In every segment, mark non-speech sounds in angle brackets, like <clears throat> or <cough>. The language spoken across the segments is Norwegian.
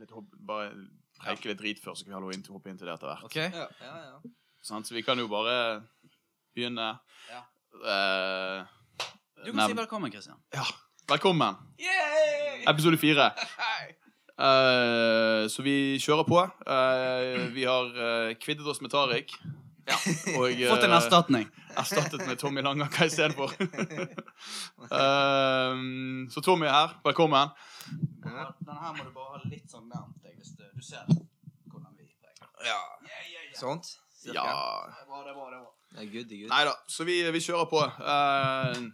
litt hopp, bare preike litt drit før, så kan vi ha inn til hoppe inn til det etter hvert. Okay. Ja, ja, ja. Sant? Så vi kan jo bare begynne. Ja. Uh, Du kan nevn- si velkommen, Christian. Ja. Velkommen. Yay! Episode fire. <laughs> Uh, så vi kjører på. Uh, vi har uh, kvittet oss med Tariq. Og eh, Fått en erstatning. erstattet med Tommy Langaker istedenfor. um, så Tommy er her. Velkommen. Den her må du bare ha litt sånn nærmt deg, hvis du, du ser hvordan vi preker. ja. Sånt? Cirka? Ja Det er bra, det er bra. det er bra. Det er good, det er good. Nei da, så vi, vi kjører på. Uh,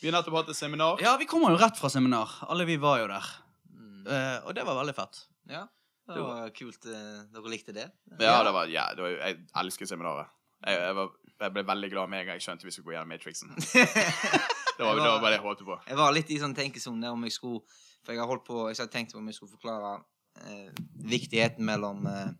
vi har nettopp hatt et seminar. Ja, vi kommer jo rett fra seminar. Alle vi var jo der. Mm. Eh, og det var veldig fett. Ja, det var kult. eh, Dere likte det? Ja, det var, ja, det var, jeg elsker seminaret. Jeg, jeg, var, jeg ble veldig glad med en gang jeg skjønte vi skulle gå gjennom Matrixen. <laughs> Det var, det var bare det jeg håpet på. Jeg var litt i sånn tenkesone om jeg skulle For jeg har holdt på Jeg har tenkt på om jeg skulle forklare eh, viktigheten mellom eh,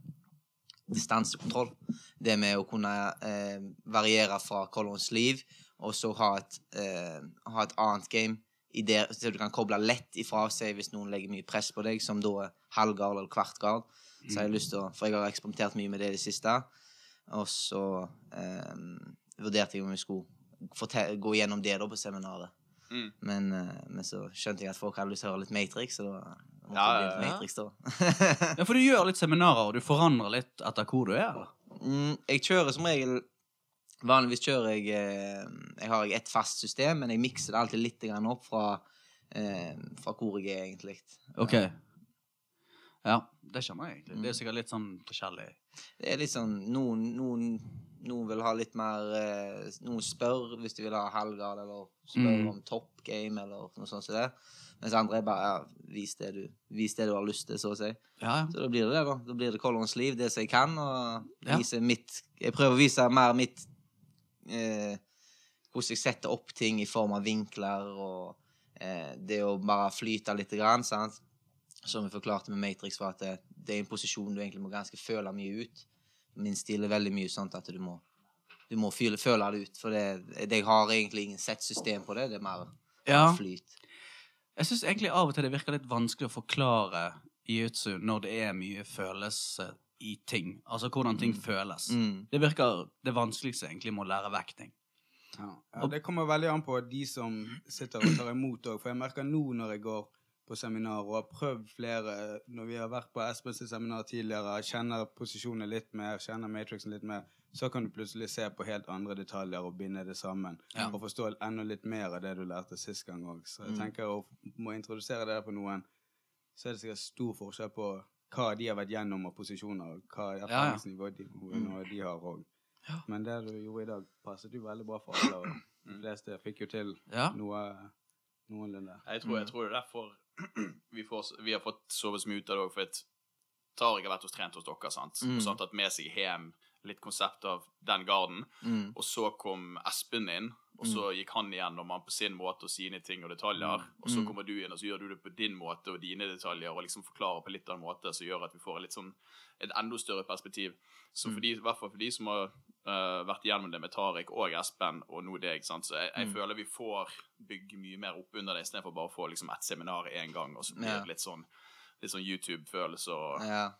distansekontroll. Det med å kunne eh, variere fra Colons liv, og så ha et, eh, ha et annet game i det, så du kan koble lett ifra seg hvis noen legger mye press på deg, som da halvgard eller kvartgard. Så jeg har lyst til å For jeg har eksperimentert mye med det i det siste. Og så eh, vurderte jeg om jeg skulle gå gjennom det da på seminaret. Mm. Men, eh, men så skjønte jeg at folk hadde lyst til å høre litt Matrix, så da måtte Ja, ja, ja. Matrix da. Ja, For du gjør litt seminarer, og du forandrer litt etter hvor du er? eller? mm, jeg kjører som regel Vanligvis kjører jeg eh, Jeg har ett fast system, men jeg mikser det alltid litt opp fra, eh, fra hvor jeg er, egentlig. Ok. Ja, det skjønner jeg egentlig. Det er sikkert litt sånn forskjellig. Det er litt sånn Noen, noen, noen vil ha litt mer eh, Noen spør hvis de vil ha halvgrad, eller spør Mm. om top game, eller noe sånt som det. Mens andre er bare ja, vis, det du, vis det du har lyst til, så å si. Ja, ja. Så da blir det det, da. Da blir det Colons liv, det som jeg kan, og Ja. vise mitt Jeg prøver å vise mer mitt eh, Hvordan jeg setter opp ting i form av vinkler, og eh, det å bare flyte lite grann, sant. Som vi forklarte med Matrix, var at det, det er en posisjon du egentlig må ganske føle mye ut. Min stil er veldig mye sånn at du må du må føle, føle det ut. For det, det, jeg har egentlig ingen sett system på det. Det er mer ja. flyt. Jeg syns egentlig av og til det virker litt vanskelig å forklare jiu-jitsu når det er mye følelse i ting. Altså hvordan ting føles. Mm. Det virker det vanskeligste egentlig med å lære vekk ting. Ja, ja, det kommer veldig an på de som sitter og tar imot òg. For jeg merker nå når jeg går på seminar og har prøvd flere Når vi har vært på Espens seminar tidligere, kjenner posisjonen litt mer, kjenner Matrixen litt mer, så kan du plutselig se på helt andre detaljer og binde det sammen. Ja. Og forstå enda litt mer av det du lærte sist gang òg. Så jeg Mm. tenker å må introdusere det der på noen, så er det sikkert stor forskjell på hva de har vært gjennom av posisjoner, og hva ja. erfaringsnivå de, Mm. de har òg. Ja. Men det du gjorde i dag, passet jo veldig bra for alle. Og <clears throat> de fleste fikk jo til Ja. noe noenlunde. Jeg tror, jeg tror det er derfor vi, får, vi har fått sove så mye ut av det òg, for at Tariq har vært hos trent hos dere, sant? Mm. og så har han tatt med seg hjem litt konsept av den garden. Mm. Og så kom Espen inn, og så gikk han igjennom han på sin måte og sine ting og detaljer. Og så Mm. kommer du inn, og så gjør du det på din måte og dine detaljer, og liksom forklarer på litt annen måte, som gjør at vi får litt sånn et enda større perspektiv. Så for de, i hvert fall for de som har øh, vært igjennom det med Tariq og Espen, og nå deg, sant? så jeg, jeg Mm. føler vi får bygge mye mer opp under det, istedenfor bare å få liksom ett seminar én gang, og så blir Ja. litt sånn, litt sånn YouTube-følelse og Ja.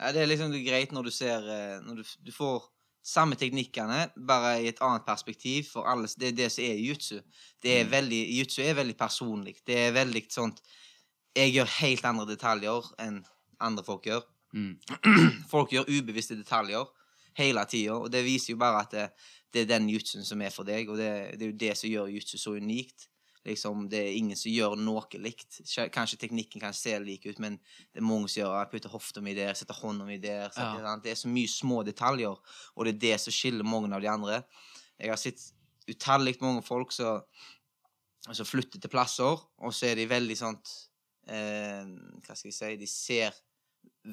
ja. Det er liksom greit når du ser eh, Når du, du får samme teknikkene, bare i et annet perspektiv. For alle, det er det som er jutsu. Det er veldig, jutsu er veldig personlig. Det er veldig sånt Jeg gjør helt andre detaljer enn andre folk gjør. Mm. <clears throat> Folk gjør ubevisste detaljer hele tida, og det viser jo bare at det, det er den jutsuen som er for deg, og det, det er jo det som gjør jutsu så unikt. Liksom, Det er ingen som gjør noe likt. Kanskje teknikken kan se lik ut, men det er mange som gjør jeg putter hofta mi der, setter hånda mi der. Setter, Ja. Det er så mye små detaljer, og det er det som skiller mange av de andre. Jeg har sett utallig mange folk som som flytter til plasser, og så er de veldig sånn eh, Hva skal jeg si De ser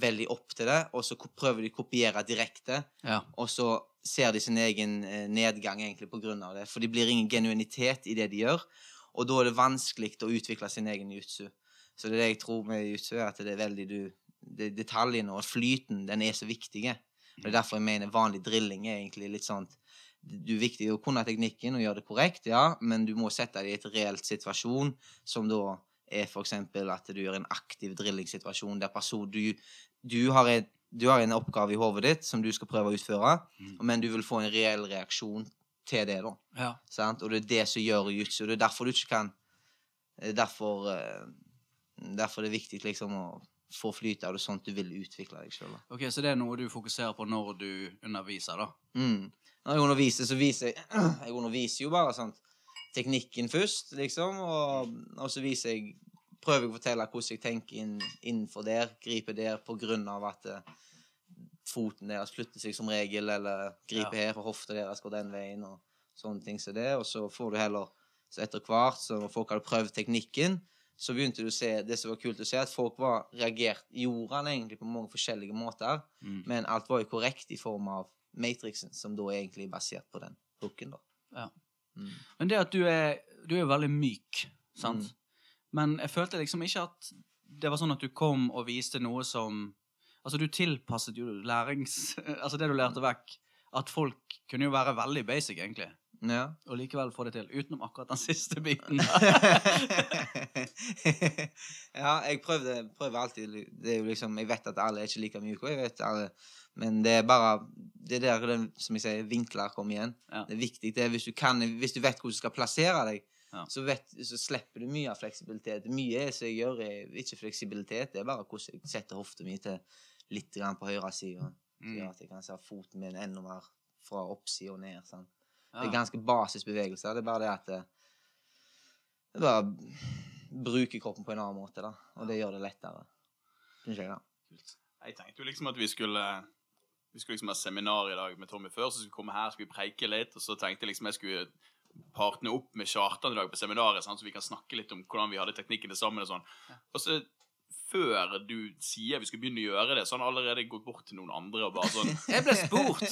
veldig opp til det, og så prøver de å kopiere direkte. Ja. Og så ser de sin egen eh, nedgang egentlig på grunn av det. For det blir ingen genuinitet i det de gjør. Og da er det vanskelig å utvikle sin egen jutsu. Så det er det jeg tror med jutsu, er at det er veldig du det, Detaljene og flyten, den er så viktige. Det er derfor jeg mener vanlig drilling er egentlig litt sånn Du er viktig å kunne teknikken og gjøre det korrekt, ja, men du må sette det i et reelt situasjon som da er eksempel at du gjør en aktiv drillingssituasjon der person du, du, har et, du har en oppgave i hodet ditt som du skal prøve å utføre, Mm. men du vil få en reell reaksjon til det, da. Ja. Sant? Og det er det som gjør jutsu. Det er derfor du ikke kan er Derfor, eh, derfor det er viktig liksom å få flyt av det sånn at du vil utvikle deg sjøl. Ok, Så det er noe du fokuserer på når du underviser, da? Mm. Når jeg underviser, så viser jeg <clears throat> Jeg underviser jo bare sånn teknikken først, liksom, og, og så viser jeg Prøver jeg å fortelle hvordan jeg tenker inn, innenfor der, griper der på grunn av at eh, foten deres flytter seg som regel, eller griper her, for hofta deres går den veien, og sånne ting som det. Og så får du heller Så etter hvert, så når folk hadde prøvd teknikken, så begynte du å se det som var kult å se, at folk var reagert Gjorde han egentlig på mange forskjellige måter, Mm. men alt var jo korrekt i form av matrixen, som da er egentlig basert på den hooken, da. Ja. Mm. Men det at du er Du er jo veldig myk, sant? Mm. Men jeg følte liksom ikke at det var sånn at du kom og viste noe som Altså, du tilpasset jo lærings... <laughs> Altså, det du lærte vekk. At folk kunne jo være veldig basic, egentlig. Ja. Og likevel få det til. Utenom akkurat den <laughs> siste biten. <laughs> ja, jeg prøvde, prøver alltid Det er jo liksom Jeg vet at alle er ikke like myke, jeg vet alle Men det er bare Det er der den, som jeg sier, vinkler kommer igjen. Ja. Det er viktig. Det er hvis du kan Hvis du vet hvordan du skal plassere deg, Ja. så, vet, så slipper du mye av fleksibilitet. Mye er som jeg gjør, er ikke fleksibilitet. Det er bare hvordan jeg setter hofta mi til litt grann på høyre side. Som Mm. gjør at jeg kan se foten min enda mer fra oppsida og ned. Sant? Det er ganske basisbevegelser. Det er bare det at det, det er bare bruker kroppen på en annen måte, da. Og det gjør det lettere. Syns jeg, da. Jeg tenkte jo liksom at vi skulle Vi skulle liksom ha seminar i dag med Tommy før, så skulle vi komme her skulle vi preike litt. Og så tenkte jeg liksom jeg skulle partne opp med Kjartan i dag på seminaret, sånn, så vi kan snakke litt om hvordan vi hadde teknikkene sammen. Og sånn. Og så før du sier vi skal begynne å gjøre det, så har han allerede gått bort til noen andre og bare sånn Jeg ble spurt!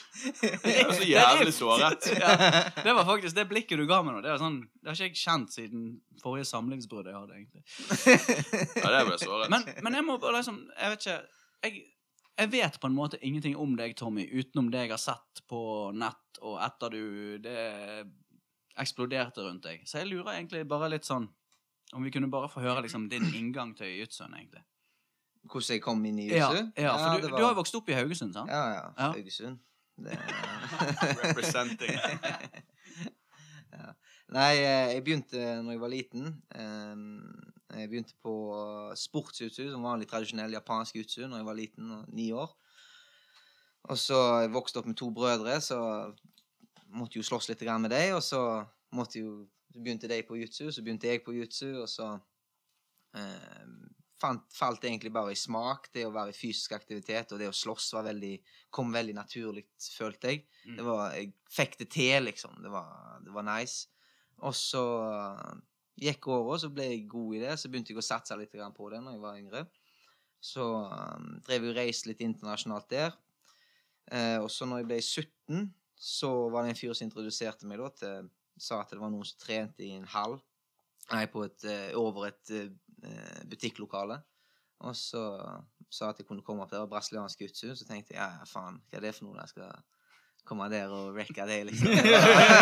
<laughs> Det er så jævlig såret. <laughs> Ja, det var faktisk det blikket du ga meg nå. Det, sånn, det har ikke jeg kjent siden forrige samlivsbrudd jeg hadde, egentlig. <laughs> Ja, det ble såret. Men, men jeg må bare liksom Jeg vet ikke jeg, jeg vet på en måte ingenting om deg, Tommy, utenom det jeg har sett på nett, og etter du Det eksploderte rundt deg. Så jeg lurer egentlig bare litt sånn Om vi kunne bare få høre liksom din inngang til jiu-jitsuen, egentlig. Hvordan jeg kom inn i Ja, huset? ja, for du, var... du har jo vokst opp i Haugesund, sant? Ja, ja. Ja. Haugesund. Det... Representing. <laughs> ja. Nei, eh, jeg begynte når jeg var liten. Jeg begynte på sportsjutsu, som vanlig tradisjonell japansk jutsu, når jeg var liten, ni år. Og så jeg vokste opp med to brødre, så måtte jo slåss litt med dem. Og så måtte jo, så begynte de på jutsu, så begynte jeg på jutsu, og så eh, fant, falt det egentlig bare i smak. Det å være i fysisk aktivitet og det å slåss var veldig, kom veldig naturlig, følte jeg. Mm. Det var, jeg fikk det til, liksom. Det var, det var nice. Og så gikk åra, så ble jeg god i det. Så begynte jeg å satse litt på det når jeg var yngre. Så um, drev jeg og reiste litt internasjonalt der. Eh, og så når jeg ble 17, så var det en fyr som introduserte meg da til Sa at det var noen som trente i en hall. Nei, på et, eh, over et eh, butikklokale. Og så sa at jeg kunne komme opp der, og brasiliansk jutsu. Så tenkte jeg ja, ja, faen, hva er det for noe? Jeg skal komme der og wrecke det, liksom.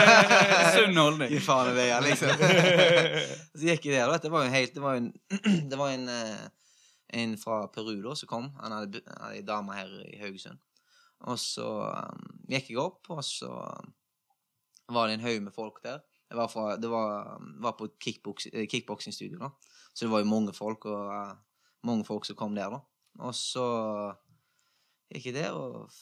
<laughs> Sunn holdning. Gi faen i det, ja, liksom. <laughs> så gikk jeg der, da. Det var jo helt Det var en, <clears throat> det var en, eh, en fra Peru da som kom. Han hadde hadde ei dame her i Haugesund. Og så um, gikk jeg opp, og så var det en haug med folk der. Det var, fra, det var, var på et kickboks, eh, kickboksingstudio, da. Så det var jo mange folk, og uh, mange folk som kom der, da. Og så gikk jeg der og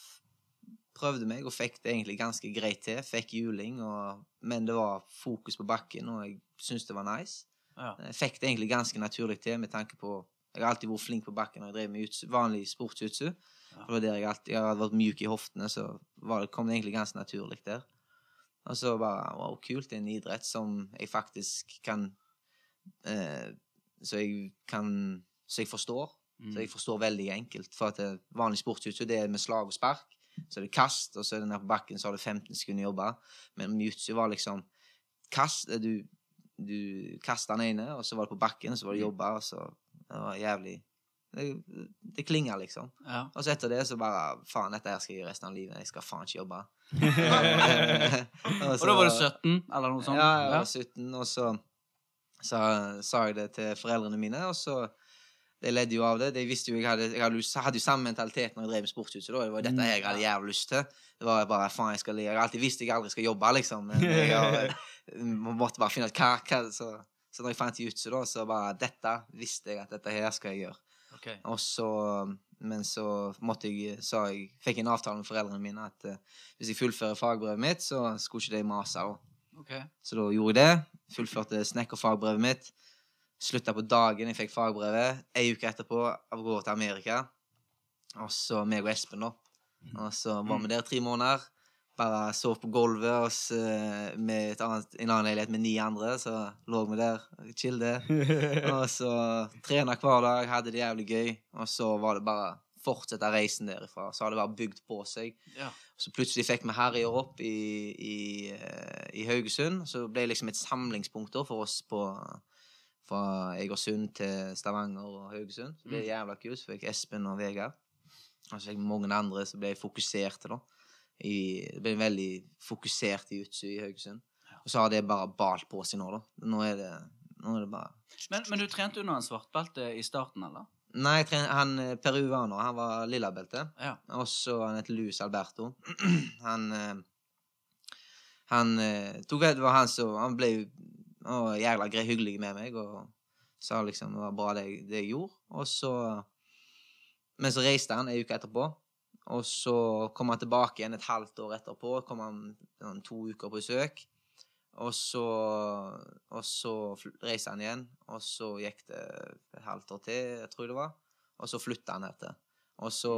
prøvde meg, og fikk det egentlig ganske greit til. Fikk juling, og, men det var fokus på bakken, og jeg syntes det var nice. Ja. Jeg fikk det egentlig ganske naturlig til, med tanke på Jeg har alltid vært flink på bakken når jeg drev med jutsu, vanlig sportsjutsu. Ja. Det var der jeg alltid jeg hadde vært mjuk i hoftene, så var det, kom det egentlig ganske naturlig der. Og så bare Wow, kult. Det er en idrett som jeg faktisk kan eh, Så jeg kan Så jeg forstår. Mm. Så jeg forstår veldig enkelt. For at det, vanlig sportsjutsu det er med slag og spark. Så er det kast, og så er det nede på bakken, så har du 15 sekunder å jobbe. Men jutsu var liksom kast Du, du kasta den ene, og så var det på bakken, og så var det jobba, og så Det var jævlig Det, det klinger, liksom. Ja. Og så etter det så bare Faen, dette her skal jeg gjøre resten av livet. Jeg skal faen ikke jobbe. <laughs> Og da var du 17, eller noe sånt? Ja, jeg var 17, og så så sa jeg det til foreldrene mine, og så de ledde jo av det. De visste jo jeg hadde, jeg hadde, jo samme mentalitet når jeg drev med sportshuset. da. Det var dette her jeg hadde jævlig lyst til. Det var bare faen jeg skal Jeg har alltid visst jeg aldri skal jobbe, liksom. Men jeg har, <laughs> måtte bare finne ut hva, hva så, så når jeg fant jutsu, da, så bare Dette visste jeg at dette her skal jeg gjøre. Ok. Og så Men så måtte jeg Så jeg fikk en avtale med foreldrene mine at uh, hvis jeg fullfører fagbrevet mitt, så skulle ikke de mase. Okay. ok. Så da gjorde jeg det. Fullførte snekkerfagbrevet mitt. Slutta på dagen jeg fikk fagbrevet. Ei uke etterpå av gårde til Amerika. Og så meg og Espen, da. Og så var vi der tre måneder. Bare sov på gulvet og så, med annet, en annen leilighet med ni andre. Så lå vi der og chillet. <laughs> Og så trena hver dag, hadde det jævlig gøy. Og så var det bare fortsette reisen derifra. Så har det bare bygd på seg. Ja. Så plutselig fikk vi Harrier opp i, i, eh, i Haugesund. Så ble det liksom et samlingspunkt for oss på fra Egersund til Stavanger og Haugesund. Så ble det ble jævla kult. Så fikk Espen og Vegard. Og så fikk mange andre som ble fokuserte, da. I, det ble veldig fokusert i Jutsu i Haugesund. Og så har det bare balt på seg nå, da. Nå er det, nå er det bare Men, men du trente under en svartbelte i starten, eller? Nei, jeg tren- han eh, peruaner, han var lillabelte. Ja. Og så han het Luis Alberto. <clears throat> han eh, Han eh, tok Det var han som Han ble jo jævla grei hyggelig med meg og sa liksom det var bra det, det jeg gjorde. Og så Men så reiste han ei uke etterpå. Og så kom han tilbake igjen et halvt år etterpå. Kom han sånn, to uker på besøk. Og så, og så reiste han igjen, og så gikk det et halvt år til, jeg tror det var. Og så flytta han etter. Og så,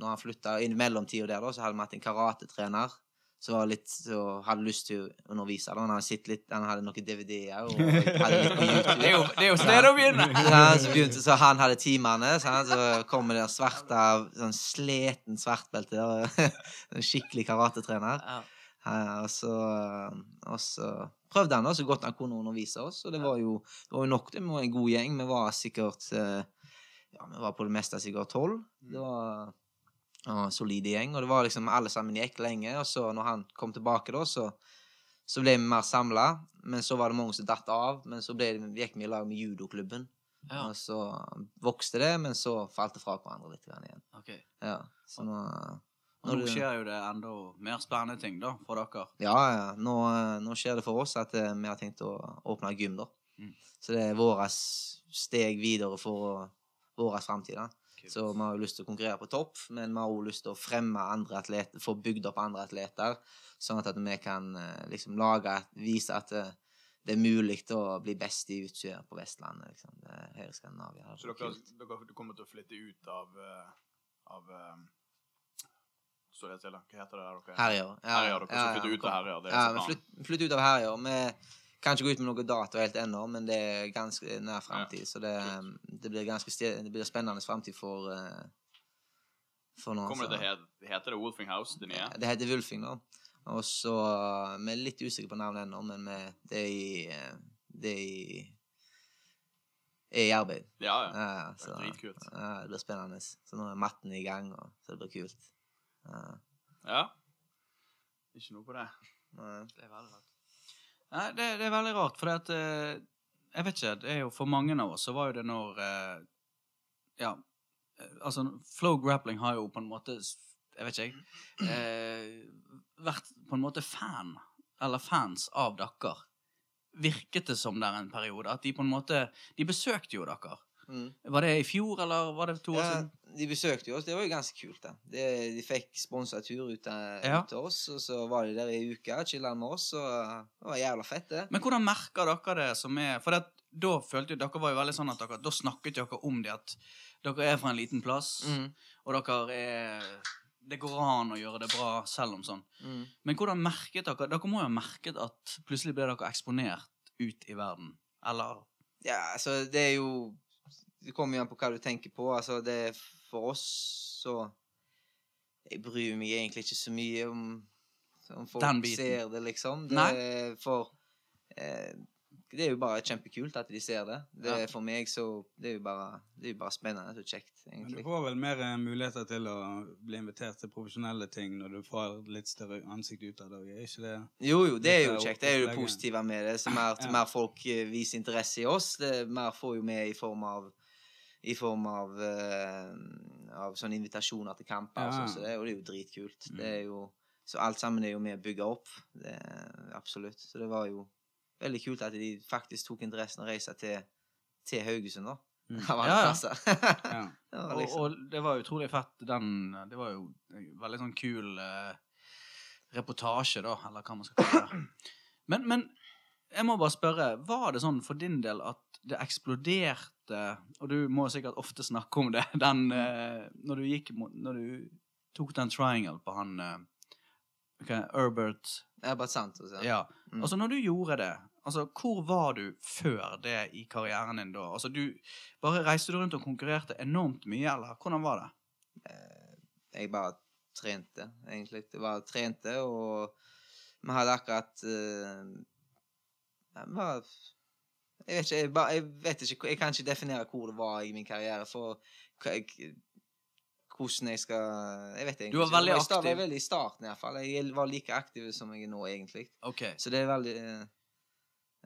når han flytta i mellomtida der, da, så hadde vi hatt en karatetrener som var litt, så hadde lyst til å undervise. Da. Han hadde sett litt, han hadde noen DVD-er og <laughs> hadde litt på YouTube. Det er jo, det er jo stedet å begynne! Ja, så, begynte, så han hadde timene, sant? så kom det der svarte, sånn sleten svartbelte. der, <laughs> En skikkelig karatetrener. Ja. Eh, og, så, og så prøvde han da så godt han kunne undervise oss, og det var jo, det var jo nok det. Var en god gjeng. Vi var sikkert eh, Ja, vi var på det meste sikkert tolv. Det var ja, en solid gjeng, og det var liksom alle sammen gikk lenge. Og så når han kom tilbake, da, så, så ble vi mer samla. Men så var det mange som datt av. Men så ble, gikk vi i lag med judoklubben. Ja. Og så vokste det, men så falt det fra hverandre litt igjen. ok. Ja, så nå Og nå skjer jo det enda mer spennende ting da, for dere. Ja, ja. Nå, nå skjer det for oss at eh, vi har tenkt å åpne gym, da. Mm. Så det er vårt steg videre for vår framtid. Så vi har jo lyst til å konkurrere på topp, men vi har òg lyst til å fremme andre atleter, få bygd opp andre atleter, sånn at vi kan eh, liksom lage, vise at eh, det er mulig å bli best i utstyr på Vestlandet. liksom. Det er Skandinavia. Så er dere, dere kommer til å flytte ut av eh, av Står det til. Hva heter det der dere Herjer. Herjer, dere flytte ut av Herjer. Er Ja, vi planen. flytter ut av Herjer. Kan ikke gå ut med noe dato helt ennå, men det er ganske nær framtid. Så det, det blir ganske det blir spennende framtid for, eh, for nå. Kommer det til heter det Wolfing House, det nye? Det heter Wulfing, da. Og så Vi er litt usikre på navnet ennå, men vi, det er i eh, Det er i er i arbeid. Ja, ja. Ja, Det så, er dritkult. ja, det blir spennende. Så nå er matten i gang, og, så det blir kult. Ja, ja. Ikke noe på det. nei. Det er veldig rart. Nei, det, det er veldig rart, for at eh, Jeg vet ikke, det er jo for mange av oss så var jo det når eh, Ja, eh, altså Flow grappling har jo på en måte Jeg vet ikke, jeg Vært på en måte fan, eller fans, av dere. Virket det som der en periode? At de på en måte De besøkte jo dere. Mm. Var det i fjor, eller var det to år Ja, siden? de besøkte jo oss. Det var jo ganske kult. da. De, de fikk sponsa tur ut, Ja. til oss, og så var de der i uka, chilla med oss, og det var jævla fett, det. Men hvordan merker dere det som er For det, da følte jo dere var jo veldig sånn at dere Da snakket dere om det at dere er fra en liten plass, Mm. og dere er Det går an å gjøre det bra selv om sånn. Mm. Men hvordan merket dere Dere må jo ha merket at plutselig ble dere eksponert ut i verden. Eller Ja, altså, det er jo Det kommer jo an på hva du tenker på. Altså, det er for oss så Jeg bryr meg egentlig ikke så mye om om folk Den biten. ser det, liksom. Det Nei. for eh, det er jo bare kjempekult at de ser det. det Ja. For meg så Det er jo bare, det er jo bare spennende og kjekt, Men du får vel mer eh, muligheter til å bli invitert til profesjonelle ting når du får litt større ansikt ut av det. Er ikke det? Jo, jo, det er jo kjekt. Det er jo det positive med det. Så mer, Ja. mer folk eh, viser interesse i oss, det mer får jo vi i form av i form av, uh, av sånne invitasjoner til kamper. og Ja. sånn, så det, jo- det er jo dritkult. Mm. Det er jo, så alt sammen er jo med å bygge opp. Det, absolutt. Så det var jo veldig kult at de faktisk tok interessen og reiste til, til Haugesund, da. Mm. <laughs> Ja, ja. <laughs> Ja. det var Og, liksom. og det var utrolig fett, den Det var jo veldig sånn kul eh, reportasje, da, eller hva man skal kalle det. Men, men jeg må bare spørre, var det sånn for din del at det eksploderte Og du må sikkert ofte snakke om det, <laughs> den eh, Når du gikk Når du tok den triangle på han eh, ok, Herbert Santos, er bare. Altså. Ja. Mm. Altså, når du gjorde det, altså, hvor var du før det i karrieren din da? Altså, du bare reiste du rundt og konkurrerte enormt mye, eller hvordan var det? jeg bare trente, egentlig. Det var trente, og vi hadde akkurat uh, var, Jeg vet ikke, jeg, bare, jeg vet ikke Jeg kan ikke definere hvor det var i min karriere, for hva jeg, hvordan jeg skal Jeg vet egentlig Du var veldig aktiv? Jeg var veldig i starten, i hvert fall. Jeg var like aktiv som jeg er nå, egentlig. Okay. Så det er veldig eh,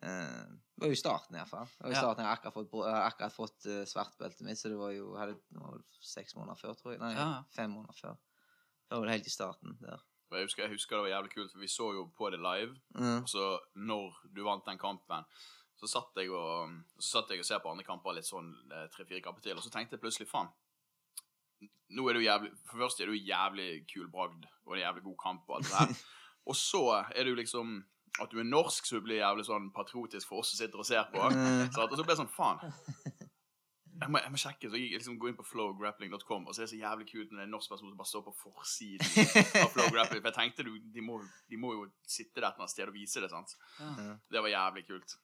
uh, Det var jo i starten, i hvert fall. Det var i Ja. starten Jeg har akkurat fått, akkurat fått uh, svartbeltet mitt, så det var jo hadde, vel seks måneder før, tror jeg. Nei, Ja. fem måneder før. Det var vel helt i starten der. Jeg husker, jeg husker det var jævlig kult, for vi så jo på det live. Mm. Og så når du vant den kampen, så satt jeg og, så satt jeg og ser på andre kamper litt sånn eh, tre-fire kamper til, og så tenkte jeg plutselig faen. Nå er du jævlig For først er du jævlig kul bragd, og en jævlig god kamp og alt det der. <laughs> Og så er du liksom At du er norsk, så du blir jævlig sånn patriotisk for oss som sitter og ser på. Mm. Så og så ble jeg sånn faen. <laughs> Jeg må, jeg må sjekke, så jeg liksom går inn på flowgrappling.com, og så er det så jævlig kult når det er en norsk person som bare står på forsiden av Flow Grappling. For jeg tenkte du, de, må, de må jo sitte der et eller annet sted og vise det, sant. Ja. Det var jævlig kult.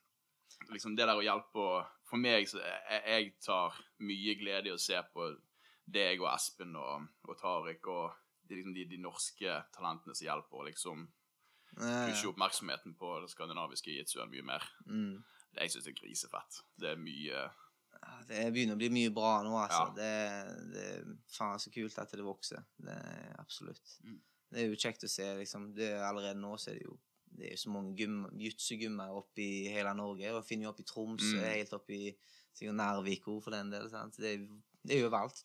Liksom det der å hjelpe og For meg, så jeg, jeg tar mye glede i å se på deg og Espen og, og Tariq og liksom de, de norske talentene som hjelper å liksom pushe oppmerksomheten på det skandinaviske jitsuen mye mer. Mm. Det jeg syns er grisefett. Det er mye Det begynner å bli mye bra nå, altså. Ja. Det, det er faen så kult at det vokser. Det er absolutt. Mm. Det er jo kjekt å se, liksom. Det er allerede nå så er det jo det er jo så mange gym, jutsegymmer oppe i hele Norge. Og finner jo oppe i Tromsø, Mm. helt oppe i sikkert Narvik for den del. Sant? Det, er, det er jo overalt.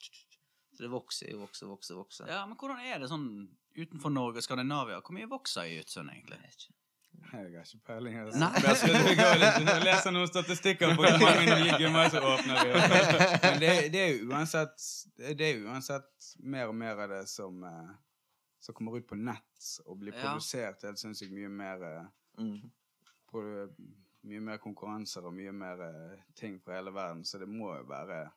Så det vokser jo, vokser, vokser, vokser. Ja, men hvordan er det sånn utenfor Norge og Skandinavia? Hvor mye vokser i Utsund, egentlig? Jeg vet ikke. Jeg har ikke peiling. Altså. Nei. Jeg skal leser noen statistikker på hvor mange nye gymmer som åpner. Vi. <laughs> Men det, det er jo uansett Det er jo uansett mer og mer av det som eh, som kommer ut på nett og blir Ja. produsert helt sinnssykt mye mer eh, Mm. på, Mye mer konkurranser og mye mer eh, ting fra hele verden, så det må jo være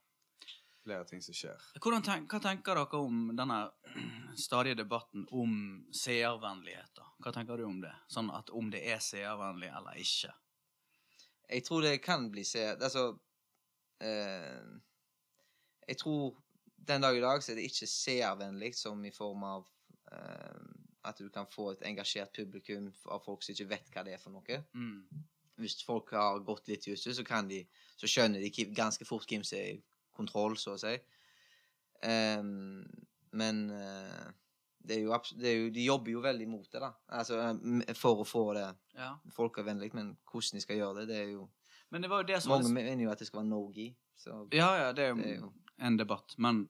flere ting som skjer. Hvordan hva tenker dere om denne <clears throat> stadige debatten om seervennlighet? Hva tenker du om det? Sånn at om det er seervennlig eller ikke? Jeg tror det kan bli seer... Altså eh, Jeg tror den dag i dag så er det ikke seervennlig som i form av at du kan få et engasjert publikum av folk som ikke vet hva det er for noe. Mm. Hvis folk har gått litt just, så kan de Så skjønner de ganske fort hvem som er i kontroll, så å si. Um, men uh, det er jo, det er jo De jobber jo veldig mot det, da. Altså for å få det Ja. folkevennlig, men hvordan de skal gjøre det, det er jo Men det var jo det som Mange var mener jo at det skal være no-gi. Ja, ja, det er Det er jo- en debatt. Men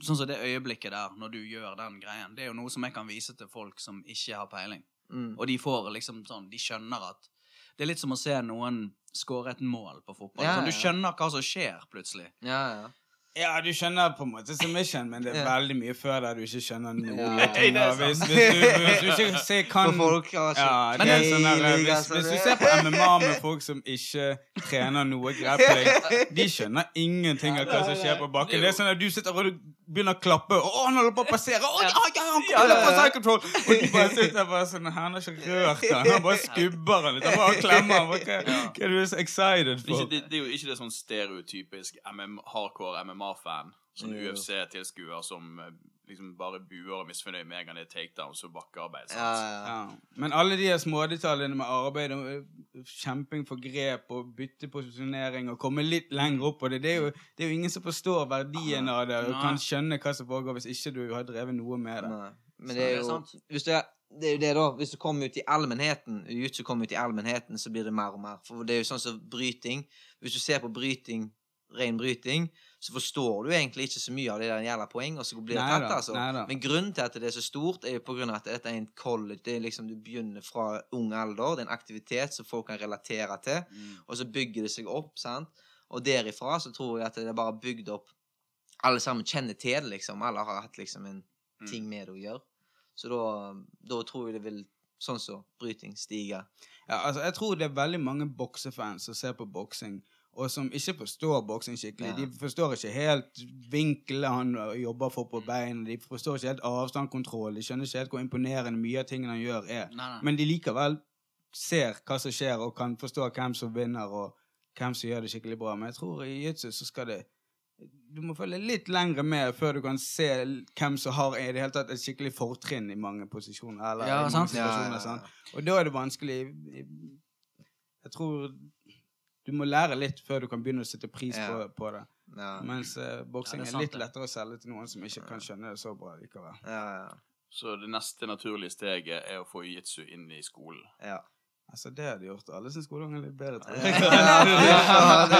sånn som det øyeblikket der, når du gjør den greien, det er jo noe som jeg kan vise til folk som ikke har peiling. mm. Og de får liksom sånn De skjønner at Det er litt som å se noen skåre et mål på fotball. Ja, sånn, du skjønner hva som skjer, plutselig. Ja, ja. Ja, du skjønner på en måte submission, men det er veldig mye før der du ikke skjønner noe. Ja. og <laughs> Hvis, hvis, du, hvis du ikke ser kan folk altså. ja, Men er sånn der, hvis, altså, hvis du ser på MMA med folk som ikke trener noe grappling, de skjønner ingenting av hva som skjer på bakken. Det er sånn at du sitter og du begynner å klappe, og å, han holder på å passere! Å, ja, ja, han Ja, kommer på ja. side control! Og du bare sitter bare sånn Han har ikke rørt han, han bare skubber han litt. Han bare klemmer. Hva, hva er du så excited for? det, det er jo ikke det sånn stereotypisk MM, hardcore MMA-fan. Sånn mm. UFC-tilskuer som eh, liksom bare buer og misfornøyd med en gang det er takedowns og bakkearbeid. sant? Ja, ja. Ja. Men alle de smådetaljene med arbeid og øh, kjemping for grep og bytte posisjonering og komme litt lenger opp på det, det er jo, det er jo ingen som forstår verdien av det og Nei. kan skjønne hva som foregår hvis ikke du har drevet noe med det. Nei. Men det er jo sant. hvis det, er, det er jo det, da. Hvis du kommer ut i allmennheten, jiu-jitsu kommer ut i allmennheten, så blir det mer og mer. For det er jo sånn som bryting. Hvis du ser på bryting, ren bryting, så forstår du egentlig ikke så mye av det der jævla poeng, og så blir det tatt, altså. neida. Men grunnen til at det er så stort, er jo på grunn av at dette er en college. Det er liksom Du begynner fra ung alder. Det er en aktivitet som folk kan relatere til. Mm. Og så bygger det seg opp, sant? Og derifra så tror jeg at det er bare bygd opp Alle sammen kjenner til det, liksom. Alle har hatt liksom en Mm. ting med det å gjøre. Så da, da tror jeg det vil, sånn som bryting, stige. Ja, altså, jeg tror det er veldig mange boksefans som ser på boksing, og som ikke forstår boksing skikkelig. Ja. De forstår ikke helt vinkelen han jobber for på bein, de forstår ikke helt avstandkontroll, de skjønner ikke helt hvor imponerende mye av tingene han gjør, er. Nei, nei. Men de likevel ser hva som skjer, og kan forstå hvem som vinner, og hvem som gjør det skikkelig bra. Men jeg tror i jiu-jitsu så skal det Du må følge litt lengre med før du kan se hvem som har i det hele tatt et skikkelig fortrinn i mange posisjoner. Eller Ja, i mange ja, sant? Og da er det vanskelig Jeg tror du må lære litt før du kan begynne å sette pris Ja. på, på det. Ja, Mens uh, boksing Ja, er er, litt lettere å selge til noen som ikke kan skjønne det så bra likevel. ja, ja. Så det neste naturlige steget er å få jiu-jitsu inn i skolen. ja. Altså, det hadde gjort alle sin skolegang litt bedre. tror Ja, jeg. ja, det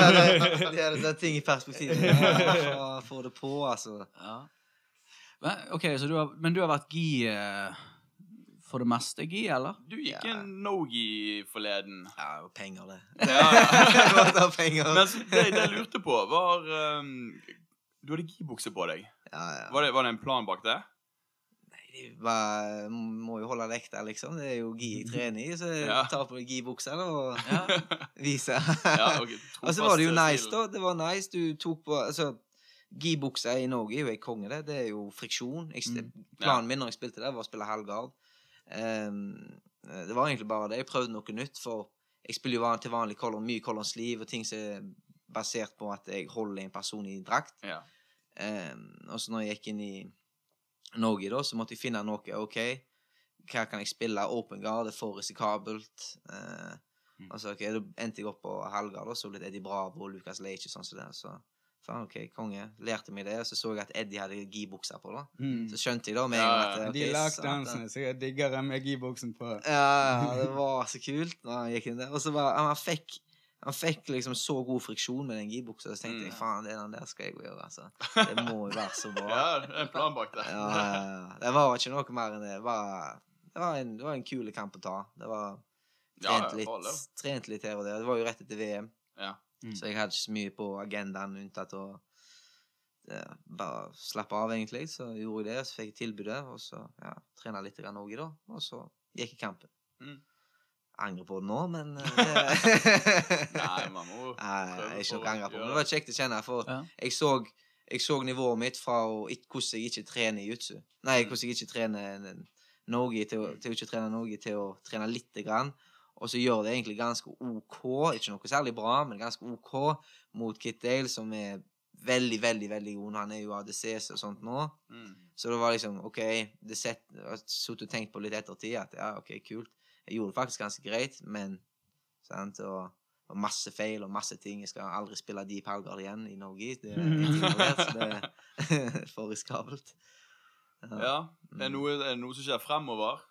er- det det er ting i perspektiv. <laughs> Få det på, altså. Ja. Men, ok, så du har, men du har vært gi eh, for det meste gi, eller? Du gikk Ja. en no-gi forleden. Ja, det var penger, det. <laughs> Ja. <laughs> det var penger. Men det, det jeg lurte på, var um, Du hadde gi-bukse på deg. Ja, ja. Var det, var det en plan bak det? Nei, det var, må jo holde vekta, liksom. Det er jo gi jeg trener i, så jeg Ja. tar på gi-buksa og Ja. <laughs> viser. Ja, ok. Og så var det jo nice, da. Det var nice. Du tok på Altså, gi-buksa i Norge er jo ei konge, det. Det er jo friksjon. Jeg, Mm. Planen min når jeg spilte der, var å spille halvgard. Ehm, det var egentlig bare det. Jeg prøvde noe nytt, for jeg spiller jo til vanlig color, mye color sleeve og ting som er basert på at jeg holder en person i drakt. Ja. Ehm, og så når jeg gikk inn i Norge, da, så måtte jeg finne noe. OK, hva kan jeg spille? Open guard er for risikabelt. Eh, Mm. og så ok, Da endte jeg opp på halvgard og så litt Eddie Bravo og Lucas Leitch og sånn som det. Så faen, OK, konge. Lærte meg det. Og så så jeg at Eddie hadde gi-bukser på. da Mm. Så skjønte jeg da med Ja, ja. at okay, De lagde dansene, så jeg digger dem med gi-buksen på. Ja, det var så kult når han gikk inn der. Og så var han fikk han fikk liksom så god friksjon med den gi-buksa, så tenkte jeg Mm. faen, det den der skal jeg gjøre. altså. Det må jo være så bra. <laughs> ja, det er en plan bak det. Ja, det var ikke noe mer enn det. Det var, det var en, det var en kul kamp å ta. Det var trent, litt, trent litt her og der. Det var jo rett etter VM, Ja. Mm. så jeg hadde ikke så mye på agendaen unntatt å ja, bare slappe av, egentlig. Så gjorde jeg det, så fikk jeg tilbudet, og så ja, trena litt òg i da, og så gikk jeg kampen. Mm. Angrer på det nå, men eh, <laughs> det Nei, man må <laughs> Nei, prøve ikke noe å angre på. det. Men det var kjekt å kjenne, for Ja. jeg så, jeg så nivået mitt fra å, hvordan jeg ikke trener jutsu. Nei, hvordan jeg ikke trener Norge til, å- til å ikke trene Norge til å trene lite grann. Og så gjør det egentlig ganske OK, ikke noe særlig bra, men ganske OK mot Kit Dale, som er veldig, veldig veldig god. Han er jo ADCS og sånt nå. Mm. Så det var liksom OK det set, Jeg har sittet og tenkt på litt ettertid at ja, OK, kult. Jeg gjorde det faktisk ganske greit, men sant, og, og masse feil og masse ting. Jeg skal aldri spille Deep Halgard igjen i Norge. Det er <laughs> involvert, så det er <laughs> for risikabelt. Ja. Er det noe, er det noe som skjer fremover?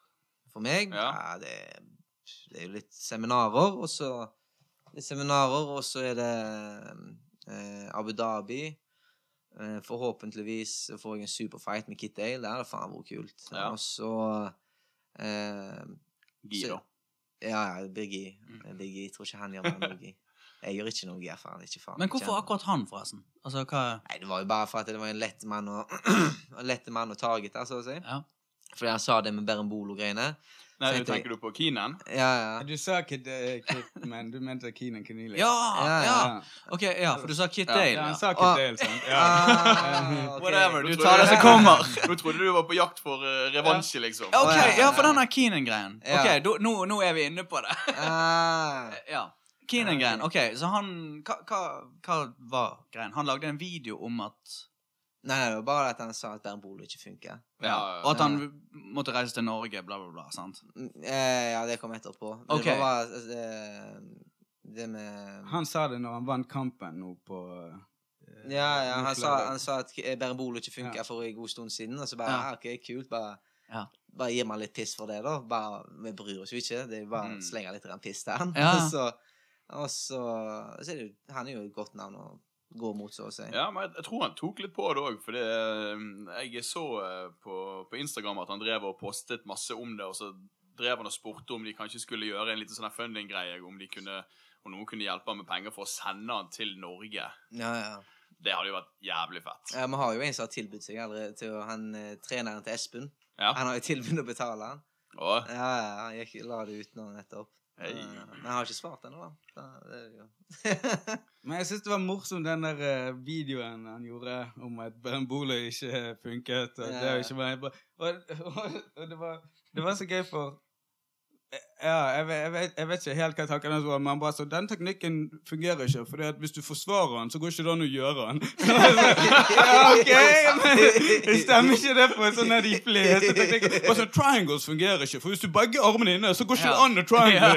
For meg, Ja. ja, det, er- det er jo litt seminarer, og så litt seminarer, og så er det eh, Abu Dhabi. Eh, forhåpentligvis får jeg en superfight med Kit Dale. Det hadde faen vært kult. Ja. Og så eh, Gi, Så- da. Ja, ja, Biggie. Mm. Biggie. Jeg tror ikke han gjør Biggie. Jeg gjør ikke noe, faen. Ikke faen. Men hvorfor akkurat han, forresten? Altså, hva Nei, det var jo bare for at det var en lett mann å <clears throat> En lett mann å targete, så å si. Ja. Fordi han sa det med Berembolo-greiene. Nei, du Tenker du på Keenan? Ja, ja. Du sa Kid, eh, Kid men du mente Keenan Keneally. Ja, Ja, ja! ja. Ok, ja, for du sa Kit Ja. Dale. Ja, han sa Kid Ah. Dale, sant? Ja. Ah, <laughs> okay. Whatever, du tar det som <laughs> kommer. Nå trodde du var på jakt for uh, revansje, liksom. Ok, ja, for den der Keenan-greien. Ok, da- nå, nå er vi inne på det. Ah, <laughs> Ja. Keenan-greien. Ok, så han hva, hva, hva var greien? Han lagde en video om at Nei, nei, det var bare at han sa at Bernbolo ikke funker. Ja. Og at han måtte reise til Norge, bla, bla, bla. sant? Mm, Eh, ja, det kom etterpå. Men Ok. Det var bare eh, det med Han sa det når han vant kampen nå på eh, Ja, ja, han sa, han sa at Bernbolo ikke funker Ja. for en god stund siden, og så bare Ja. ja. OK, kult, bare Ja. Bare gi meg litt piss for det, da. Bare, Vi bryr oss jo ikke. Det er jo bare å Mm. slenge litt grann piss til han. Ja. <laughs> Og så, og så, så er det jo Han er jo et godt navn å gå mot, så å si. Ja, men jeg, jeg tror han tok litt på det òg, for eh, jeg så eh, på, på Instagram at han drev og postet masse om det, og så drev han og spurte om de kanskje skulle gjøre en liten sånn funding-greie, om de kunne om noen kunne hjelpe han med penger for å sende han til Norge. Ja, ja. Det hadde jo vært jævlig fett. ja Vi har jo en som har tilbudt seg allerede til Han eh, treneren til Espen. Ja. Han har jo tilbudt å betale han. Åh. Ja, ja, han gikk, la det ut nå nettopp. Hei. Eh, Men jeg har ikke svart ennå, da. da. Det er jo. <laughs> Men jeg syns det var morsomt den der eh, videoen han gjorde om at Bolo ikke funket. Og det ikke og, og, og det, var, det var så gøy for ja, jeg, vet- jeg, vet, jeg vet ikke helt hva tankene hans var, men bare så den teknikken fungerer ikke. For hvis du forsvarer den, så går ikke det an å gjøre den. <laughs> ja, ok, men stemmer ikke det på sånn de fleste teknikker. Bare sånn, Triangles fungerer ikke, for hvis du begge armene inne, så går ikke det an å triangle.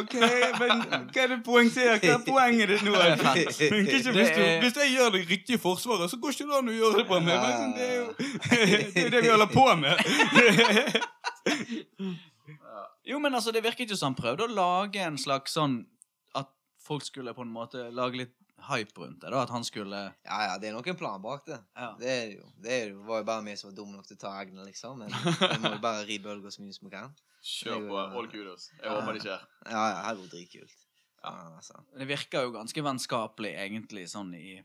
Ok, men hva er det poengtert? Hva er poenget ditt nå? <laughs> Er. Funker ikke hvis, du, hvis jeg gjør det riktige forsvaret, så går ikke det an å gjøre det på meg. Men sånn, <laughs> det, er jo, det er det vi holder på med. Jo, men altså, det virket jo som han prøvde å lage en slags sånn At folk skulle på en måte lage litt hype rundt det. da, At han skulle Ja, ja, det er nok en plan bak det. Ja. Det er jo. Det er jo, var jo bare vi som var dumme nok til å ta eggene, liksom. Men vi må jo <laughs> bare ri bølger så mye som vi kan. kjør på. All kudos. Jeg håper det skjer. Ja, ja, her går dritkult. Ja, altså. Det virker jo ganske vennskapelig, egentlig, sånn i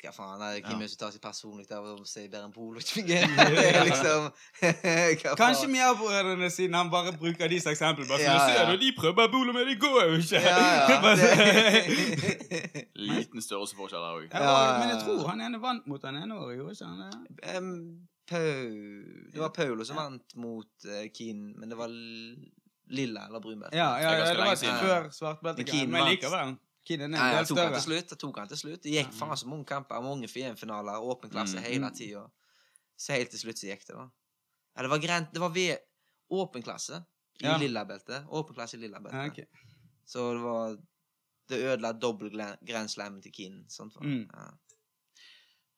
Hva faen? Det er Ja. hvem som tar seg personlig av å si Polo fungerer. <laughs> Det er liksom <laughs> Kanskje faen? Mia-brødrene, siden han bare bruker de som eksempel. Bare for Ja, Ser du, ja. de prøver Bolo, men det går jo ikke. Ja, ja. <laughs> Det... Liten størrelsesforskjell her òg. Ja, Ja, ja, men jeg tror han ene vant mot han ene året, gjorde ikke han det? Um, Pau Det var Paulo som vant mot uh, Keane, men det var lilla eller brunbelte. Ja, ja, Det ja det var før Men svartbeltet, men likevel. Keane er en del han til slutt. Jeg tok han til slutt. Det gikk faen så mange kamper, mange VM-finaler, åpen klasse Mm. hele tida. Så helt til slutt så gikk det, da. Ja, det var grent. Det var ved åpen klasse i Ja. lilla belte. Åpen klasse i lilla belte. Ja, okay. Så det var Det ødela dobbel grand slam til Keane. Sånt var. Mm. Ja.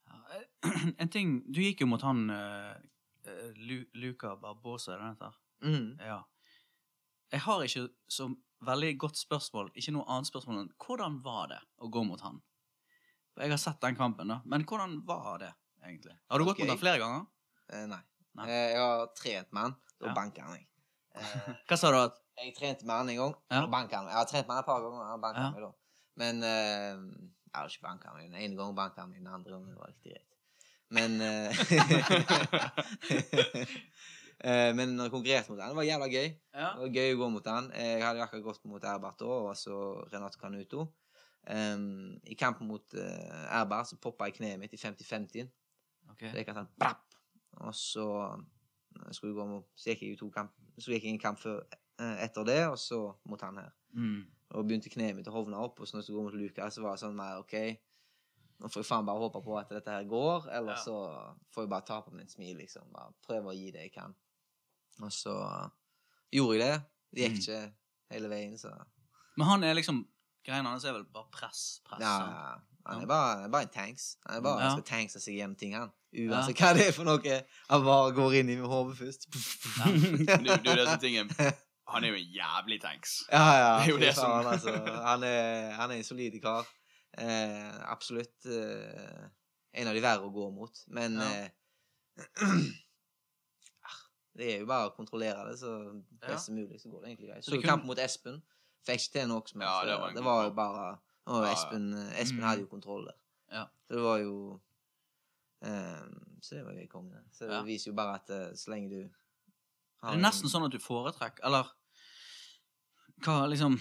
Ja, En ting Du gikk jo mot han eh, eh, Luca Barbosa, er det han heter? Mm. Ja. Jeg har ikke så veldig godt spørsmål, ikke noe annet spørsmål enn hvordan var det å gå mot han? Jeg har sett den kampen, da, men hvordan var det egentlig? Har du gått mot han flere ganger? Eh, nei. Nei. Eh, jeg har trent med han. Da Ja. banker han meg. Eh, <laughs> Hva sa du at jeg trente med han en gang. Ja. Og banker han meg. Jeg har trent med han et par ganger. Han banker Ja. meg da. Men eh, jeg har ikke banka meg. Den ene gangen banka han meg, den andre gangen var det ikke greit. Men eh, <laughs> <laughs> Men når jeg konkurrerte mot han, det var jævla gøy. Ja. Det var gøy å gå mot han. Jeg hadde akkurat gått mot Erbert da, og så Renato Canuto. Um, I kampen mot uh, Erbert så poppa jeg kneet mitt i 50-50. Okay. Så gikk han sånn brapp. Og så eh, skulle jeg gå mot, så gikk jeg jo to kamp, så gikk jeg en kamp før, eh, etter det, og så mot han her. Mm. Og begynte kneet mitt å hovne opp, og så når jeg skulle gå mot Lukas, så var det sånn mer OK. Nå får jeg faen bare håpe på at dette her går, eller Ja. så får jeg bare ta på mitt smil, liksom. Bare prøve å gi det jeg kan. Og så gjorde jeg det. Det gikk Mm. ikke hele veien, så Men han er liksom Greiene hans er vel bare press, press. Ja, ja. han er bare, er bare en tanks. Han er bare, Ja. han skal tankse seg gjennom ting, han. Uansett hva det er for noe. Han bare går inn i hodet først. Ja. <laughs> Du, du, det som tingen Han er jo en jævlig tanks. Ja, ja. Det er jo det som- han, altså. han, er, han er en solid kar. Eh, absolutt eh, en av de verre å gå mot. Men Ja. eh, <clears throat> det er jo bare å kontrollere det så best som mulig, så går det egentlig greit. Så Så kampen mot Espen. Fikk ikke til noe som helst. Ja, det det, var jo bare Ja, ja. Espen, Espen Mm. hadde jo kontroll der. Ja. Så det var jo um, Så det var jo konge. Så det Ja. viser jo bare at eh, så lenge du Det er nesten sånn at du foretrekker Eller hva liksom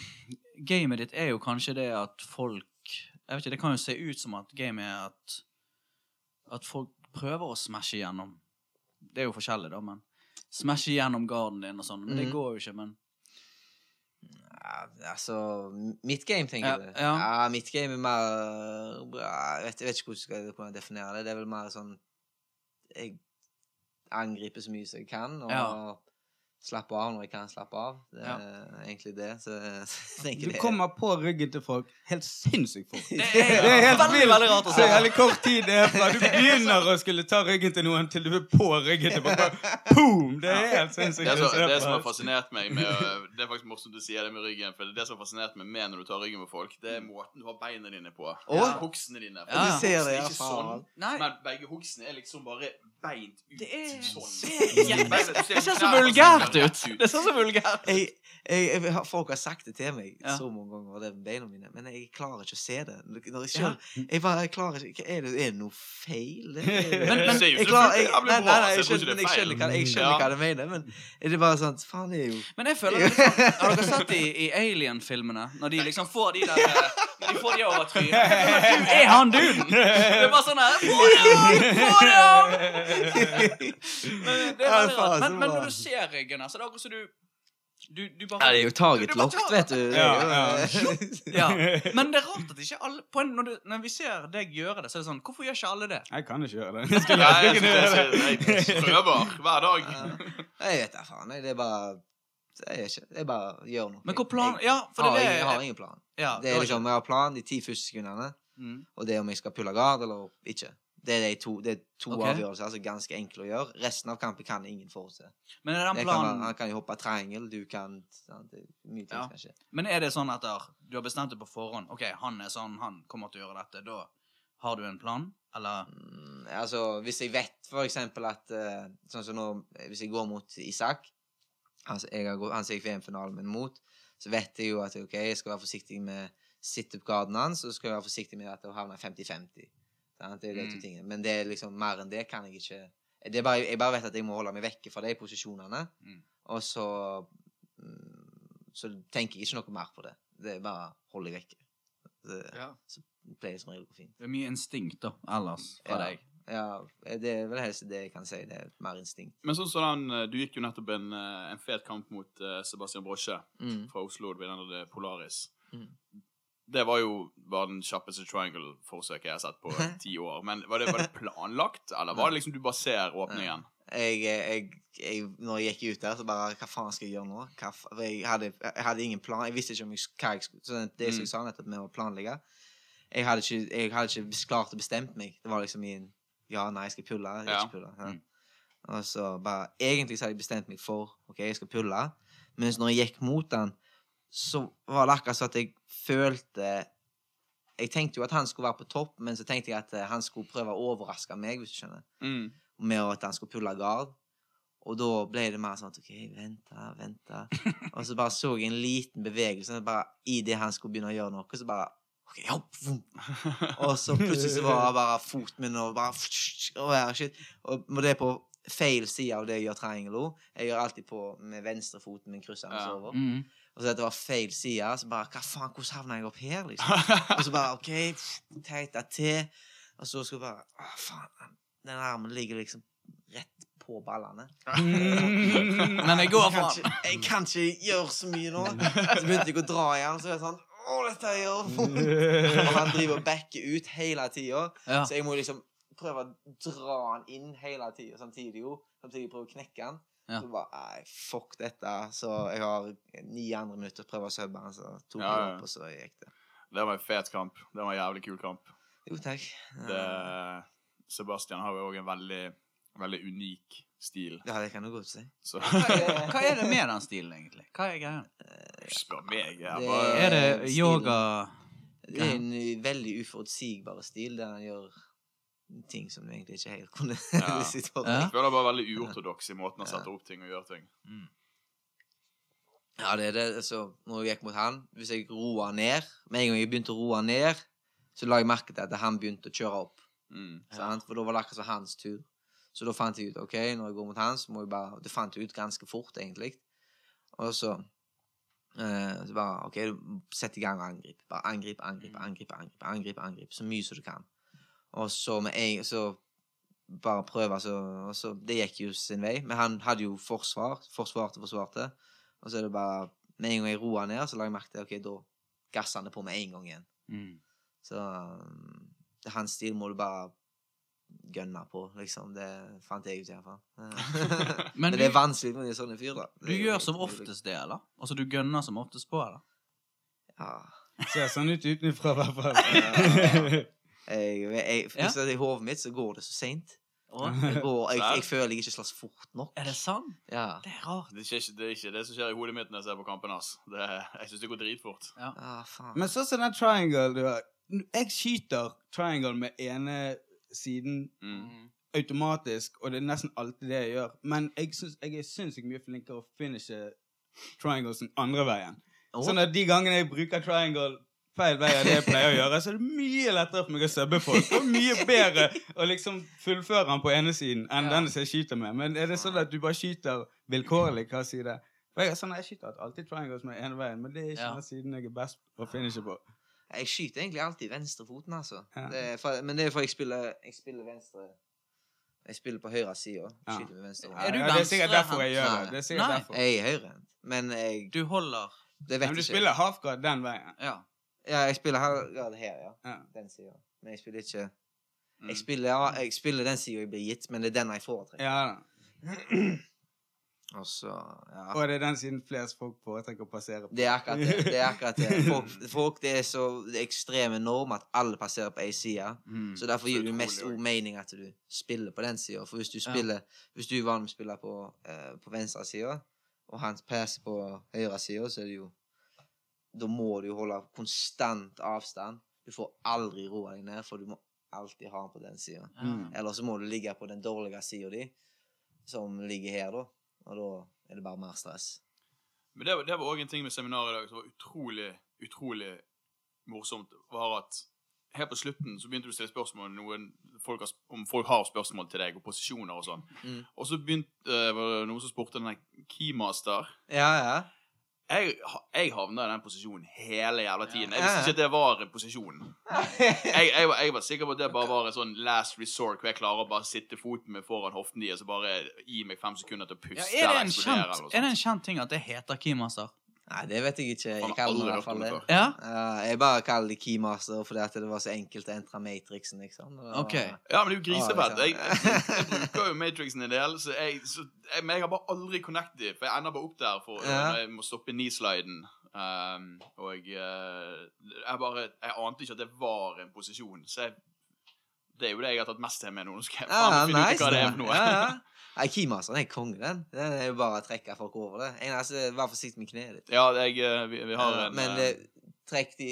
Gamet ditt er jo kanskje det at folk Jeg vet ikke, Det kan jo se ut som at gamet er at At folk prøver å smashe gjennom. Det er jo forskjellig, da, men Smashe gjennom garden din og sånn. Men det Mhm. går jo ikke, men Ja, altså Midtgame, tenker Ja, du? ja. ja, Midtgame er mer jeg, vet, jeg vet ikke hvordan jeg skal definere det. Det er vel mer sånn Jeg angriper så mye som jeg kan, og Ja. Slapper av når jeg kan slappe av. Det er Ja. egentlig det. Så <laughs> så tenker Du det kommer på ryggen til folk. Helt sinnssykt fort. Det Det er helt veldig, veldig rart å Så se. Veldig kort tid det er fra du begynner å skulle ta ryggen til noen, til du er på ryggen til folk. Boom! Det er helt sinnssykt. Det, er så, det som har fascinert meg med Det er faktisk morsomt du sier det med ryggen. For det som har fascinert meg med når du tar ryggen på folk, det er måten du har beina dine på. Å? Hoksene dine. For Ja, ja. Du ser det, er ja, ikke sånn, Nei. men begge hoksene er liksom bare beint ut Det er- sånn. Ja, det, det ser så vulgært ut. Det ser så vulgært ut. jeg, jeg, Folk har sagt det til meg Ja. så mange ganger, det med beina mine, men jeg klarer ikke å se det. Når jeg selv, jeg bare, jeg klarer ikke, er det, er det noe feil? Det, er- Men- <laughs> men- jeg klarer, jeg, det nei, nei, nei, jeg skjønner, det er jeg skjønner, hva, jeg skjønner Ja. hva det mener, men er det bare sånn Faen, det er jo Men jeg føler <laughs> er sånn, Har dere sett i, i Alien-filmene? Når de liksom får de der de får de over trynet. Du er han duden! Det er bare sånn her Få det av! Få det av! Men, det er veldig rart. men, men når du ser ryggen så det er akkurat som du du, du bare Ja, det er jo target Du locked, vet du. Ja, Ja. Men det er rart at ikke alle på en, når, du, når vi ser deg gjøre det, så er det sånn Hvorfor gjør ikke alle det? Jeg kan ikke gjøre det. Jeg jeg, det. jeg, jeg prøver hver dag. Jeg vet da faen. Det er bare Jeg ikke. Jeg bare gjør noe. Men hvor plan Jeg, Ja, for har, det ingen, jeg har ingen plan. ja, Det er liksom, Jeg har plan de ti første sekundene, mm. og det er om jeg skal pulle gard eller ikke. Det er de to, det er to okay. avgjørelser. altså Ganske enkle å gjøre. Resten av kampen kan ingen forutse. Men er den Det kan, han kan jo hoppe triangel, du kan det Mye ting Ja. som kan skje. Men er det sånn at der, du har bestemt det på forhånd? OK, han er sånn, han kommer til å gjøre dette. Da har du en plan? Eller Mm, altså, hvis jeg vet for eksempel at eh, Sånn som nå, hvis jeg går mot Isak, som jeg har gått- han som jeg VM-finalen min mot, så vet jeg jo at ok, jeg skal være forsiktig med situp-garden hans, og så skal jeg være forsiktig med at jeg havner 50-50. Det er de to Mm. tingene. Men det er liksom mer enn det kan jeg ikke det bare, Jeg bare vet at jeg må holde meg vekke fra de posisjonene, Mm. og så mm, Så tenker jeg ikke noe mer på det. Det er bare holde jeg vekke. Det, Så pleier det som regel å gå fint. Det er mye instinkt, da, ellers, fra Ja. deg. Ja, det er vel helst det jeg kan si. Det er mer instinkt. Men sånn som den, eh, Du gikk jo nettopp en, eh, en fet kamp mot eh, Sebastian Brosje Mm. fra Oslo. Det Polaris. Mm. Det var jo var den kjappeste triangle-forsøket jeg har sett på <laughs> ti år. Men var det, var det planlagt, eller var det liksom du bare ser åpningen? Jeg, jeg, jeg, når jeg gikk ut der, så bare Hva faen skal jeg gjøre nå? Hva, jeg, hadde, jeg hadde ingen plan. Jeg visste ikke om jeg, hva jeg skulle Så det som Mm. jeg sa nettopp med å planlegge Jeg hadde ikke, jeg hadde ikke klart å bestemme meg. Det var liksom i en Ja, nei, jeg skal pulle. Jeg Ja. ikke pulle. Ja. Mm. Og så bare Egentlig så hadde jeg bestemt meg for OK, jeg skal pulle. Mens når jeg gikk mot han, så var det akkurat sånn at jeg følte Jeg tenkte jo at han skulle være på topp, men så tenkte jeg at eh, han skulle prøve å overraske meg, hvis du skjønner Mm. med at han skulle pulle gard. Og da ble det mer sånn at OK, vente, vente. <laughs> Og så bare så jeg en liten bevegelse bare i det han skulle begynne å gjøre noe, så bare OK, hopp. Og så plutselig så var bare foten min og bare og, shit. og det er på feil side av det jeg gjør triangelo. Jeg gjør alltid på med venstrefoten min krysser Ja. over. Mm. Og så dette var feil side, så bare Hva faen, hvordan havna jeg opp her, liksom? <laughs> Og så bare OK, teita til. Og så skulle jeg bare Å, faen. Den armen ligger liksom rett på ballene. <laughs> Men jeg går for jeg kan ikke gjøre så mye nå. <laughs> Så begynte jeg å dra i han, så er det sånn Å, dette gjør vondt. <laughs> Og han driver og backer ut hele tida. Ja. Så jeg må liksom prøve å dra han inn hele tida samtidig. jo Samtidig prøve å knekke han. Ja. Så bare Nei, fuck dette. Så jeg har ni andre minutter å prøve å subbe han, så tok Ja, jeg ja. opp, og så gikk det. Det var en fet kamp. Det var en jævlig kul kamp. Jo, takk. Det, Sebastian har jo òg en veldig, veldig unik stil. Ja, det kan du godt si. Så Hva er, hva er det med den stilen, egentlig? Hva er greia? spør meg. Jeg Det- bare, Er det stilen. yoga Det er en veldig uforutsigbar stil, der han gjør ting som du egentlig ikke helt kunne Ja. <laughs> sitte for. Ja. jeg føler bare veldig uortodoks i måten han setter opp ting og gjør ting. Ja, det er det. Altså, når jeg gikk mot han, hvis jeg roa ned Med en gang jeg begynte å roe ned, så la jeg merke til at han begynte å kjøre opp. Mm. Sant? For da var det akkurat som hans tur. Så da fant jeg ut ok, når jeg går mot han, så må jeg bare Det fant jeg ut ganske fort, egentlig. Og så eh, så bare OK, sett i gang og angrip. Bare angrip, angrip, angrip, angrip, angrip, angrip så mye som du kan. Og så med en Så bare prøve, så, og så Det gikk jo sin vei. Men han hadde jo forsvar. Forsvarte, forsvarte. Og så er det bare med en gang jeg roer ned, så la jeg merke til ok, da gasser han det på med en gang igjen. Mm. Så um, det hans stil må du bare gønne på, liksom. Det fant jeg ut i hvert fall. <laughs> Men Men, det er vanskelig det er sånne fyr, da. Du Det gjør helt som oftest det, eller? Altså du gønner som oftest på, eller? Ja. Ser sånn ut utenfra, i hvert fall. <laughs> Ja. er I hodet mitt så går det så seint. Jeg, går- jeg, <laughs> jeg føler jeg ikke slåss fort nok. Er det sant? Ja. Det er rart. Det er, ikke, det er ikke det som skjer i hodet mitt når jeg ser på kampen hans. Det, jeg syns det går dritfort. Ah, faen. Men sånn som den triangle du har Jeg skyter triangle med ene siden Mm. automatisk, og det er nesten alltid det jeg gjør. Men jeg, syns, jeg er sinnssykt mye flinkere å finishe triangles den andre veien. Oh. Sånn at de gangene jeg bruker triangle feil vei av det jeg pleier å gjøre, så er det mye lettere for meg å subbe folk. Og mye bedre å liksom fullføre den på ene siden enn Ja. den som jeg skyter med. Men er det sånn at du bare skyter vilkårlig hva side? For jeg sånn, jeg skyter alltid triangles med ene veien, men det er ikke Ja. den siden jeg er best å finishe på. Jeg skyter egentlig alltid venstrefoten, altså. Ja. Det er for, men det er fordi jeg spiller, jeg spiller venstre Jeg spiller på høyre side. Ja. Skyter med venstre ja, det er sikkert derfor jeg gjør det. Det er sikkert Nei. derfor. Jeg er høyrehendt, men jeg Du holder Det vet Men du ikke. spiller halfguard den veien. Ja. Ja, jeg spiller halfguard her, ja. Ja. Den sida. Men jeg spiller ikke Mm. Jeg spiller, ja, jeg spiller den sida jeg blir gitt, men det er den jeg foretrekker. Ja, Og så, ja. og det er den siden flest folk foretrekker å passere på. Det er akkurat det. det, er akkurat det. Folk, folk det er så det er ekstreme norm at alle passerer på ei side. Mm. Så derfor gir det mest ord mening at du spiller på den sida. For hvis du Ja. spiller Hvis du er vant med å spille på, eh, på venstre side, og han passer på høyre side, så er det jo Da må du jo holde konstant avstand. Du får aldri roa deg ned, for du må alltid ha han på den sida. Mm. Eller så må du ligge på den dårlige sida di, som ligger her, da. Og da er det bare mer stress. Men det, var- det var òg en ting med seminaret i dag som var utrolig, utrolig morsomt. var at Helt på slutten så begynte du å stille spørsmål noen folk har, om folk har spørsmål til deg, og posisjoner og sånn. Mm. Og så begynte, eh, var det noen som spurte den der keymaster. Ja, ja. Jeg, jeg havna i den posisjonen hele jævla tiden. Jeg visste ikke at det var en posisjon. Jeg, jeg, var, jeg var sikker på at det bare var en sånn last resort, hvor jeg klarer å bare sitte foten min foran hoften deres og bare gi meg fem sekunder til å Ja, puste er, det eller eksplodere. kjent, eller er det en kjent ting at det heter keymaster? Nei, det vet jeg ikke. Jeg kaller det i hvert fall det. Ja? Uh, jeg bare kaller det keymaster fordi at det var så enkelt å entre matrixen, liksom. Var- Ok. Ja, men det er jo grisefett. Jeg, jeg, jeg bruker jo Matrixen en del, så jeg, så jeg, men jeg har bare aldri connected, for jeg ender bare opp der for Ja. når jeg må stoppe knee-sliden. Um, og eh, jeg bare Jeg ante ikke at det var en posisjon, så jeg Det er jo det jeg har tatt mest til med nå. Nå skal jeg Ja, finne nice, ut hva det er for noe. Ja, ja. Nei, keymasteren er konge, den. Det er jo bare å trekke folk over det. Eneste, Vær forsiktig med kneet ditt. Ja, jeg, eh, vi, vi har en Men eh, det, trekk de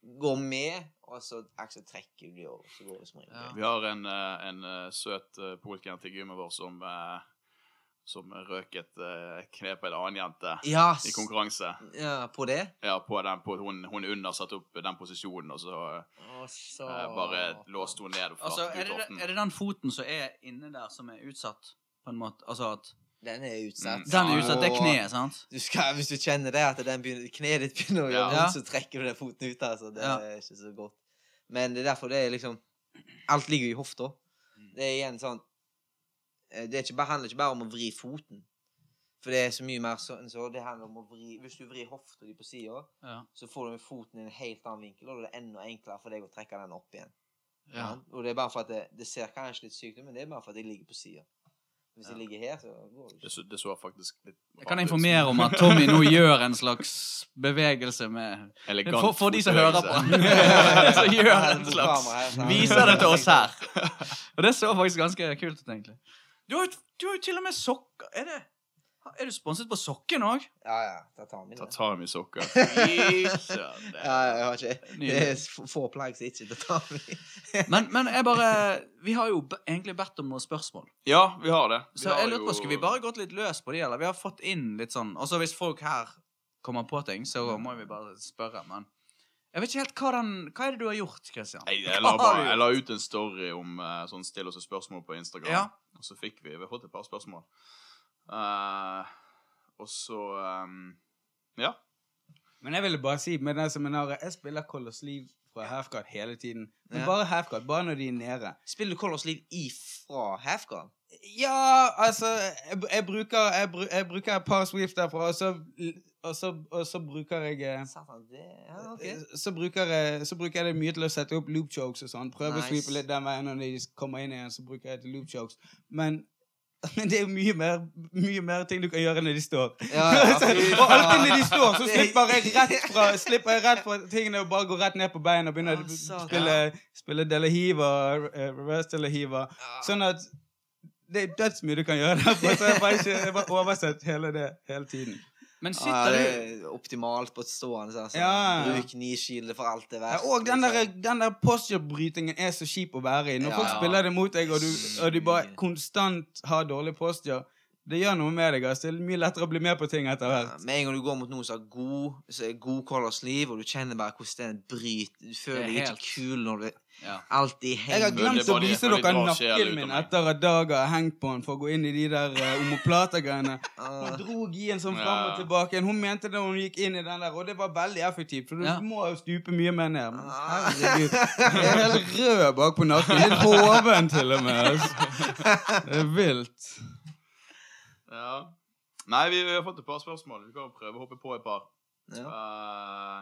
Gå med, og så akkurat trekker du de over, så går det som regel. Ja. Vi har en, eh, en eh, søt polken til gymmet vår som eh, som røk et uh, kne på en annen jente yes. i konkurranse. ja, på det? Ja, på den, på, hun, hun under satte opp den posisjonen, og så Og så Uh, bare låste hun ned og Altså, flasket er ut det, hoften. er det den foten som er inne der, som er utsatt? På en måte? Altså at Den er utsatt. Mm. Den er utsatt, det er kneet, sant? Du skal, hvis du kjenner det, at den begynner, kneet ditt begynner å gjøre Ja. vondt, så trekker du den foten ut. Altså. Det Ja. er ikke så godt. Men det er derfor det er liksom Alt ligger jo i hofta. Mm. Det er igjen sånn eh, Det er ikke handler ikke bare om å vri foten. For det er så mye mer sånn så det handler om å vri Hvis du vrir hofta di på sida, Ja. så får du med foten i en helt annen vinkel, og det er enda enklere for deg å trekke den opp igjen. ja. Og det er bare for at det, det ser kanskje litt sykt ut, men det er bare for at jeg ligger på sida. Hvis jeg ligger her, så går det Det ikke. så, det så faktisk litt Jeg kan informere om at Tommy nå gjør en slags bevegelse med Elegant For, for de som hører på. <laughs> så gjør en slags Viser det til oss her. Og det så faktisk ganske kult ut, egentlig. Du har, jo- du har jo til og med sokker. Er det Er du sponset på sokken òg? Ja, ja. Tatami. Tatami-sokker. <laughs> Ja, jeg har ikke Det er få plagg som ikke tatami. <laughs> Men, men jeg bare Vi har jo egentlig bedt om noen spørsmål. Ja, vi har det. Vi Så har jeg lurer på, Skulle vi bare gått litt løs på de, eller? Vi har fått inn litt sånn Altså hvis folk her kommer på ting, så må vi bare spørre, men Jeg vet ikke helt hva den Hva er det du har gjort, Christian? Jeg, jeg, la bare, jeg la ut en story om uh, sånn still oss et spørsmål på Instagram. Ja. Og så fikk vi Vi har fått et par spørsmål. Eh, og så um, Ja. Men jeg ville bare si med det seminaret Jeg spiller Colors Liv fra halfguard hele tiden. Men Ja. bare halfguard, bare når de er nede. Spiller du Colors Liv ifra halfguard? Ja, altså Jeg, jeg, bruker, jeg, jeg bruker et par Swift derfra, og så og, så, og så bruker jeg eh, Satan, Ja, okay. så, bruker jeg, så bruker jeg det mye til å sette opp loop chokes og sånn. Prøve å Nice. sweepe litt den veien når de kommer inn igjen, så bruker jeg til loop chokes. Men, <laughs> men det er jo mye mer, mye mer ting du kan gjøre når de står. Ja, ja, <laughs> fy og alltid når de står, så slipper jeg rett fra Slipper jeg rett fra tingene og bare går rett ned på beina og begynner Ah, å satan. spille, spille Delahiva, Hiva reverse Delahiva. Ja. Sånn at det er dødsmye du kan gjøre derfor. så jeg bare ikke jeg bare oversett hele det hele tiden. Men Ja, sitter det du er optimalt på et stående. Altså. Ja. Bruk kneskilde for alt det er Ja, og den der, liksom. den der posture-brytingen er så kjip å være i. Når Ja, folk ja. spiller det mot deg, og, du, og du bare konstant har dårlig posture, det gjør noe med deg. Altså. Det er mye lettere å bli med på ting etter Ja, hvert. Med en gang du går mot noen som har god, så er god Colors liv, og du kjenner bare hvordan den bryter Du føler deg helt... ikke kul når du ja. alltid Jeg har glemt å vise er dere nakken min etter at Dag har hengt på den for å gå inn i de der uh, omoplata-greiene. Hun Ah, dro gien sånn fram og tilbake. Hun mente det hun gikk inn i den der, og det var veldig effektivt. For du Ja. må jo stupe mye mer ned. Men Ah. herregud. Jeg er helt rød bak på nakken. Litt hoven til og med. Altså. Det er vilt. Ja. Nei, vi, vi har fått et par spørsmål. Vi kan prøve å hoppe på et par. ja. Eh,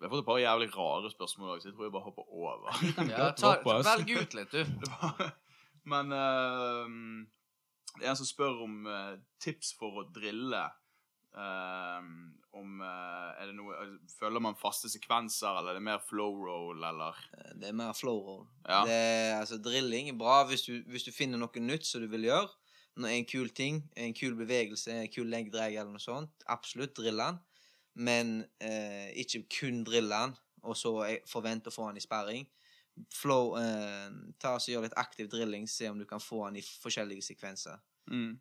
vi har fått et par jævlig rare spørsmål òg, så jeg tror jeg bare hopper over. <laughs> ja, ta. Velg ut litt, du. <laughs> Men uh, det er en som spør om uh, tips for å drille. Eh, om eh, er det noe, altså, Følger man faste sekvenser, eller er det mer flow roll, eller Det er mer flow roll. Ja. Det er, altså, drilling er bra hvis du, hvis du finner noe nytt som du vil gjøre. Når en kul ting, en kul bevegelse, en kul leggdreg eller noe sånt. Absolutt, drill den. Men eh, ikke kun drille den, og så forvente å få den i sperring. Flow, eh, ta og så Gjør litt aktiv drilling, se om du kan få den i forskjellige sekvenser. mm.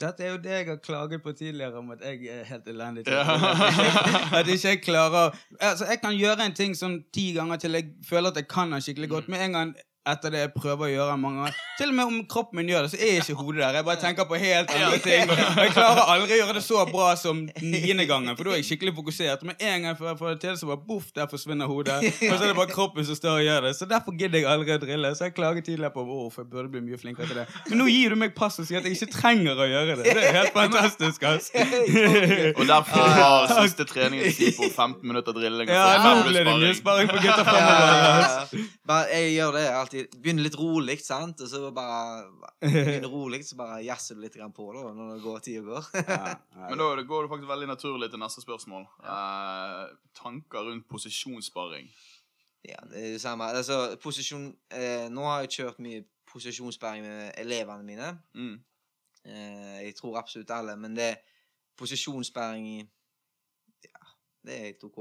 Dette er jo det jeg har klaget på tidligere, om at jeg er helt elendig til Ja. <laughs> At ikke jeg klarer Altså, jeg kan gjøre en ting sånn ti ganger til jeg føler at jeg kan den skikkelig godt. Med en gang etter det jeg prøver å gjøre mange ganger. Til og med om kroppen min gjør det, så er ikke hodet der. Jeg bare tenker på helt andre ting. Og jeg klarer aldri å gjøre det så bra som niende gangen, for da er jeg skikkelig fokusert. Men en gang før jeg får det til, så bare boff, der forsvinner hodet. Og så er det bare kroppen som står og gjør det. Så derfor gidder jeg aldri å drille. Så jeg klager tidligere på hvorfor jeg burde bli mye flinkere til det. Men nå gir du meg pass og sier at jeg ikke trenger å gjøre det. Det er helt fantastisk, ass. <laughs> Og derfor var siste treningen si på 15 minutter drilling. Ja, nå ble det mye sparing. på gutta fremover. jeg gjør det alltid. Begynner litt rolig, sant? Og så bare begynner <laughs> rolig, så bare jazzer du litt grann på da, når det går, tida går. <laughs> Ja, Men da det går det faktisk veldig naturlig til neste spørsmål. Eh, tanker rundt posisjonssparing. Ja, det er det samme. Altså, posisjon eh, Nå har jeg kjørt mye posisjonssparing med elevene mine. Mm. Eh, jeg tror absolutt alle, men det posisjonssparing i Ja, det er helt OK.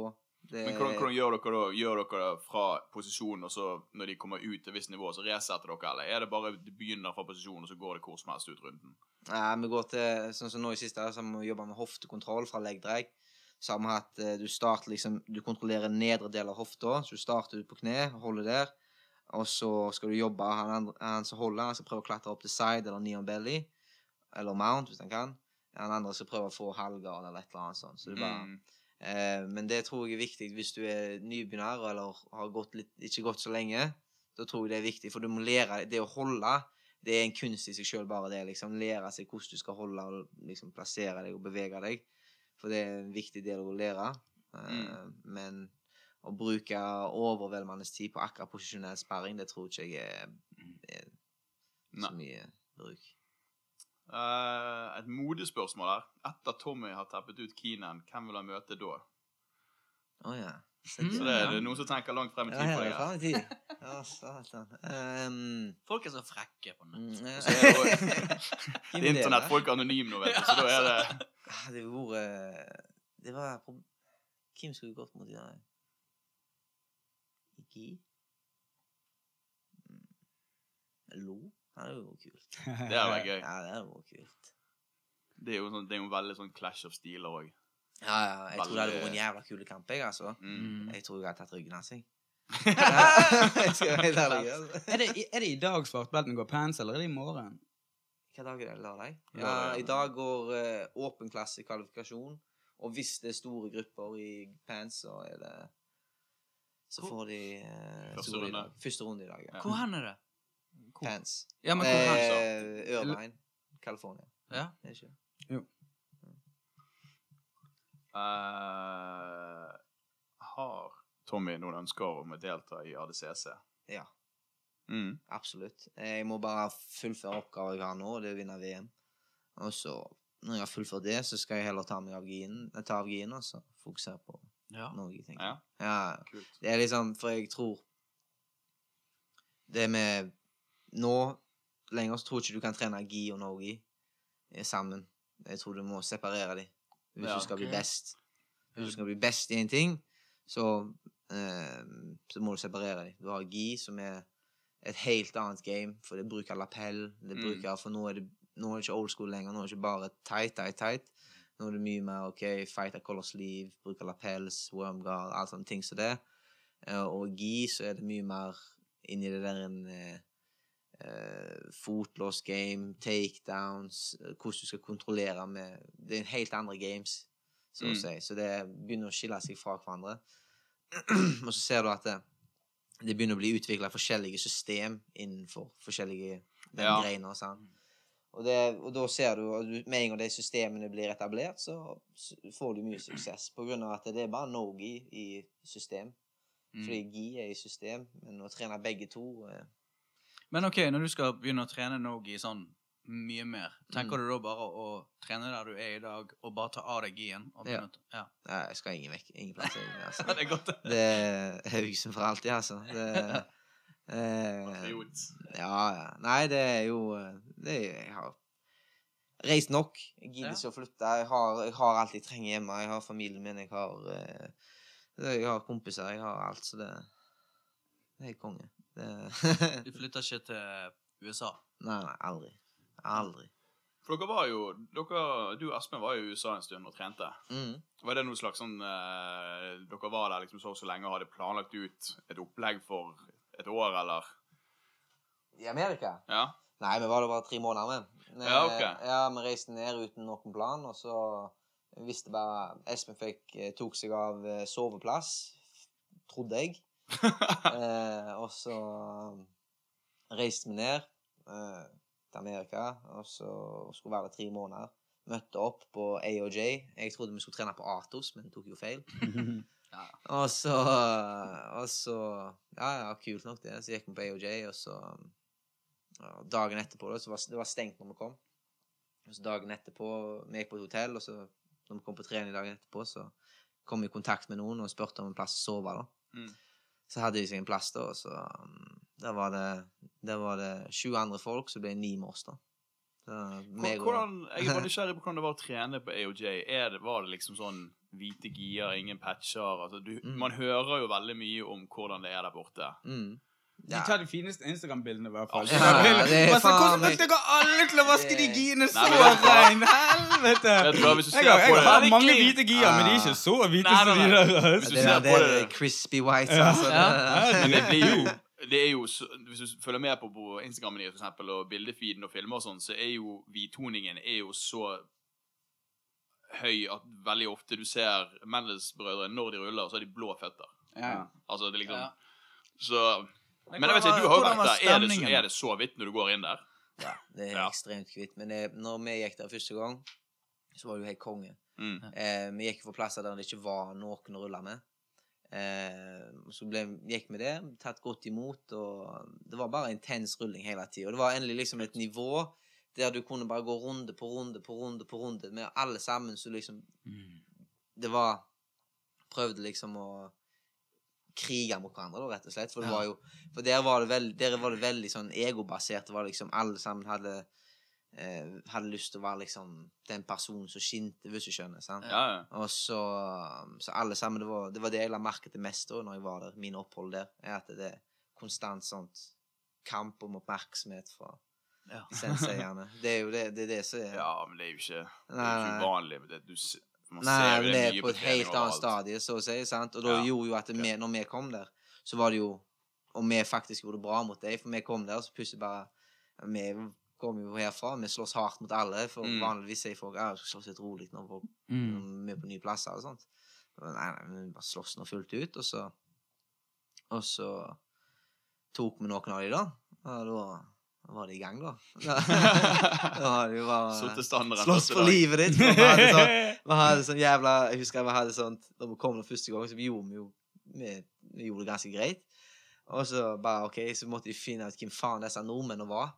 Det, Men hvordan, hvordan gjør dere da? Gjør dere det fra posisjon, og så når de kommer ut til et visst nivå, så resetter dere, eller er det bare de begynner fra posisjon, og så går det hvor som helst ut runden? Nei, vi går til Sånn som nå i siste, så vi jobba med hoftekontroll fra leggdreg. Så har vi hatt eh, Du starter liksom Du kontrollerer nedre del av hofta. Så du starter ut på kne, holder der. Og så skal du jobbe Han, han som holder, han skal prøve å klatre opp til side eller knee on belly. Eller mount, hvis han kan. Han andre skal prøve å få halvgard eller et eller annet sånt. Så du bare Mm. Eh, men det tror jeg er viktig hvis du er nybegynner eller har gått litt, ikke gått så lenge. Da tror jeg det er viktig, for du må lære Det å holde det er en kunst i seg sjøl, bare det. liksom Lære seg hvordan du skal holde og liksom plassere deg og bevege deg. For det er en viktig del å lære. Mm. Men å bruke overveldende tid på akkurat posisjonell sperring, det tror ikke jeg er, er så mye bruk. Eh, et modespørsmål her. Etter Tommy har tappet ut Keenan, hvem vil han møte da? Oh, ja. Så, Mm. Så det er det noen som tenker langt frem i tid på er deg. det her. <laughs> Ja, satan. Um, Folk er så frekke på nett. Mm, ja. Er det <laughs> Det er internett, folk er anonyme nå, vet du, så da er det Det var Det var Hvem skulle gått mot i dag? Ikke Mm. Lo? Han er jo kult. <laughs> Det hadde vært gøy. Ja, det er jo kult. Det er jo, sånn, det er jo veldig sånn clash of stiler òg. Ja, ja, jeg tror det hadde vært en jævla kul kamp, jeg, altså. Mm. Mm. Jeg tror jeg hadde tatt ryggen hans, jeg. <laughs> jeg skal være helt ærlig. altså. Er det, er det i dag svartbeltene går pants, eller er det i morgen? Hva dag er det? Lørdag? Ja, I dag går uh, åpen klasse kvalifikasjon. Og hvis det er store grupper i pants, så er det Så får de uh, Første store runde. Første runde i dag. Ja. Ja. Hvor hen er det? Hvor? Pants. Ja, men hvor? Eh, Irvine, California. Ja. Er ikke ikke? Uh, har Tommy noen ønsker om å delta i ADCC? Ja, Mm. absolutt. Jeg må bare fullføre oppgaven jeg har nå, og det er å vinne VM. Og så, når jeg har fullført det, så skal jeg heller ta meg av gien, ta av gien og så fokusere på Ja. Norge, tenker jeg. Ja, kult. det er liksom, for jeg tror Det med Nå lenger så tror jeg ikke du kan trene gi og no-gi eh, sammen. Jeg tror du må separere dem hvis Ja, du skal bli best. Hvis du skal bli best i en ting, så, eh, så må du separere dem. Du har gi, som er et helt annet game, for det bruker lapell. Det Mm. For nå er, det, nå er det ikke old school lenger. Nå er det ikke bare tight, tight, tight. Nå er det mye mer OK, fight a color sleeve, bruker lapels, wormguard, alt sånne ting som det. Eh, og gi, så er det mye mer inni det der en eh, eh, fotlås game, takedowns, eh, hvordan du skal kontrollere med Det er helt andre games, så Mm. å si. Så det begynner å skille seg fra hverandre. <clears throat> og så ser du at det, det begynner å bli utvikla forskjellige system innenfor forskjellige Ja. greiner. sant? Og, det, og da ser du, og med en gang de systemene blir etablert, så får du mye suksess. På grunn av at det er bare no-gi i system. Mm. Fordi gi er i system, men å trene begge to eh, Men ok, når du skal begynne å trene Nogi sånn mye mer, tenker Mm. du da bare å trene der du er i dag, og bare ta av deg gien? Ja. Nei, jeg skal ingen vekk. Ingen plass. jeg, Altså. <laughs> det er godt. det. Er Haugesund for alltid, altså. Det, <laughs> eh, ja, ja. Nei, det er jo eh, det er, Jeg har reist nok. Jeg gidder Ja. å flytte. Jeg har, jeg har alt jeg trenger hjemme. Jeg har familien min, jeg har eh, Jeg har kompiser, jeg har alt, så det Det er konge. Det, <laughs> Du flytter ikke til USA. nei, nei, aldri. Aldri. For dere var jo dere, Du og Espen var jo i USA en stund og trente. Mm. Var det noe slags sånn eh, Dere var der liksom så så lenge og hadde planlagt ut et opplegg for et år, eller? I Amerika? Ja? Nei, vi var der bare tre måneder med. Ja, ok. Eh, Ja, Vi reiste ned uten noen plan, og så visste bare Espen fikk, eh, tok seg av eh, soveplass, trodde jeg. <laughs> eh, og så reiste vi ned eh, til Amerika, og så skulle være der tre måneder. Møtte opp på AOJ. Jeg trodde vi skulle trene på Atos, men tok jo feil. <laughs> Og så, og så Ja, ja, kult nok det. Så gikk vi på AOJ, og så ja, Dagen etterpå, da, så var det var stengt når vi kom. Og så dagen etterpå Vi gikk på et hotell, og så når vi kom på trening dagen etterpå, så kom vi i kontakt med noen og spurte om en plass å sove. da. Mm. Så hadde de seg en plass, da, så um, Der var det Der var det sju andre folk, så ble det ni med oss, da. Så, Hvordan, jeg er bare <laughs> nysgjerrig på hvordan det var å trene på AOJ. Det, var det liksom sånn hvite gier, ingen patcher? Altså, du, Mm. Man hører jo veldig mye om hvordan det er der borte. mm. De tar de fineste Instagram-bildene, i hvert fall. Ja, det er faen Hvordan meg- fikk dere alle til å vaske de giene så rein? Helvete! Jeg, du hvis du Jeg ser på jeg har mange hvite gier, men de er ikke så hvite som de der. Hvis du Det ser på det er crispy whites, altså. Men det blir jo det er jo, Hvis du følger med på, på Instagrammen for eksempel, og bildefeeden og filmer og sånn, så er jo hvittoningen er jo så høy at veldig ofte du ser Mendels-brødre når de ruller, så har de blå føtter. Ja. Altså, det er liksom Ja. Så Men Men jeg vet ikke, du har jo vært der. Er det, så, er det så hvitt når du går inn der? ja, det er Ja. ekstremt kvitt. Men det, når vi gikk der første gang, så var det jo helt konge. Mm. Eh, vi gikk for plasser der det ikke var noen å rulle med. Eh, så ble, gikk vi det, tatt godt imot, og det var bare intens rulling hele tida. Og det var endelig liksom et nivå der du kunne bare gå runde på runde på runde på runde med alle sammen, så liksom Mm. Det var Prøvde liksom å krige mot hverandre, da, rett og slett. For, det var jo, for der, var det veld, der var det veldig sånn egobasert. Det var liksom Alle sammen hadde eh, hadde lyst til å være liksom den personen som skinte, hvis du skjønner. sant? Ja, ja. Og så, så alle sammen, det var, det var det jeg la merke til mest da når jeg var der, mine opphold der, er at det er konstant sånt kamp om oppmerksomhet fra Ja. senseiene. Det er jo det, det, er det som er ja, men det er jo ikke, det er jo ikke uvanlig. men Det, du, man Nei, ser jo vi det er på et helt annet stadie, så å si. sant? Og da Ja, gjorde jo at vi, når vi kom der, så var det jo Og vi faktisk gjorde det bra mot dem, for vi kom der, så plutselig bare Vi kom jo herfra, vi slåss hardt mot alle, for Mm. vanligvis sier folk ja, vi skal slåss litt rolig når folk Mm. når vi er på nye plasser og sånt. Men Nei, nei, vi bare slåss nå fullt ut, og så Og så tok vi noen av dem, da. Og Da var det i gang, da. <laughs> Da, da hadde vi bare slåss for livet ditt. for Vi hadde sånn, <laughs> sånn jævla Jeg husker vi hadde sånt Da vi kom den første gang, så vi gjorde vi jo vi, vi gjorde det ganske greit. Og så bare OK, så måtte vi finne ut hvem faen disse nordmennene var.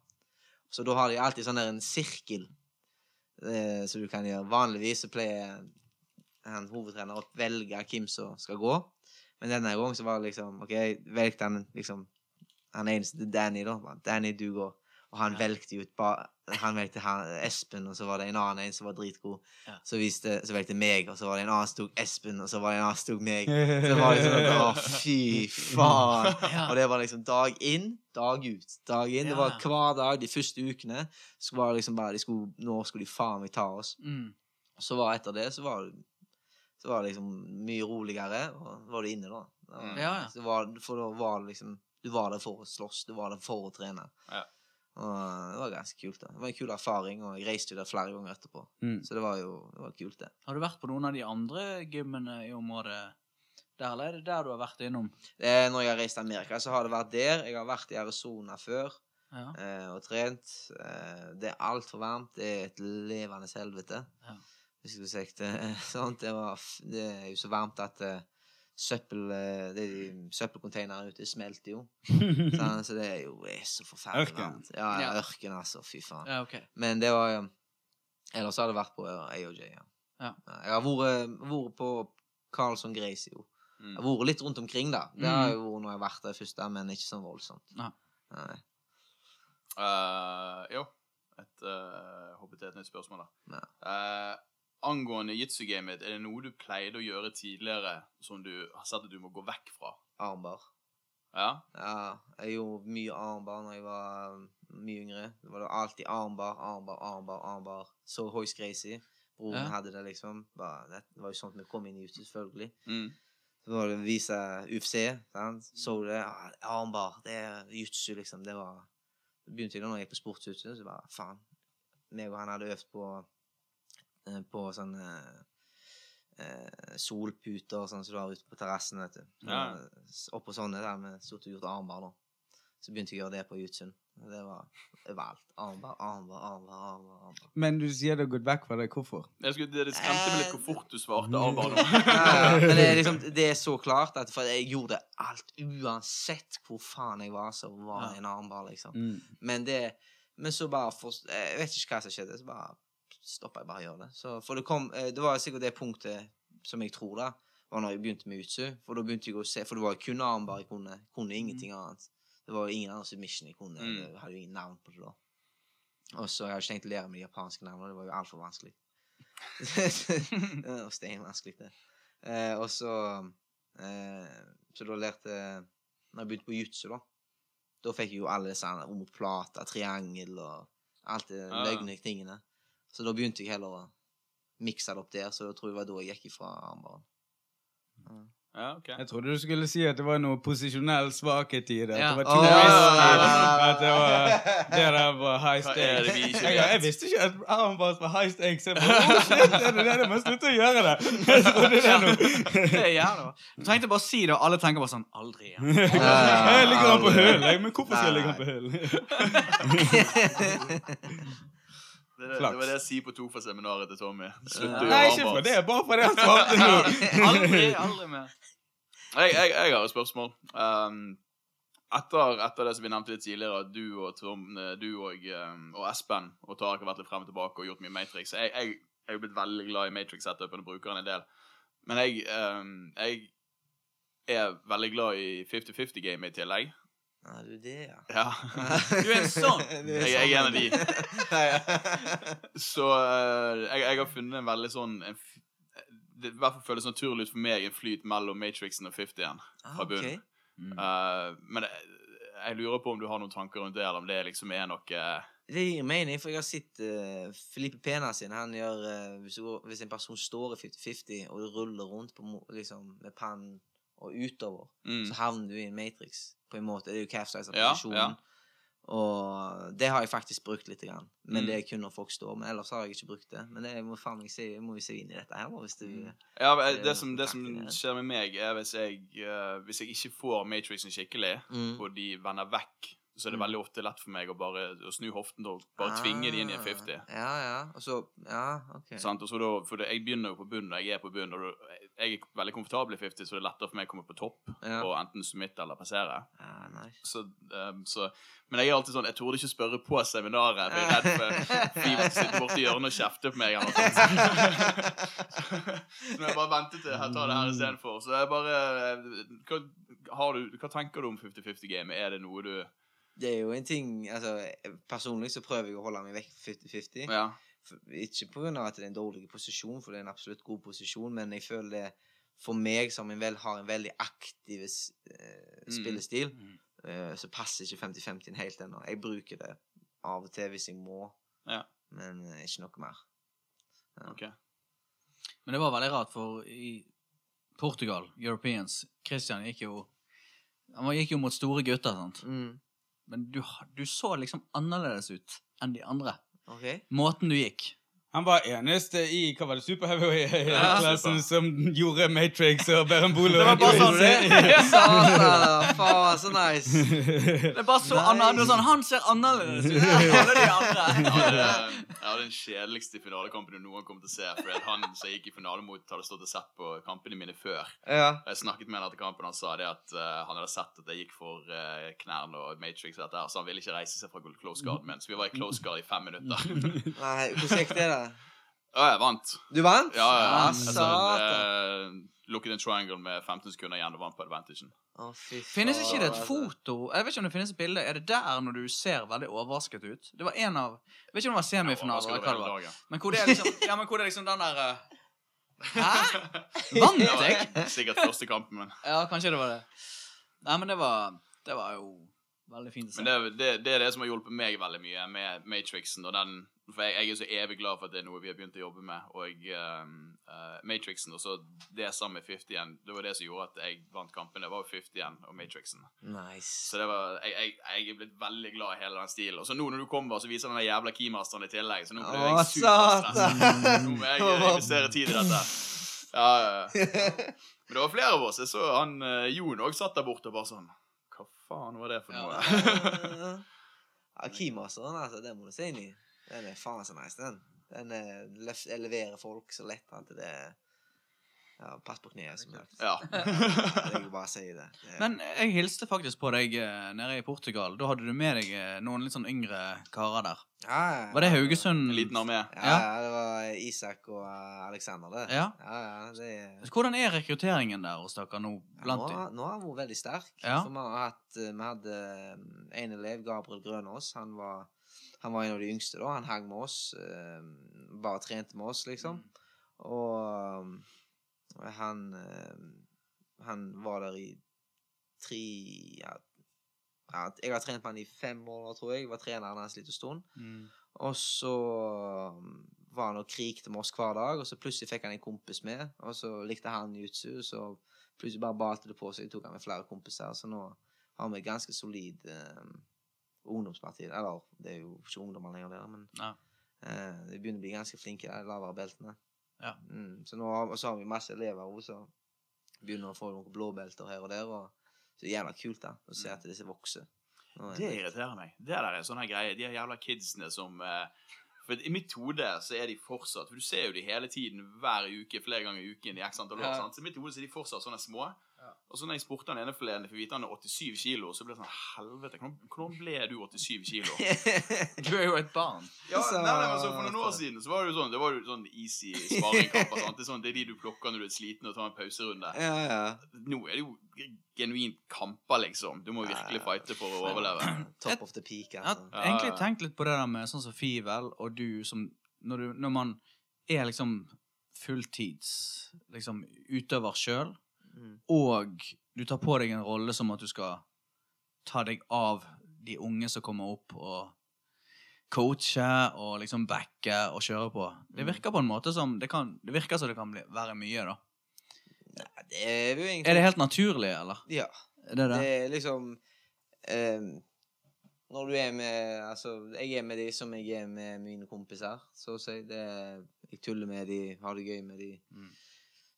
Så da har de alltid sånn der en sirkel eh, som du kan gjøre. Vanligvis så pleier han hovedtrener å velge hvem som skal gå. Men denne gangen så var det liksom OK, velgte han liksom Han eneste Danny, da. Danny, du går. Og han velgte ut ba, Han velgte han, Espen, og så var det en annen en som var dritgod. Ja. Så, viste, så velgte meg, og så var det en annen som tok Espen, og så var det en annen som tok meg. Så var det sånn Å, fy faen. <laughs> Ja. Og det var liksom dag inn, dag ut. Dag inn, Det var hver dag de første ukene. Så var det liksom bare de skulle, Nå skulle de faen meg ta oss. Mm. Og så var etter det, så var det så var det liksom mye roligere, og var du inne, da. da. Ja, ja. Så var, for da var det liksom Du var der for å slåss, du var der for å trene. Ja. Og det var ganske kult. da. Det var en kul erfaring, og jeg reiste jo der flere ganger etterpå. Mm. Så det var jo det var kult, det. Har du vært på noen av de andre gymmene i området der, eller er det der du har vært innom? Eh, når jeg har reist til Amerika, så har det vært der. Jeg har vært i Arizona før Ja. eh, og trent. Eh, det er altfor varmt. Det er et levende helvete. Ja. Hvis jeg skulle sagt det sånn. Det, var, det er jo så varmt at eh, søppel, eh, det er de søppelcontainerne ute smelter jo. <laughs> Sånn, så det er jo er så forferdelig Ørken. Ja, ja, Ja. ørken, altså. Fy faen. ja, okay. Men det var jo Ellers har det vært på AOJ, ja. Ja. Jeg har vært, vært på Carlson Grace, jo. Mm. Jeg har vært litt rundt omkring, da. Det har jo vært når jeg har vært der først, men ikke sånn voldsomt. Nei. Eh, jo. Et, uh, hoppet til et nytt spørsmål, da. Ja. Angående jitsu-gamet, er det noe du pleide å gjøre tidligere som du har sett at du må gå vekk fra? Armbar. Ja? Ja, jeg gjorde mye armbar når jeg var um, mye yngre. Det var alltid armbar, armbar, armbar, armbar. Så Hoist Gracie. Broren Ja. hadde det, liksom. Det, var jo sånn vi kom inn i jitsu, selvfølgelig. Mm. Så var det å vise UFC. Sant? Så du det. Armbar, det er jutsu, liksom. Det var Så begynte jeg da når jeg gikk på sportshuset, så bare faen. Meg og han hadde øvd på på sånne eh, solputer sånn som du har ute på terrassen, vet du. Ja. Oppå sånne der med stort og gjort armbar, da. Så begynte jeg å gjøre det på Jutsund. Det var overalt. Armbar, armbar, armbar, armbar. armbar. Men du sier du har gått vekk fra det. Hvorfor? Jeg skulle, det, det skremte meg litt hvor fort du svarte Eh, armbar nå. Men det er liksom Det er så klart at for jeg gjorde alt uansett hvor faen jeg var, så var det en armbar, liksom. Mm. Men det Men så bare for, Jeg vet ikke hva som skjedde, så bare stoppa jeg bare å gjøre det. Så for det kom eh, Det var sikkert det punktet som jeg tror, da, var når jeg begynte med utsu. For da begynte jeg å se For det var kun armbar jeg kunne. Kunne ingenting annet. Det var ingen annen submission jeg kunne. Mm. Jeg hadde jo ingen navn på det da. Og så jeg hadde ikke tenkt å lære meg de japanske navnene. Det var jo altfor vanskelig. <laughs> det var steinvanskelig, det. Eh, og så eh, Så da lærte Når jeg begynte på jutsu, da Da fikk jeg jo alle disse omoplata, triangel og alt det Ja. løgne tingene. Så da begynte jeg heller å mikse det opp der, så jeg tror jeg det var da jeg gikk ifra armbaren. Ja, ok. Jeg trodde du skulle si at det var noe posisjonell svakhet i det. At Ja. det var ja, ja, ja, ja. At det var det der var high vi Jeg, jeg visste ikke at armbars var high stakes. Jeg bare, oh, shit, er det det? Jeg må slutte å gjøre det. Jeg trodde det nå. Det er jævla. Du trengte bare å si det, og alle tenker bare sånn Aldri igjen. <laughs> Jeg ligger han på aldri. høl. Men hvorfor skal jeg ligge han på høl? <laughs> <laughs> Det, det, det var det jeg sier på Tofa-seminaret til Tommy. Slutt å Ja. Nei, ikke for det. Bare for det han <laughs> svarte nå. Aldri, aldri mer. Jeg, jeg, jeg har et spørsmål. Um, etter, etter det som vi nevnte litt tidligere, at du og, Tom, eh, du og, um, og Espen og Tarek har vært litt frem og tilbake og gjort mye Matrix. Jeg, jeg, jeg er blitt veldig glad i Matrix-setupen og bruker den en del. Men jeg, um, jeg er veldig glad i 50-50-gamet i tillegg. Ja, du er det, ja. Ja. <laughs> Du er en sånn. Er Jeg- jeg er en av de. Ja. <laughs> Så eh, jeg, jeg har funnet en veldig sånn en, f- Det i hvert fall føles naturlig ut for meg en flyt mellom Matrixen og 50-en. Ah, Fra bunnen. Okay. Mm. uh, men jeg, jeg lurer på om du har noen tanker rundt det, eller om det liksom er noe eh, Det gir mening, for jeg har sett uh, Filipe Pena sin. Han gjør uh, hvis, går- hvis en person står i 50-50 og du ruller rundt på, liksom, med pannen og utover, mm. så havner du i en matrix, på en måte. Det er jo capsize av posisjonen. ja. Og det har jeg faktisk brukt litt. Grann. Men Mm. det er kun når folk står. Men ellers har jeg ikke brukt det. Men det må faen jeg se, må vi se inn i dette her, hvis du Ja, Det er det, som, det som skjer med meg, er hvis jeg, uh, hvis jeg ikke får Matrixen skikkelig, mm. og de vender vekk, så er det veldig ofte lett for meg å bare å snu hoften og bare tvinge de inn i en 50. Ah, Ja, ja. Og så Ja, OK. Sant? Og så da, for det, jeg begynner jo på bunnen, og jeg er på bunnen, og da, jeg er veldig komfortabel i 50, så det er lettere for meg å komme på topp Ja. og enten submit eller passere. Ah, nice. Så, um, så, men jeg er alltid sånn Jeg torde ikke spørre på seminaret. Jeg blir redd for <laughs> til sitter sitte borti hjørnet og kjefter på meg. Eller noe <laughs> så nå har jeg bare ventet til jeg tar det her istedenfor. Så jeg bare hva, har du, hva tenker du om 50-50-gamet? Er det noe du Det er jo en ting Altså, personlig så prøver jeg å holde meg vekk 50-50. Ja. Ikke av at det er en dårlig posisjon, for det er en absolutt god posisjon, men jeg føler det for meg som en vel, har en veldig aktiv eh, Mm. spillestil, Mm. eh, så passer ikke 50-50 helt ennå. Jeg bruker det av og til hvis jeg må, Ja. men eh, ikke noe mer. OK. Men det var veldig rart, for i Portugal, Europeans Christian gikk jo Han gikk jo mot store gutter, sant. Mm. Men du, du så liksom annerledes ut enn de andre. OK? Måten du gikk. Han var eneste i hva var det, Super Ja, som gjorde Matrix og Berembolo. Det var bare sånn <laughs> <laughs> Satan, faen, så nice! <laughs> Det er bare så annerledes. Sånn, han ser annerledes ut enn alle de andre. Jeg hadde, den kjedeligste finalekampen du noen kom til å se. For han som jeg gikk i finale mot, hadde stått og sett på kampene mine før. Ja. Jeg snakket med han etter kampen, han sa det at uh, han hadde sett at jeg gikk for uh, knærne og Matrix og dette så han ville ikke reise seg fra close guard min. Så vi var i close guard i fem minutter. Nei, hvordan gikk det, Og jeg vant. Du vant? Ja, ja. Ah, Altså, satan. uh, Looket en triangle med 15 sekunder igjen og vant på advantagen. Oh, Finnes ikke det et foto Jeg vet ikke om det finnes et bilde. Er det der når du ser veldig overrasket ut? Det var en av Jeg vet ikke om det var semifinaler eller hva det var. Men hvor det er liksom Ja, men hvor det er liksom den der eh, Hæ? <laughs> Vant jeg? sikkert første kampen, men Ja, kanskje det var det. Nei, men det var Det var jo veldig fint å se. Men det, det, det er det som har hjulpet meg veldig mye med Matrixen. og den, For jeg, jeg er så evig glad for at det er noe vi har begynt å jobbe med. Og um, uh, Matrixen og så det sammen med 50 igjen, det var det som gjorde at jeg vant kampen. Det var jo 50 igjen og Matrixen. Nice. Så det var, jeg, jeg, jeg er blitt veldig glad i hele den stilen. Og så nå når du kommer, så viser den der jævla keymasteren i tillegg. Så nå blir jeg superstressa. <laughs> Nå må jeg investere tid i dette. Ja, ja, ja. <laughs> Men det var flere av oss. Jeg så han eh, Jon òg satt der borte og bare sånn faen var det for noe? <laughs> ja, Keymasteren, altså, det må du se inn i. Den er faen så nice, den. Den er, leverer folk så lett at det Ja, pass på kneet, som sagt. Ja. <laughs> Jeg vil bare si det. det Men jeg hilste faktisk på deg eh, nede i Portugal. Da hadde du med deg eh, noen litt sånn yngre karer der. ja, ja, Var det Haugesund? En liten armé. Ja, ja, det var Isak og Aleksander, Alexander, det. Ja. ja, ja det er Hvordan er rekrutteringen der hos dere nå? Ja, Blant nå, nå har han vært veldig sterk. Ja. For vi, har hatt, eh, vi hadde eh, en elev, Gabriel Grønås. Han var, han var en av de yngste. da Han hang med oss. Bare trente med oss, liksom. Og um, han eh, Han var der i tre ja, Jeg har trent med han i fem år, tror jeg. Jeg var treneren hans en liten stund. Mm. Og så um, var han og krigte med oss hver dag, og så plutselig fikk han en kompis med. Og så likte han jutsu, så plutselig bare balte det på seg. Tok han med flere kompiser. Så nå har vi et ganske solid um, ungdomsparti. Eller, det er jo ikke ungdommer lenger der, men eh, de begynner å bli ganske flinke, de lavere beltene. Ja. Mm, så nå har, så har vi masse elever også, så begynner å få noen blåbelter her og der. Og, så det er jævla kult da, å se at disse vokser. Er Det irriterer meg. Det er sånne greie. De jævla kidsene som eh, For i mitt hode så er de fortsatt For du ser jo de hele tiden hver uke, flere ganger i uken i x antall år. Ja. sant? Så i mitt hode så er de fortsatt sånne små. Ja. Og så når jeg spurte han ene forleden, for vite han er 87 kilo, så ble det sånn Helvete, hvordan, ble du 87 kilo? <laughs> Du er jo et barn. Ja, Så- nei, nei, men så For noen år siden så var det jo sånn Det var jo sånn easy sparingkamp. sant? Det er sånn, det er de du plukker når du er sliten og tar en pauserunde. Ja, ja. Nå er det jo genuint kamper, liksom. Du må virkelig fighte for å overleve. Top of the peak, Jeg har altså. Egentlig tenkt litt på det der med sånn som Fivel og du som Når, du, når man er liksom fulltids liksom utøver sjøl, Mm. og du tar på deg en rolle som at du skal ta deg av de unge som kommer opp, og coache og liksom backe og kjøre på. Det Mm. virker på en måte som Det, kan, det virker som det kan bli, være mye, da. Nei, det er jo egentlig Er det helt naturlig, eller? Ja. Er det Det det? er liksom eh, Når du er med Altså, jeg er med de som jeg er med mine kompiser, så å si. Det jeg tuller med de, har det gøy med de. Mm.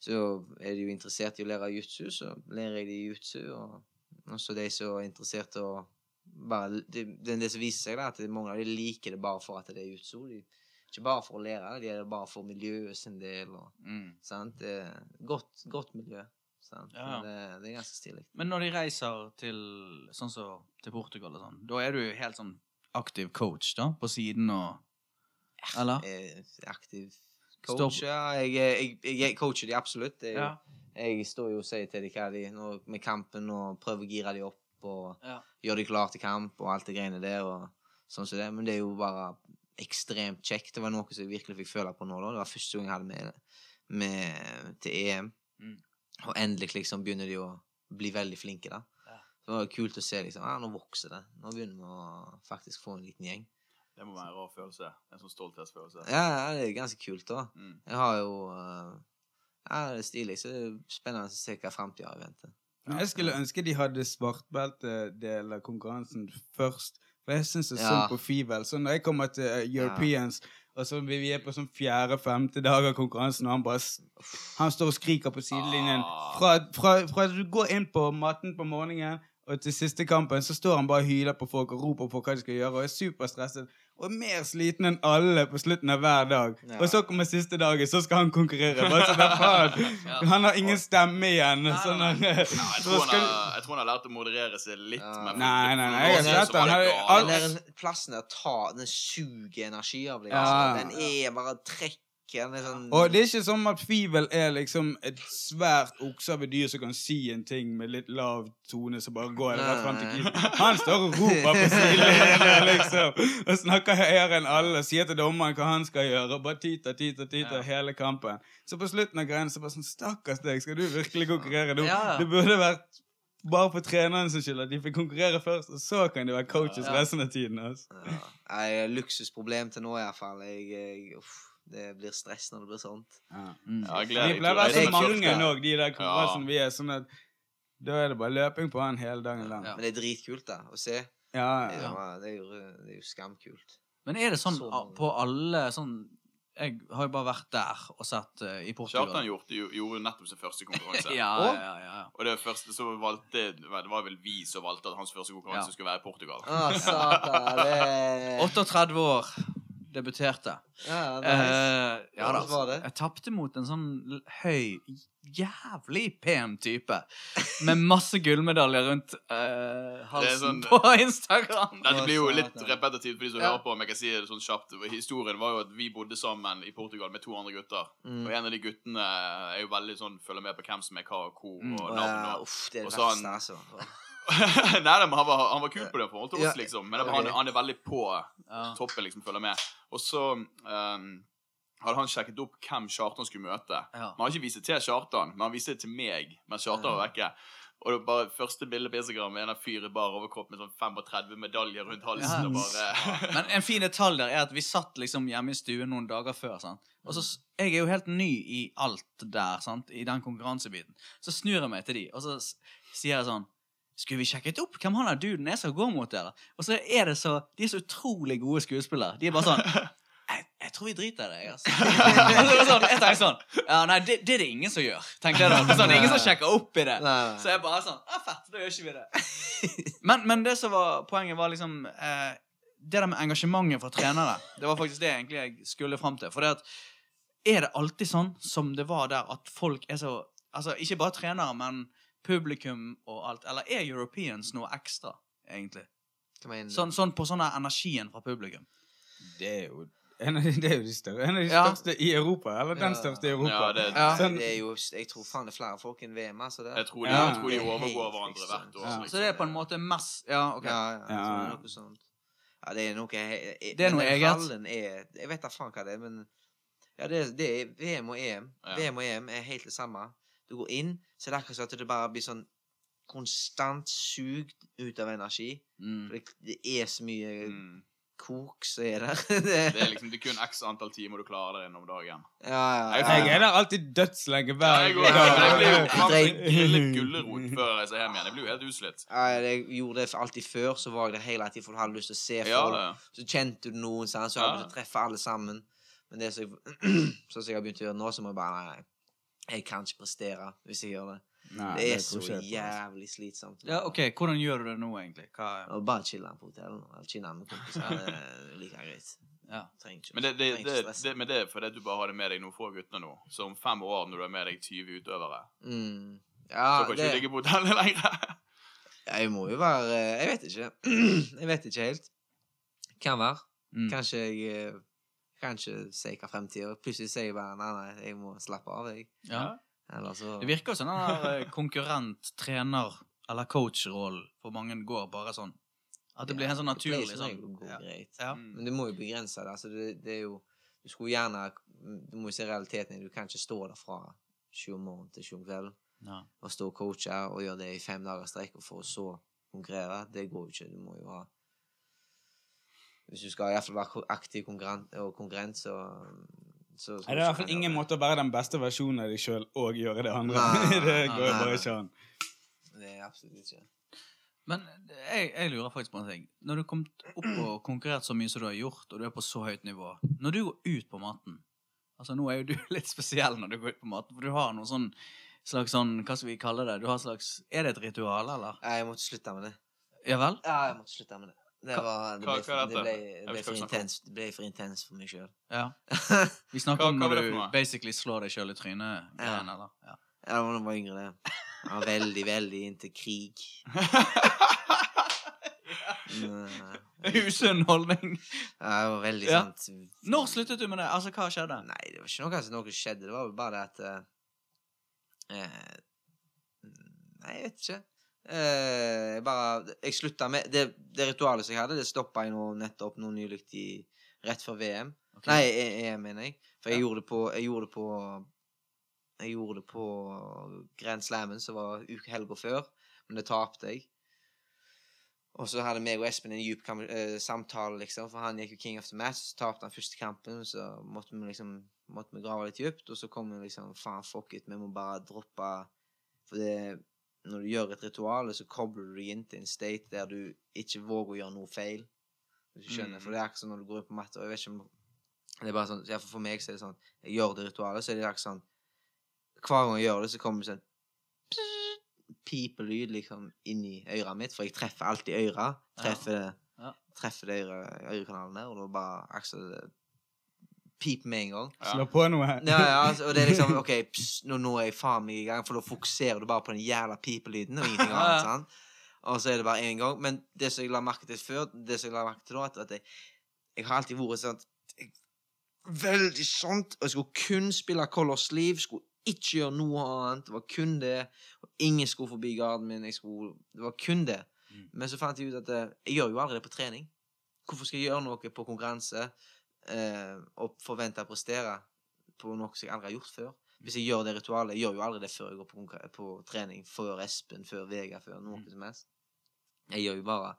Så er de jo interessert i å lære jutsu, så lærer jeg de jutsu. Og også de som er interessert i å bare, det, det, det som viser seg, da, at mange av de liker det bare for at det er jutsu. De, ikke bare for å lære, de er det bare for miljøet sin del. Og, Mm. sant? Det godt, godt miljø. Sant? Ja. Det, det er ganske stilig. Men når de reiser til sånn så, til Portugal og sånn, da er du helt sånn aktiv coach da, på siden og Eller? Jeg Står- coach, ja. Jeg, jeg, jeg, jeg coacher de absolutt. Er Ja. Jeg står jo og sier til de hva de nå, med kampen og prøver å gire de opp og Ja. gjøre de klare til kamp og alt det greiene der. og sånn som det. Men det er jo bare ekstremt kjekt. Det var noe som jeg virkelig fikk føle på nå. da. Det var første gang jeg hadde med, med til EM. Mm. Og endelig liksom begynner de å bli veldig flinke. da. Ja. Så det var kult å se liksom, ah, nå vokser det. Nå begynner vi å faktisk få en liten gjeng. Det må være en rar følelse. En sånn stolthetsfølelse. Ja, ja, det er ganske kult da. Mm. Jeg har jo eh, Ja, det er stilig, så det er spennende å se hva framtida har i vente. Men Jeg skulle ønske de hadde svartbeltedel av konkurransen først. For jeg syns det er Ja. synd på Fivel. Så når jeg kommer til Europeans Europeans, og så vi er på sånn fjerde-femte dag av konkurransen, og han bare Han står og skriker på sidelinjen. Ah. Fra, fra, fra du går inn på matten på morgenen og til siste kampen, så står han bare og hyler på folk og roper på hva de skal gjøre, og er superstresset. Og er mer sliten enn alle på slutten av hver dag. Ja. Og så kommer siste dagen, så skal han konkurrere. Sånn. Han har ingen stemme igjen. Sånn, nei, at- <laughs> nei, jeg, tror han har, jeg tror han har lært å moderere seg litt. Ja. Nei, nei, nei, jeg har sett han. det Den plassen der tar, den suger energi av deg. Ja. Altså. Den er bare trekker. Sånn Og det er ikke som at Fivel er liksom et svært okse dyr som kan si en ting med litt lav tone, så bare går rett fram til keeper. Han står og roper på sidelinjen, liksom. Og snakker høyere enn alle. og Sier til dommeren hva han skal gjøre. Og bare tita, tita, tita Ja. hele kampen. Så på slutten av greiene så bare sånn Stakkars deg, skal du virkelig konkurrere nå? Ja. Det burde vært bare for treneren sin skyld at de fikk konkurrere først, og så kan de være coaches Ja. resten av tiden. Altså. ja. Nei, Luksusproblem til nå, iallfall. Jeg, jeg, uff, det blir stress når det blir sånt. Ja. Mm. Ja, jeg gleder meg pleier å til å være så mange òg, de der konkurransene Ja. vi er. Sånn at da er det bare løping på han hele dagen lang. Ja. Men det er dritkult da, å se. Ja, ja. det, er, jo, det er jo skamkult. Men er det sånn Så på alle sånn Jeg har jo bare vært der og sett uh, i Portugal. Kjartan gjorde, jo- gjorde nettopp sin første konkurranse. <laughs> Ja, Å? ja, ja, ja. Og det første som valgte Det var vel vi som valgte at hans første konkurranse Ja. skulle være i Portugal. Å, satan. Det <laughs> 38 år debuterte. Ja, nice. uh, ja da. Hvordan var det? Jeg tapte mot en sånn høy, jævlig pen type. Med masse gullmedaljer rundt uh, halsen sånn- på Instagram. Det blir jo litt repetitivt for de som Ja. hører på. Men jeg kan si det sånn kjapt Historien var jo at vi bodde sammen i Portugal med to andre gutter. Mm. Og en av de guttene er jo veldig sånn følger med på hvem som er hva og hvor Mm. og navn. ja, og uff, det er og det så verste, altså. <laughs> Nei, men han var, han var kul på det forhold til oss, liksom. Men han, han er veldig på toppen, liksom, følger med. Og så um, hadde han sjekket opp hvem Kjartan skulle møte. Ja. Men han har ikke vist det til Kjartan, men han viste det til meg mens Kjartan var vekke. Og det var bare første bilde på Instagram med en fyr i bar overkropp med sånn 35 medaljer rundt halsen. Yes. bare... Men en fin detalj der er at vi satt liksom hjemme i stuen noen dager før. sant? Og så, Jeg er jo helt ny i alt der, sant? i den konkurransebiten. Så snur jeg meg til de, og så sier jeg sånn Skulle vi sjekket opp hvem han er duden er som går mot dere? Og så er det så De er så utrolig gode skuespillere. De er bare sånn <laughs> jeg, jeg tror vi driter i <laughs> det, altså. Sånn, jeg tenker sånn Ja, nei, det, det er det ingen som gjør. tenkte jeg da. Sånn, det er ingen som sjekker opp i det. Nei, nei. Så jeg bare sånn Ja, fett, da gjør ikke vi det. <laughs> Men, men det som var poenget, var liksom eh, Det der med engasjementet for trenere. Det var faktisk det egentlig jeg skulle fram til. For det at Er det alltid sånn som det var der, at folk er så Altså ikke bare trenere, men publikum og alt. Eller er Europeans noe ekstra, egentlig? Sånn, sånn på sånn energien fra publikum. Det er jo <laughs> en av de, det er jo de større, en av de Ja. største i Europa. Eller den Ja. største i Europa. Ja, det, Ja. Sånn- det er jo, jeg tror faen det er flere folk enn VM, altså. Det. jeg, tror de, Ja. jeg tror de er overgår hverandre hvert år. Ja. liksom. Så det er på en måte mest Ja, OK. Ja, ja, Ja. det er noe sånt. Ja, det er noe he- Det er noe eget. Er, jeg vet da faen hva det er, men Ja, det, er- det er VM og EM. Ja. VM og EM er helt det samme. Du går inn, så er det akkurat som at det bare blir sånn konstant sugd ut av energi. Mm. For det, det er så mye Mm. kok som er der. det, <laughs> Det er <laughs> liksom det er kun x antall timer du klarer der innom dagen. ja, ja, ja, Jeg er der alltid dødslenge hver jeg, Ja, jeg blir jo grillet gulrot før jeg reiser hjem igjen. Jeg blir jo helt utslitt. Ja, jeg gjorde det alltid før, så var jeg der hele tiden for du hadde lyst til å se folk. Ja, Så kjente du noen, så hadde du lyst til å treffe alle sammen. Men det som jeg, <clears throat> sånn jeg har begynt å gjøre nå, så må jeg bare Nei, nei. Jeg kan ikke prestere hvis jeg gjør det. Nei, Det er så ikke jeg på, altså. jævlig slitsomt. Ja, ok, Hvordan gjør du det nå, egentlig? Hva bare chille på hotellet. Eller chille med kompiser. <laughs> Det er like greit. Ja. Trenger ikke, Men det, det, ikke det, det, men det er fordi du bare har det med deg noen få gutter nå. Så om fem år, når du har med deg 20 utøvere, Mm. så Ja, kan ikke det, du ligge på hotellet lenger. <laughs> jeg må jo være Jeg vet ikke. <clears throat> Jeg vet ikke helt. Kan være. Mm. Kanskje jeg eh, kan ikke si hva fremtida Plutselig sier jeg bare nei, nei, jeg må slappe av, jeg. ja. Eller så Det virker som den der eh, konkurrent, trener eller coach-rollen for mange går bare sånn. At det blir helt sånn naturlig. Det regel Sånn. Går Ja. greit. Ja. Mm. Men du må jo begrense det. Altså, det, det er jo Du skulle gjerne Du må jo se realiteten i. Du kan ikke stå der fra sju om morgenen til sju om kvelden Ja. og stå og coache og gjøre det i fem dager strekk, og for å så konkurrere. Det går jo ikke. Du må jo ha Hvis du skal i hvert fall være aktiv konkurrent, og konkurrent, så, så Nei, Det er i hvert fall ingen måte å være den beste versjonen av deg sjøl og gjøre det andre. Nei, <laughs> det går jo nei, bare ikke an. Det er absolutt ikke. Men jeg, jeg lurer faktisk på en ting. Når du har kommet opp og konkurrert så mye som du har gjort, og du er på så høyt nivå Når du går ut på maten Altså Nå er jo du <laughs> litt spesiell når du går ut på maten, for du har noe sånn slags sånn Hva skal vi kalle det? Du har slags Er det et ritual, eller? Jeg måtte slutte med det. Ja vel? Ja, jeg måtte slutte med det. Det, var, det, ble, hva hva det, ble, det, ble intens, det ble for intens for meg sjøl. Ja. <laughs> Vi snakker om når du basically slår deg sjøl i trynet. Ja. igjen, eller? Ja. Ja, da jeg var yngre, det. Jeg var veldig, veldig inntil krig. <laughs> Usunn holdning. Ja, det var veldig Ja. sant. Når sluttet du med det? Altså, hva skjedde? Nei, det var ikke noe som noe skjedde. Det var bare det at eh, eh, Nei, jeg vet ikke. Eh, bare Jeg slutta med det, det ritualet som jeg hadde, det stoppa jeg nå nettopp nå nylig i Rett før VM. Okay. Nei, E- EM, mener jeg. For jeg Ja. gjorde det på Jeg gjorde det på Jeg gjorde det på Grand Slammen, som var helga før, men det tapte jeg. Og så hadde meg og Espen en djup eh, samtale, liksom, for han gikk jo King of the Match. Så tapte han første kampen, så måtte vi liksom måtte vi grave litt dypt. Og så kom vi liksom Faen, fuck it, vi må bare droppe For det når du gjør et ritual, så kobler du deg inn til en state der du ikke våger å gjøre noe feil. Hvis du skjønner. Mm. For det er akkurat sånn når du går inn på matta, og jeg vet ikke om Det er bare sånn, ja, For meg så er det sånn Jeg gjør det ritualet, så er det akkurat sånn Hver gang jeg gjør det, så kommer det sånn pipelyd liksom inn i øret mitt, for jeg treffer alltid øret. Treffer, Ja. treffer det øre, ørekanalen der, og da bare akkurat piper med en gang. Slå på noe. Ja, ja, altså, og det er liksom OK, pss, nå, nå er jeg faen meg i gang, for da fokuserer du bare på den jævla pipelyden og ingenting annet. sant? Og så er det bare én gang. Men det som jeg la merke til før, det som jeg la merke til da, at- at jeg, jeg har alltid vært sånn jeg, Veldig sånt. Og jeg skulle kun spille Color Sleeve. Skulle ikke gjøre noe annet. Det var kun det. Og ingen skulle forbi garden min. Jeg skulle, det var kun det. Mm. Men så fant jeg ut at eh, jeg gjør jo aldri det på trening. Hvorfor skal jeg gjøre noe på konkurranse eh, og forvente å prestere på noe som jeg aldri har gjort før? Hvis jeg gjør det ritualet, jeg gjør jo aldri det før jeg går på, på trening, før Espen, før Vega, før noe Mm. som helst. Jeg gjør jo bare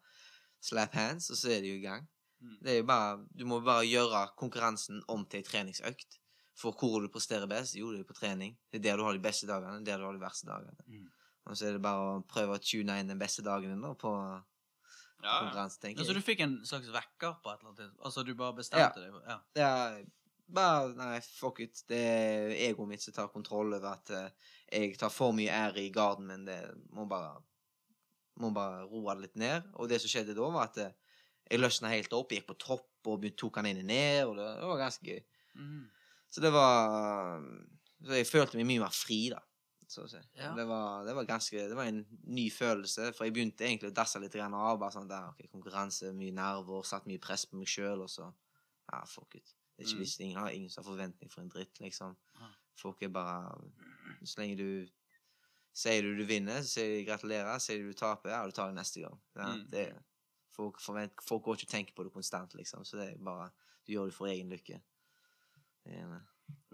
slap hands, og så er det jo i gang. Mm. Det er jo bare, du må bare gjøre konkurransen om til en treningsøkt. For hvor du presterer best, jo, det er på trening. Det er der du har de beste dagene, det er der du har de verste dagene. Mm. Og så er det bare å prøve å tune inn den beste dagen din da, på Ja, ja. konkurranse, tenker Altså, jeg. du fikk en slags vekker på et eller annet tidspunkt? Altså, du bare bestemte deg? Ja. Det er bare Nei, fuck it. Det er egoet mitt som tar kontroll over at uh, jeg tar for mye ære i garden, men det må bare Må bare roe det litt ned. Og det som skjedde da, var at uh, jeg løsna helt opp. Gikk på topp og tok han inn og ned, og det, det var ganske gøy. Mm. Så det var Så jeg følte meg mye mer fri, da. Så å si. Ja. Det, var, det var ganske Det var en ny følelse, for jeg begynte egentlig å dasse litt grann av. Bare sånn der, ok, Konkurranse, mye nerver, satt mye press på meg sjøl, og så Ja, fuck it. Det er ikke Mm. visst, ingen har ingen som har forventning for en dritt, liksom. Ja. Folk er bare Så lenge du Sier du du vinner, så sier de gratulerer. Sier du du taper, ja, du tar det neste gang. Ja, Mm. det, folk, forvent, folk går ikke og tenker på det konstant, liksom. Så det er bare Du gjør det for egen lykke. Det er det.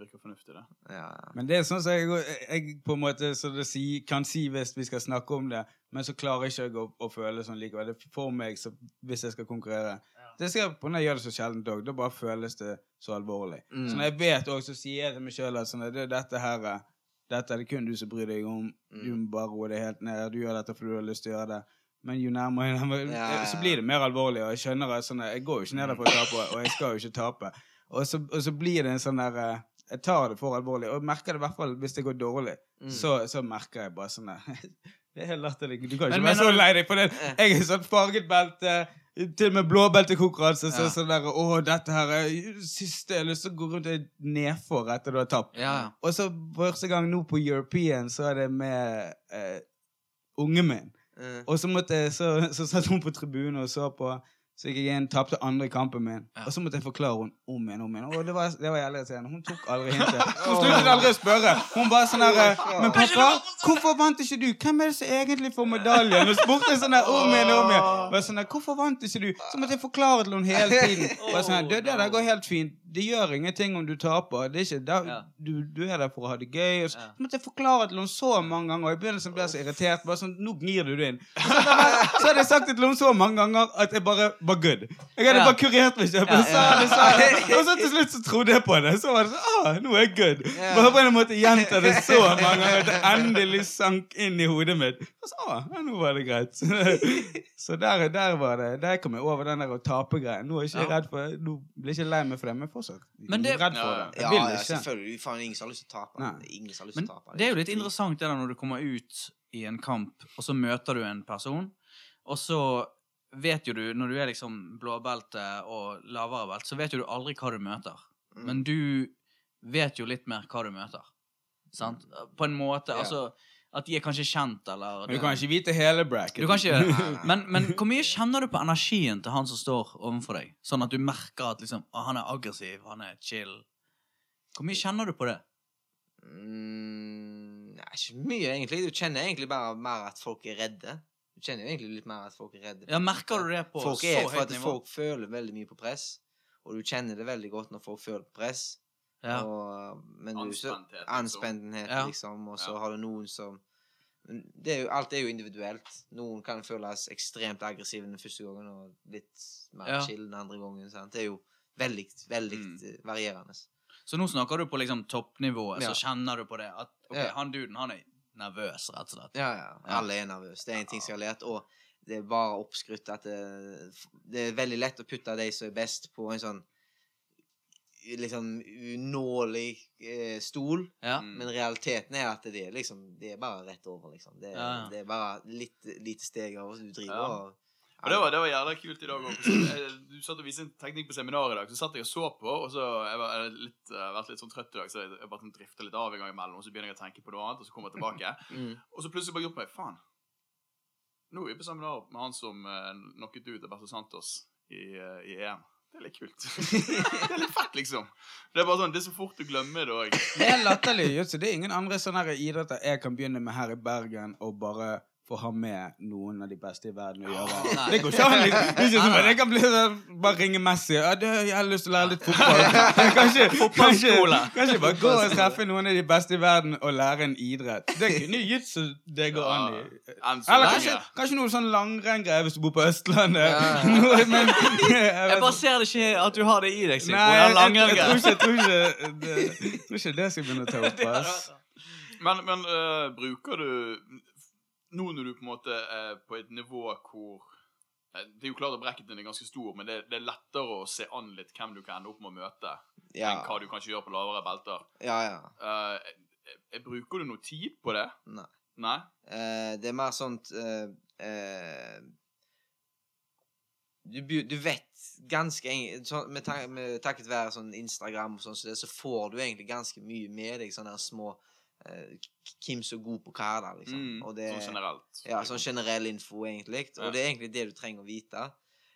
Virker fornuftig, det. Ja, ja. Men det er sånn som jeg, jeg på en måte så det si, kan si hvis vi skal snakke om det, men så klarer ikke jeg å, å føle sånn likevel. Det er for meg så, hvis jeg skal konkurrere. Det skal jeg på når jeg gjør det så sjelden òg. Da bare føles det så alvorlig. Mm. Så når jeg vet òg, så sier jeg til meg sjøl at sånn, det, dette her er- dette er det kun du som bryr deg om. Mm. Du må bare roe deg helt ned. Du gjør dette fordi du har lyst til å gjøre det. Men jo nærmere, nærmere Ja, ja, ja. så blir det mer alvorlig. Og jeg skjønner at sånn, jeg går jo ikke ned der for å tape, og jeg skal jo ikke tape. Og så, og så blir det en sånn der eh, jeg tar det for alvorlig. Og jeg merker det i hvert fall hvis det går dårlig. Mm. Så, så merker jeg bare sånn <laughs> Det er helt latterlig. Du kan ikke Men være så lei deg for det. Jeg er sånn farget belte. Til og med blåbeltekonkurranse. Så Ja. sånn der Å, dette her er siste jeg har lyst til å gå rundt nedfor etter du har tapt. Ja. Og så første gang nå på European så er det med eh, ungen min. Mm. Og så, måtte så, så satt hun på tribunen og så på. Så gikk jeg inn, tapte andre kampen min. Ja. Og så måtte jeg forklare henne om igjen om igjen. Og det var, det var jævlig irriterende. Hun tok aldri hintet. <laughs> Hun sluttet aldri å spørre. Hun bare sånn herre Men pappa, hvorfor vant ikke du? Hvem er det som egentlig får medaljen? Og spurte sånn der om igjen om igjen. Bare sånn der, Hvorfor vant ikke du? Så måtte jeg forklare til henne hele tiden. <laughs> Bare sånn her, det, det der går helt fint. Det gjør ingenting om du taper. Det er ikke der, Ja. du, du er der for å ha det gøy. Og så, Ja. måtte jeg forklare til henne så mange ganger. Og i begynnelsen ble jeg så irritert. Bare sånn, nå gnir du det inn. Så, hadde jeg bare, så hadde jeg sagt det til henne så mange ganger at jeg bare var good. Jeg hadde Ja. bare kurert meg selv. Så, jeg og så til slutt så trodde jeg på det. Så var det sånn ah, nå er jeg good. Bare på en måte gjenta det så mange ganger at det endelig sank inn i hodet mitt. Og så, ah, nå var det greit. <laughs> Så der, der var det. Der kom jeg over den der å tape-greien. Nå er jeg ikke redd for Nå blir jeg ikke lei meg for det, men fortsatt Men det- redd for Ja, det. Ja, Jeg ja, selvfølgelig. Faen, ingen har lyst til å tape. Ingen har lyst Men til å tape. det er jo litt interessant det der når du kommer ut i en kamp, og så møter du en person, og så vet jo du, når du er liksom blåbelte og lavere belt, så vet jo du aldri hva du møter. Mm. Men du vet jo litt mer hva du møter. Sant? På en måte. Altså, Altså at de er kanskje kjent, eller Men du kan ikke vite hele bracket. Du kan ikke gjøre det. <laughs> Men, men hvor mye kjenner du på energien til han som står overfor deg? Sånn at du merker at liksom, ah, han er aggressiv, han er chill. Hvor mye kjenner du på det? Mm, nei, ikke mye, egentlig. Du kjenner egentlig bare mer at folk er redde. Du kjenner jo egentlig litt mer at folk er redde. Ja, Merker du det på folk så er, høyt nivå? folk føler veldig mye på press. Og du kjenner det veldig godt når folk føler på press. Ja. Og, men Anspenthet, liksom. Ja. liksom. Og så Ja. har du noen som det er jo, Alt er jo individuelt. Noen kan føles ekstremt aggressive den første gangen og litt mer Ja. chill den andre gangen. Sant? Det er jo veldig, veldig Mm. varierende. Så nå snakker du på liksom toppnivået, Ja. så kjenner du på det at okay, Ja. han duden han er nervøs, rett og slett. Ja, ja. Alle er nervøse. Det er en ting som jeg har lært. Og det er bare oppskrytt at det, det er veldig lett å putte de som er best, på en sånn liksom unålig eh, stol. Ja. Mm. Men realiteten er at det er liksom Det er bare rett over, liksom. Det Ja, ja. det er bare litt lite steg over. Du driver Ja. og Og det var, det var jævla kult i dag òg. Du satt og viste en teknikk på seminar i dag, så satt jeg og så på, og så jeg var litt, jeg har vært litt sånn trøtt i dag, så jeg, bare sånn drifter litt av en gang imellom, og så begynner jeg å tenke på noe annet, og så kommer jeg tilbake. <laughs> mm. Og så plutselig bare gjort meg Faen. Nå er vi på seminar med han som uh, knocket ut Alberto Santos i, uh, i EM. Det er litt kult. <laughs> det er litt fett, liksom. Det er bare sånn, det er så fort du glemmer det òg. Det er latterlig. Det er ingen andre sånne idretter jeg kan begynne med her i Bergen og bare få ha med noen av de beste i verden å gjøre. Nei. Det går ikke an. liksom. Jeg kan bli sånn, bare ringe Messi. Ja, det, jeg har lyst til å lære litt fotball. <laughs> Kanskje, kanskje, kanskje bare gå og treffe noen av de beste i verden og lære en idrett. Det kunne så det går an i. Eller kanskje, kanskje noe sånn langrenngreier hvis du bor på Østlandet. <laughs> Noe, men, jeg <laughs> Jeg bare ser det ikke at du har det i deg, Sigurd. Nei, jeg, jeg, jeg, tror ikke, jeg tror ikke det, jeg tror ikke det skal begynne å ta opp. Men, men uh, bruker du Nå når du på en måte er på et nivå hvor eh, Det er jo klart at bracketen er ganske stor, men det, det er lettere å se an litt hvem du kan ende opp med å møte, Ja, enn hva du kanskje gjør på lavere belter. ja. ja. Eh, bruker du noe tid på det? Nei. Nei? Uh, det er mer sånt uh, du, du vet ganske eng- sånn, med, ta, med Takket være sånn Instagram og sånn, så, så får du egentlig ganske mye med deg sånne små Hvem som er god på hva, da, liksom. Mm, det, sånn generelt. Ja, sånn generell info, egentlig. Og Ja. det er egentlig det du trenger å vite.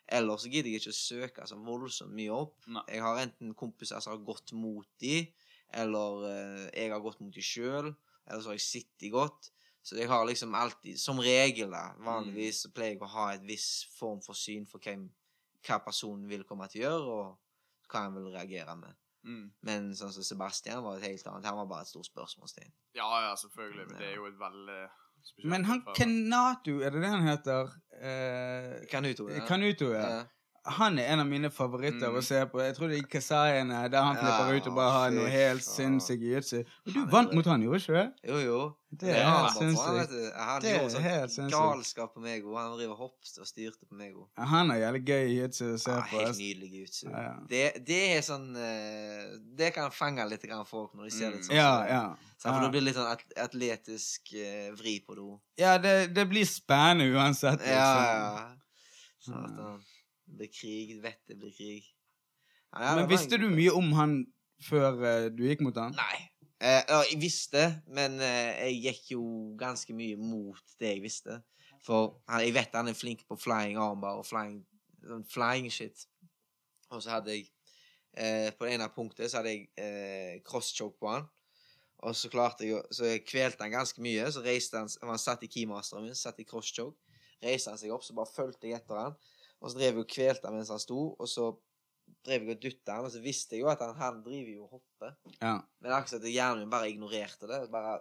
Ellers så gidder jeg ikke å søke så voldsomt mye opp. Nei. Jeg har enten kompiser som har gått mot de, eller eh, jeg har gått mot de sjøl, eller så har jeg sittet godt. Så jeg har liksom alltid, som regel da, vanligvis så pleier jeg å ha et viss form for syn for hvem, hva personen vil komme til å gjøre, og hva han vil reagere med. Mm. Men sånn som Sebastian var et helt annet. Han var bare et stort spørsmålstegn. Ja, ja, selvfølgelig. Men det er jo et veldig spesielt Men han. Kenatu, er det det han heter? Eh, Kanuto, ja. Kanuto, ja. Ja. Han er en av mine favoritter Mm. å se på. Jeg tror det er Kasaiene, der han flipper Ja, ut og bare har noe helt sinnssykt jiu-jitsu. Og du vant mot han, gjorde ikke det? Jo, jo. Det er Ja, helt han sinnssykt. Han gjorde sånn galskap på meg, og han driver hoppst og styrte på meg. Ja, Han er jævlig gøy jiu-jitsu å se Ja, på. helt nydelig jiu-jitsu. Ja, ja. Det, det er sånn eh, Det kan fange litt grann folk når de ser Mm. litt sånn. Ja, ja. For Ja. det blir litt sånn atletisk eh, vri på det. Ja, det, det blir spennende uansett. Ja, Liksom. ja. Sånn at Mm. Det blir krig. Vet det blir krig. Ja, Men visste en- du mye om han før uh, du gikk mot han? Nei. Uh, ja, jeg visste, men uh, jeg gikk jo ganske mye mot det jeg visste. For han, jeg vet han er flink på flying armbar og flying, sånn flying shit. Og så hadde jeg På det ene punktet så hadde jeg crosschoke på han. Og så klarte jeg Så jeg kvelte han ganske mye. Så reiste han Han satt i keymasteren min, satt i crosschoke. Reiste han seg opp, så bare fulgte jeg etter han. Og så drev jeg og kvelte han mens han sto, og så drev jeg og dytta han, og så visste jeg jo at han, han driver jo og hopper. Ja. Men akkurat at hjernen min bare ignorerte det. Bare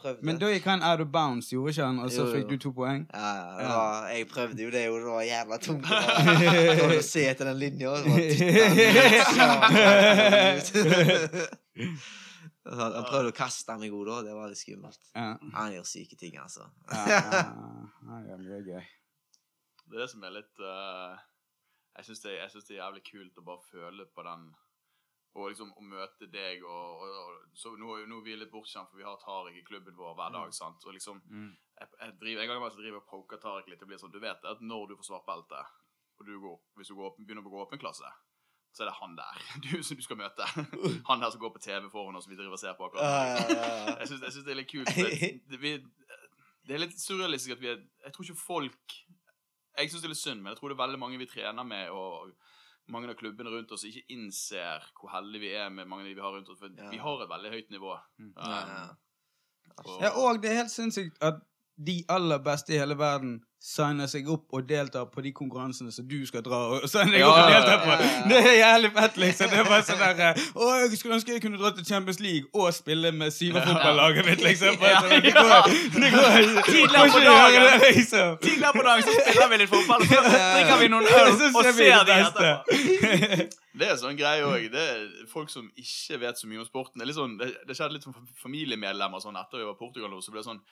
prøvde. Men da gikk han out of bounds, gjorde ikke han? Og så Jo, fikk du to poeng? ja, ja, var, jeg prøvde jo det, og det var jævla tungt. <laughs> å se etter den linja. han. <laughs> Han prøvde å kaste meg òg, da. Det var litt skummelt. Ja. Han gjør syke ting, altså. Ja, ja, ja, <laughs> ja, mye gøy. Det er det som er litt uh, Jeg syns det, det er jævlig kult å bare føle på den Og liksom å møte deg og, og, og så nå, er nå er vi litt bortskjemt, for vi har Tariq i klubben vår hver dag. sant? Og liksom Mm. jeg, jeg driver, En gang jeg driver og poker Tariq litt. og blir sånn, Du vet at når du får svart belte, og du går, hvis du går, begynner å gå åpen klasse, så er det han der <laughs> du, som du skal møte. <laughs> Han der som går på TV foran oss, vi driver og ser på akkurat. Jeg syns, det er litt kult. Det, <laughs> det, vi, det er litt surrealistisk at vi er Jeg tror ikke folk Jeg syns det er litt synd, men jeg tror det er veldig mange vi trener med, og mange av klubbene rundt oss ikke innser hvor heldige vi er med mange av de vi har rundt oss. For Ja. vi har et veldig høyt nivå. Mm. Um, Ja, ja. og- Ja, og det er helt sinnssykt at de aller beste i hele verden signer seg opp og deltar på de konkurransene som du skal dra og signe deg Ja, opp og delta på. ja, ja. Det er jævlig fett, liksom. Det er bare sånn der eh, Å, jeg skulle ønske jeg kunne dra til Champions League og spille med Syverfotballaget mitt, liksom. <laughs> Bare sånn, det går, det går <laughs> Tidligere på dagen. liksom. Tidligere på dagen så spiller vi litt fotball, så <laughs> drikker vi noen øl og ser det de etterpå. Det er sånn greie òg. Folk som ikke vet så mye om sporten. Det, er litt sånn, det, det skjedde litt som familiemedlemmer sånn etter vi var i Portugal så ble det sånn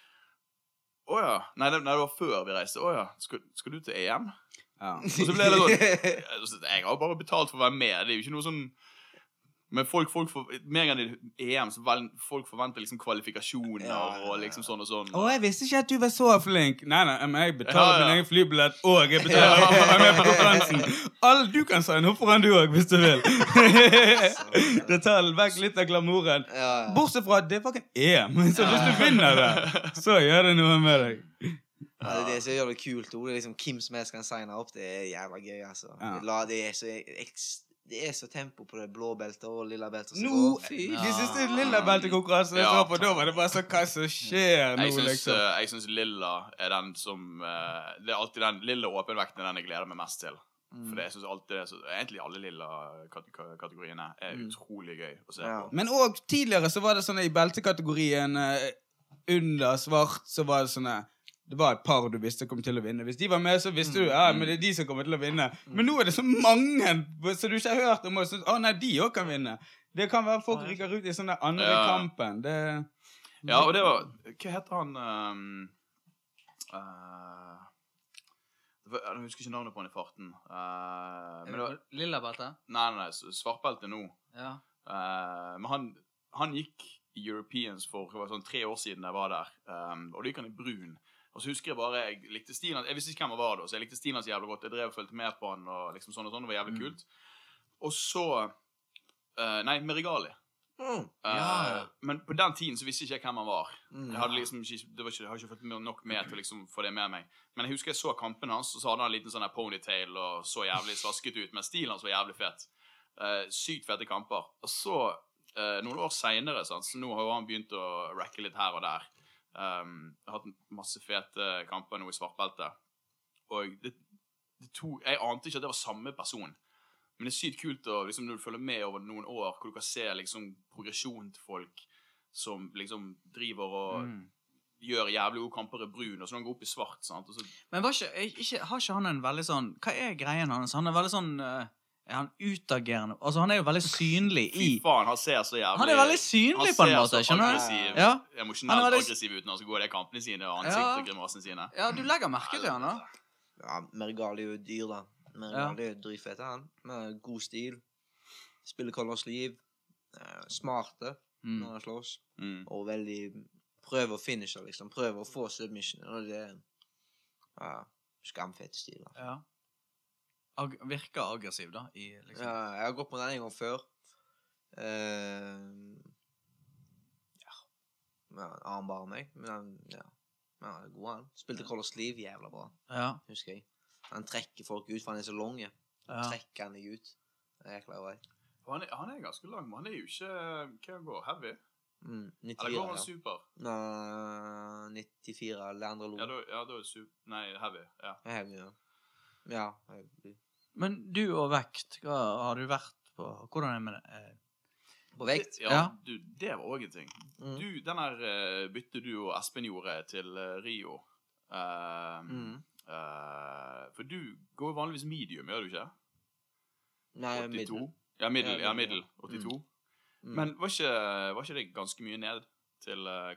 Å ja. Nei, det, nei, det var før vi reiste. Å ja. Skal, skal du til EM? Ja. Og så ble det <laughs> sånn Jeg har bare betalt for å være med. Det er jo ikke noe sånn Men folk, folk for, mer enn i EM, så vel, folk forventer liksom kvalifikasjoner Ja, ja, ja. og liksom sånn og sånn. Å, jeg visste ikke at du var så flink. Nei, nei, men jeg betaler Ja, ja. min egen flybillett, og jeg betaler for å være med på konferansen. Alle du kan signe opp foran du òg, hvis du vil. <laughs> det tar vekk litt av glamouren. Ja, ja. Bortsett fra at det er fucking EM, <laughs> så hvis du vinner det, så gjør det noe med deg. Ja, det er det som gjør det kult. Det er liksom Hvem som helst kan signe opp. Det er jævla gøy, altså. Ja. La, det, er så, det er så tempo på det blå beltet og lilla beltet. Nå. Fy. De siste lilla beltekonkurransene jeg Ja. så på, da var det bare sånn Hva som skjer nå, liksom? eh, jeg syns lilla er den som eh, Det er alltid den lilla åpenvekten er den jeg gleder meg mest til. Mm. For det, jeg synes alltid det er så, Egentlig alle lilla kategoriene er Mm. utrolig gøy å se Ja. på. Men òg tidligere så var det sånn i beltekategorien eh, under svart, så var det sånn eh, det var et par du visste kom til å vinne. Hvis de var med, så visste du ja, men det er de som kommer til å vinne. Men nå er det så mange som du ikke har hørt om. og så- Å nei, de òg kan vinne. Det kan være folk rykker ut i sånn der andre Ja. kampen. Det Ja, og det var Hva heter han um, uh, var- Jeg husker ikke navnet på han i farten. Uh, men det var, Lilla belte? nei, nei, nei, svartbelte nå. Ja. Uh, men han, han gikk i Europeans for det var sånn tre år siden jeg var der. Um, og da gikk han i brun. Og så husker jeg bare jeg likte stilen hans- Jeg visste ikke hvem han var da, så jeg likte stilen hans jævlig godt. Jeg drev og fulgte med på han, og liksom sånn og sånn. Det var jævlig Mm. kult. Og så uh, Nei, Merigali. Mm. Eh, Ja. Men på den tiden så visste ikke jeg hvem han var. Mm. Jeg hadde liksom ikke, det var ikke, jeg hadde ikke fått med nok med til å liksom få det med meg. Men jeg husker jeg så kampen hans, og så hadde han en liten sånn ponytail og så jævlig svasket ut. Men stilen hans var jævlig fet. Uh, sykt fete kamper. Og så, uh, noen år seinere, så nå har han begynt å racke litt her og der. Um, har hatt masse fete kamper nå i svartbelte. Og det, det to, jeg ante ikke at det var samme person. Men det er sykt kult å, liksom, når du følger med over noen år, hvor du kan se liksom, progresjonen til folk som liksom driver og Mm. gjør jævlig gode kamper i brun, og så når han går opp i svart. sant? Så, Men ikke, ikke, har ikke han en veldig sånn Hva er greien hans? Han er veldig sånn eh, Er han utagerende? Altså, han er jo veldig synlig i fy faen, han ser så jævlig Han er veldig synlig på en måte, Han skjønner ser så du? aggressiv, Ja. Emosjonelt veldig- aggressiv ut når han skal gå de kampene sine og Ja. ansiktsgrimasene sine. ja, du legger merke til han, da. Ja, Mergali er jo dyr, da. Mergali er jo dritfet, han. Med god stil. Spiller Colors liv. Eh, smarte Mm. når han slåss. Mm. Og veldig Prøver å finishe, liksom. Prøver å få submission. Og det er ja, skamfete stil. da. Ja. Ag virker aggressiv, da. I, liksom. Ja, jeg har gått på den en gang før. Uh, ja. ja Armbar meg, men han ja. Men han er god, han. Spilte Colors liv jævla bra, Ja. husker jeg. Han trekker folk ut, for han er så lang. ja. Trekker han deg ut. Jækla greit. Han, han er ganske lang, men han er jo ikke Hva går Heavy? Mm, Eller går han ja. super? Nå, 94, Leandre Lo. Ja, da, ja, da er super Nei, Heavy. Ja. Er ja. Ja. Men du og vekt, hva har du vært på? Hvordan er det med det? Eh, På vekt. Ja, Ja. Du, det var òg en ting. Mm. Du, den her uh, byttet du og Espen gjorde til eh, Rio uh, Mm. uh, For du går jo vanligvis medium, gjør du ikke? Nei, 82? middel. Ja, middel. Ja, middel, middel. 82. Mm. Men var ikke, var ikke det ganske mye ned til uh,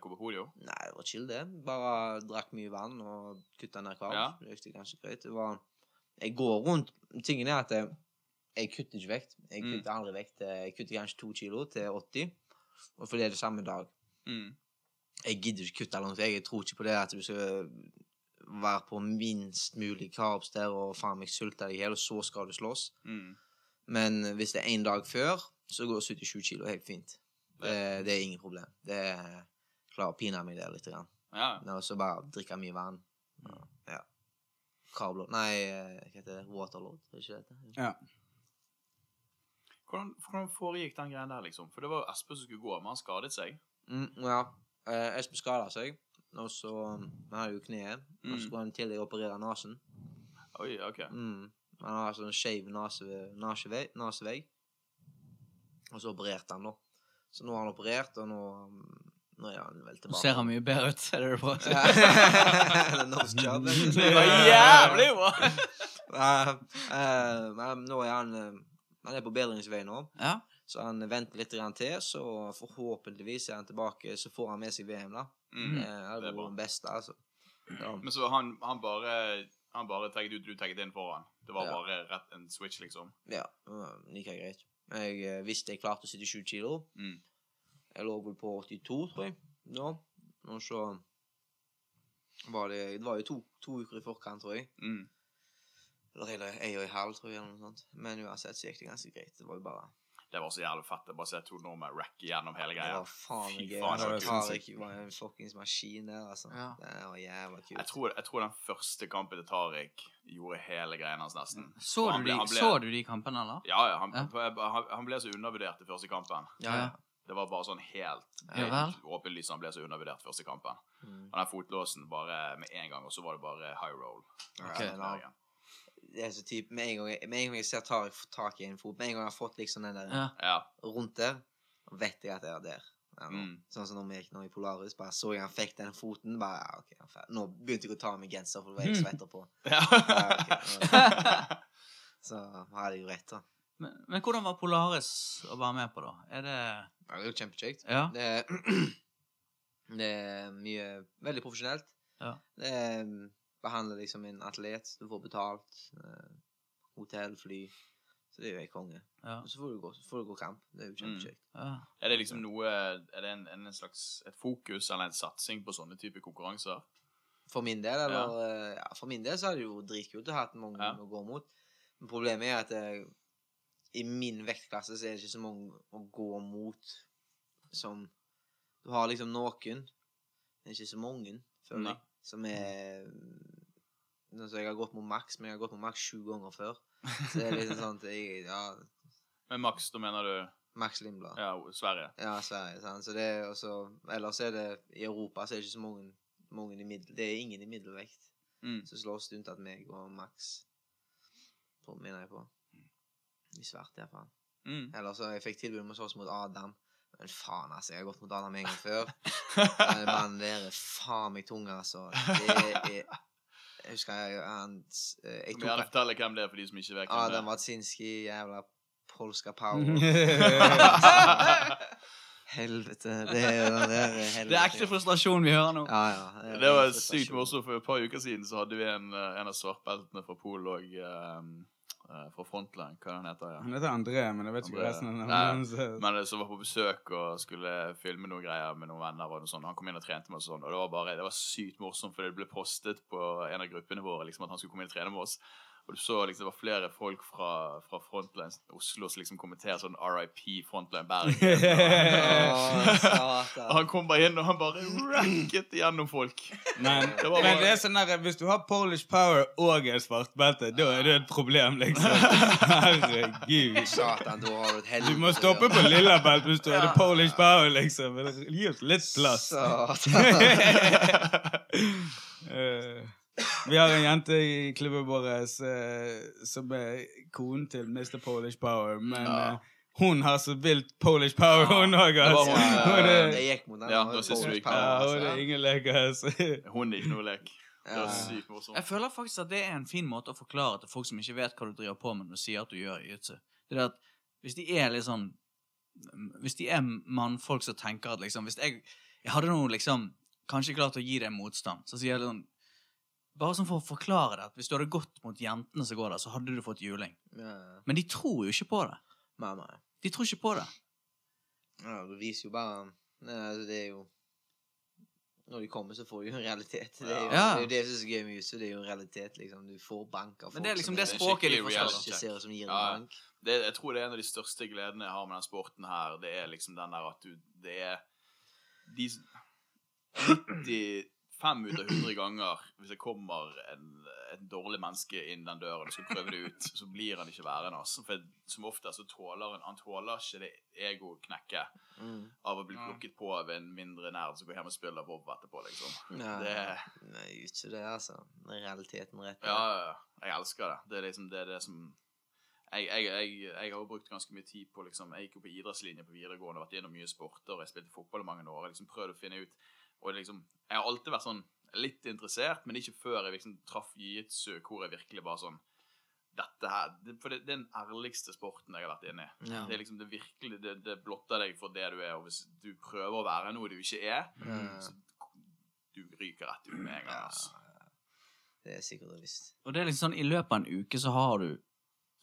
Nei, det var chill, det. Bare drakk mye vann og kutta ned karb. Ja. Det greit. Det var Jeg går rundt Tingen er at jeg, jeg kutter ikke vekt. Jeg Mm. kutter aldri vekt. Jeg kutter kanskje to kilo til 80. Og for det er det samme dag. Mm. Jeg gidder ikke kutte langt. Jeg tror ikke på det at du skal være på minst mulig carbs der og faen meg sulte deg i hjel, og så skal du slåss. Mm. Men hvis det er én dag før, så går 77 kilo helt fint. Det, det er ingen problem. Det er klarer å pine meg der litt. Grann. Ja. Og så bare drikke mye vann. Ja. Carblod Nei, eh, hva heter det? Waterload, er det ikke det? Ja. Hvordan, hvordan foregikk den greien der, liksom? For det var jo Espen som skulle gå, men han skadet seg. Mm, ja. Eh, Espen skada seg, og så Han hadde jo kneet. Og Mm. så skulle han til tillegg operere nesen. Oi, OK. Mm. Han har sånn skeiv nase- nasevegg, nasevegg. Og så opererte han, da. Så nå har han operert, og nå, mm, nå er han vel tilbake. Nå ser han mye bedre ut, er det du prøver å si? Job. <laughs> Det var <laughs> jævlig bra! Uh, men nå er han uh, Han er på bedringsvei nå. Ja. Så han venter litt til, så forhåpentligvis er han tilbake. Så får han med seg VM, da. Mm. Det Det er bra. den beste, altså. Ja. Men så han, han bare han bare tagget ut, du tagget inn foran. Det var Ja. bare rett en switch, liksom. ja det like greit. Jeg visste jeg klarte 77 kilo. Mm. Jeg lå vel på 82, tror jeg. Da. Og så var det Det var jo to, to uker i forkant, tror jeg. Mm. Eller hele ei og en halv, tror jeg. eller noe sånt. Men uansett så gikk det ganske greit. Det var jo bare Det var så jævlig fett bare se to nordmenn racke gjennom hele greia. Det var faen Fy meg gøy. faen, det var Altså, var en fuckings maskin der, altså. Ja. Det var jævla kult. Jeg tror, jeg tror den første kampen til Tariq gjorde hele greien hans nesten. Så du, ble- de, ble- så du de kampene, eller? Ja, ja. Han, Ja. han, han ble så undervurdert i første kampen. Ja, ja. Det var bare sånn helt, helt åpenlyst han ble så undervurdert første kampen. Mm. Og den fotlåsen bare med en gang, og så var det bare high roll. Okay, Ja. Det er så typ, med, en gang, med en gang jeg ser Tariq få tak i en fot, med en gang jeg har fått liksom den der Ja. Rundt der, vet jeg at jeg er der. Ja. Mm. Sånn som når vi gikk nå i Polaris, bare så jeg han fikk den foten, bare ja, ok, han ferdig. Nå begynte jeg å ta av meg genser, for det var jeg svetter på. ja. <laughs> Så hadde jeg jo rett, da. Men, men hvordan var Polaris å være med på, da? Er det Ja, det er jo kjempekjekt. Ja. Det er, <clears throat> det er mye Veldig profesjonelt. Ja. Det er mm, behandler liksom en atlet. Du får betalt. Eh, hotell, fly. Så det er jo helt konge. Ja. Og så får du gå, så får du gå kamp. Det er jo kjempekjekt. ja. Er det liksom noe Er det en, en slags et fokus eller en satsing på sånne typer konkurranser? For min del, eller eh, ja. for min del så er det jo dritkult å ha hatt mange Ja. å gå mot. Men problemet er at eh, i min vektklasse så er det ikke så mange å gå mot som Du har liksom noen, men ikke så mange, føler jeg, som er Nå Jeg har gått mot maks, men jeg har gått mot maks sju ganger før. Så det er liksom sånn at jeg, ja, Med maks, da mener du Max Lindblad. ja, Sverige? Ja, Sverige. Sant? Så det er også, ellers er det i Europa så er det ikke så mange, mange i middel, Det er ingen i middelvekt. Mm. Så slåss unntatt meg og Max. På, mener jeg på. I svart, faen. Mm. Eller så jeg fikk tilbud om å slåss mot Adam. Men faen, altså. Jeg har gått mot Adam en gang før. <laughs> Den mannen der er faen meg tung, altså. Det er Jeg husker jeg, han eh, Jeg tok, vi tok fortelle hvem det er for de som ikke vet hvem Adam det er? Marcinski, jævla polska power. <laughs> Helvete. Det er den der helvete. Det er ekte frustrasjon vi hører nå. Ja, ja. det, Det var sykt morsomt, for et par uker siden så hadde vi en, eh, en av svartbeltene fra Pol og fra Frontline, hva han heter ja. Han heter André, men jeg vet ikke André. resten av navnet hans. Men eh, som var på besøk og skulle filme noen greier med noen venner. og noe sånt. Han kom inn og trente med oss, og sånn, og det var bare, det var sykt morsomt, fordi det ble postet på en av gruppene våre liksom at han skulle komme inn og trene med oss. Og du så liksom, det var flere folk fra, fra Frontline Oslo som liksom kommenterer sånn RIP Frontline Bergen. <laughs> <laughs> Og han kom bare inn, og han bare racket igjennom folk. Men, Det bare... men det er sånn der, hvis du har Polish Power og en svartbelte, da er det et problem, liksom. <laughs> Herregud. Satan, da har du et helvete. Du må stoppe på lilla belt hvis du har det Polish Power, liksom. Gi oss litt plass. Satan. Eh, vi har en jente i klubben vår eh, som er konen til Mr. Polish Power, men Ja. eh, hun har så vilt Polish Power, hun òg, Det altså. det er, gikk mot den. Ja, det synes Polish du ikke- ja, altså. hun er ingen leker, altså. <laughs> Hun er ikke noe lek. Det sykt morsomt. Jeg føler faktisk at det er en fin måte å forklare til folk som ikke vet hva du driver på med når du sier at du gjør jiu-jitsu. Det er at hvis de er litt sånn Hvis de er mannfolk som tenker at liksom Hvis jeg, jeg hadde nå liksom kanskje klart å gi deg motstand, så sier jeg litt sånn Bare sånn for å forklare det, at hvis du hadde gått mot jentene som går der, så hadde du fått juling. Ja. Men de tror jo ikke på det. Nei, nei. De tror ikke på det. Ja, det viser jo bare Nei, altså, Det er jo Når de kommer, så får de jo en realitet. Det er jo, Ja. det, er jo det som er så gøy med jiu-jitsu. Det er jo en realitet, liksom. Du får bank av folk Men det er liksom det Det språket de forstår. som gir en Ja. bank. det, jeg tror det er en av de største gledene jeg har med den sporten her. Det er liksom den der at du Det er de 95 ut av 100 ganger Hvis det kommer en, et dårlig menneske inn den døren og skal prøve det ut, så blir han ikke værende. Altså. For som ofte så tåler han Han tåler ikke det ego-knekket Mm. av å bli Ja. plukket på av en mindre nerd som går hjem og spiller Bob etterpå, liksom. Ja. Det- Nei, ikke det, altså. Realiteten rett. Ja, ja, ja. Jeg elsker det. Det er liksom det, er det som jeg, jeg, jeg, jeg har jo brukt ganske mye tid på liksom, Jeg gikk jo på idrettslinje på videregående, vært gjennom mye sporter, jeg spilte fotball i mange år. og liksom prøvd å finne ut Og liksom, Jeg har alltid vært sånn litt interessert, men ikke før jeg liksom traff jiu-jitsu, hvor jeg virkelig bare sånn Dette her For det, det er den ærligste sporten jeg har vært inne i. Ja. Det er liksom det virkelig Det, det blotter deg for det du er, og hvis du prøver å være noe du ikke er, mm. så du ryker rett ut med en gang. altså. Det er sikkert og visst. Og det er liksom sånn, i løpet av en uke så har du